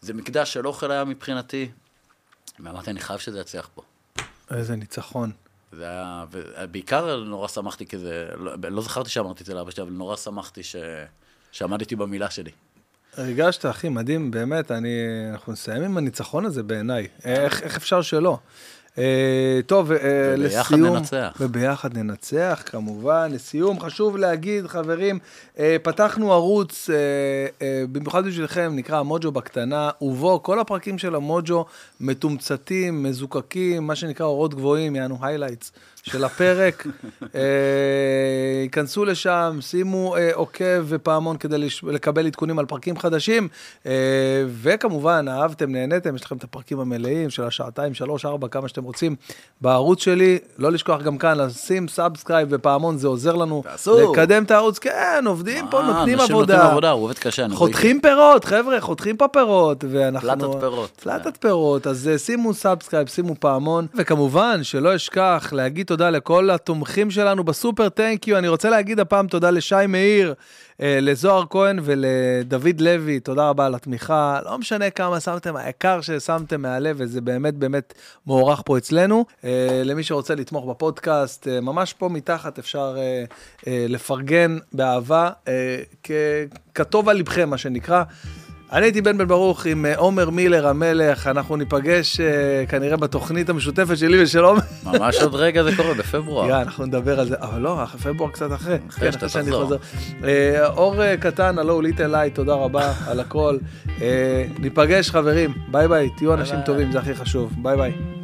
Speaker 2: זה מקדש של אוכל היה מבחינתי, ואמרתי, אני חייב שזה יצליח פה.
Speaker 1: איזה ניצחון.
Speaker 2: זה היה, ובעיקר נורא שמחתי כזה, לא, לא זכרתי שאמרתי את זה לאבא שלי, אבל נורא שמחתי ש... שעמדתי במילה שלי.
Speaker 1: הרגשת, אחי, מדהים, באמת, אני, אנחנו נסיים עם הניצחון הזה בעיניי. איך, איך אפשר שלא? אה, טוב, אה,
Speaker 2: וביחד
Speaker 1: לסיום,
Speaker 2: ננצח.
Speaker 1: וביחד ננצח, כמובן. לסיום, חשוב להגיד, חברים, אה, פתחנו ערוץ, במיוחד בשבילכם, נקרא המוג'ו בקטנה, ובו כל הפרקים של המוג'ו מתומצתים, מזוקקים, מה שנקרא אורות גבוהים, יענו highlights של הפרק. אה, לשם, שימו אה, עוקב ופעמון כדי לש... לקבל עדכונים על פרקים חדשים. אה, וכמובן, אהבתם, נהניתם, יש לכם את הפרקים המלאים של השעתיים, שלוש, ארבע, כמה שאתם רוצים בערוץ שלי. לא לשכוח גם כאן לשים subscribe ופעמון, זה עוזר לנו
Speaker 2: תעשו.
Speaker 1: לקדם את הערוץ. כן, עובדים פה,
Speaker 2: אה,
Speaker 1: נותנים
Speaker 2: אנשים
Speaker 1: עבודה.
Speaker 2: נותנים עבודה, הוא עובד קשה, אנחנו
Speaker 1: חותכים פירות, חבר'ה, חותכים פה פירות, ואנחנו...
Speaker 2: פלטות פירות.
Speaker 1: פלטת פירות, אז אה, שימו subscribe, שימו פעמון, וכמובן, שלא אשכח להגיד תודה לכל התומכים שלנו ב super thank you, אני רוצה להגיד הפעם תודה לשי מאיר, אה, לזוהר כהן ולדוד לוי, תודה רבה על התמיכה, לא משנה כמה שמתם, העיקר ששמתם מהלב, וזה באמת באמת מוערך פה אצלנו. אה, למי שרוצה לתמוך בפודקאסט, אה, ממש פה מתחת אפשר לפרגן באהבה, אה, כטוב על לבכם, מה שנקרא. אני הייתי בן בן ברוך עם אה, עומר מילר המלך, אנחנו ניפגש אה, כנראה בתוכנית המשותפת שלי ושל עומר.
Speaker 2: ממש עוד רגע זה קורה, בפברואר.
Speaker 1: יאללה, אנחנו נדבר על זה, אבל לא, פברואר קצת אחרי.
Speaker 2: אחרי
Speaker 1: כן,
Speaker 2: שאתה תחזור.
Speaker 1: אה, אור קטן, הלו Little Light, תודה רבה על הכל. ניפגש חברים, ביי ביי, תהיו אנשים טובים, זה הכי חשוב. ביי ביי.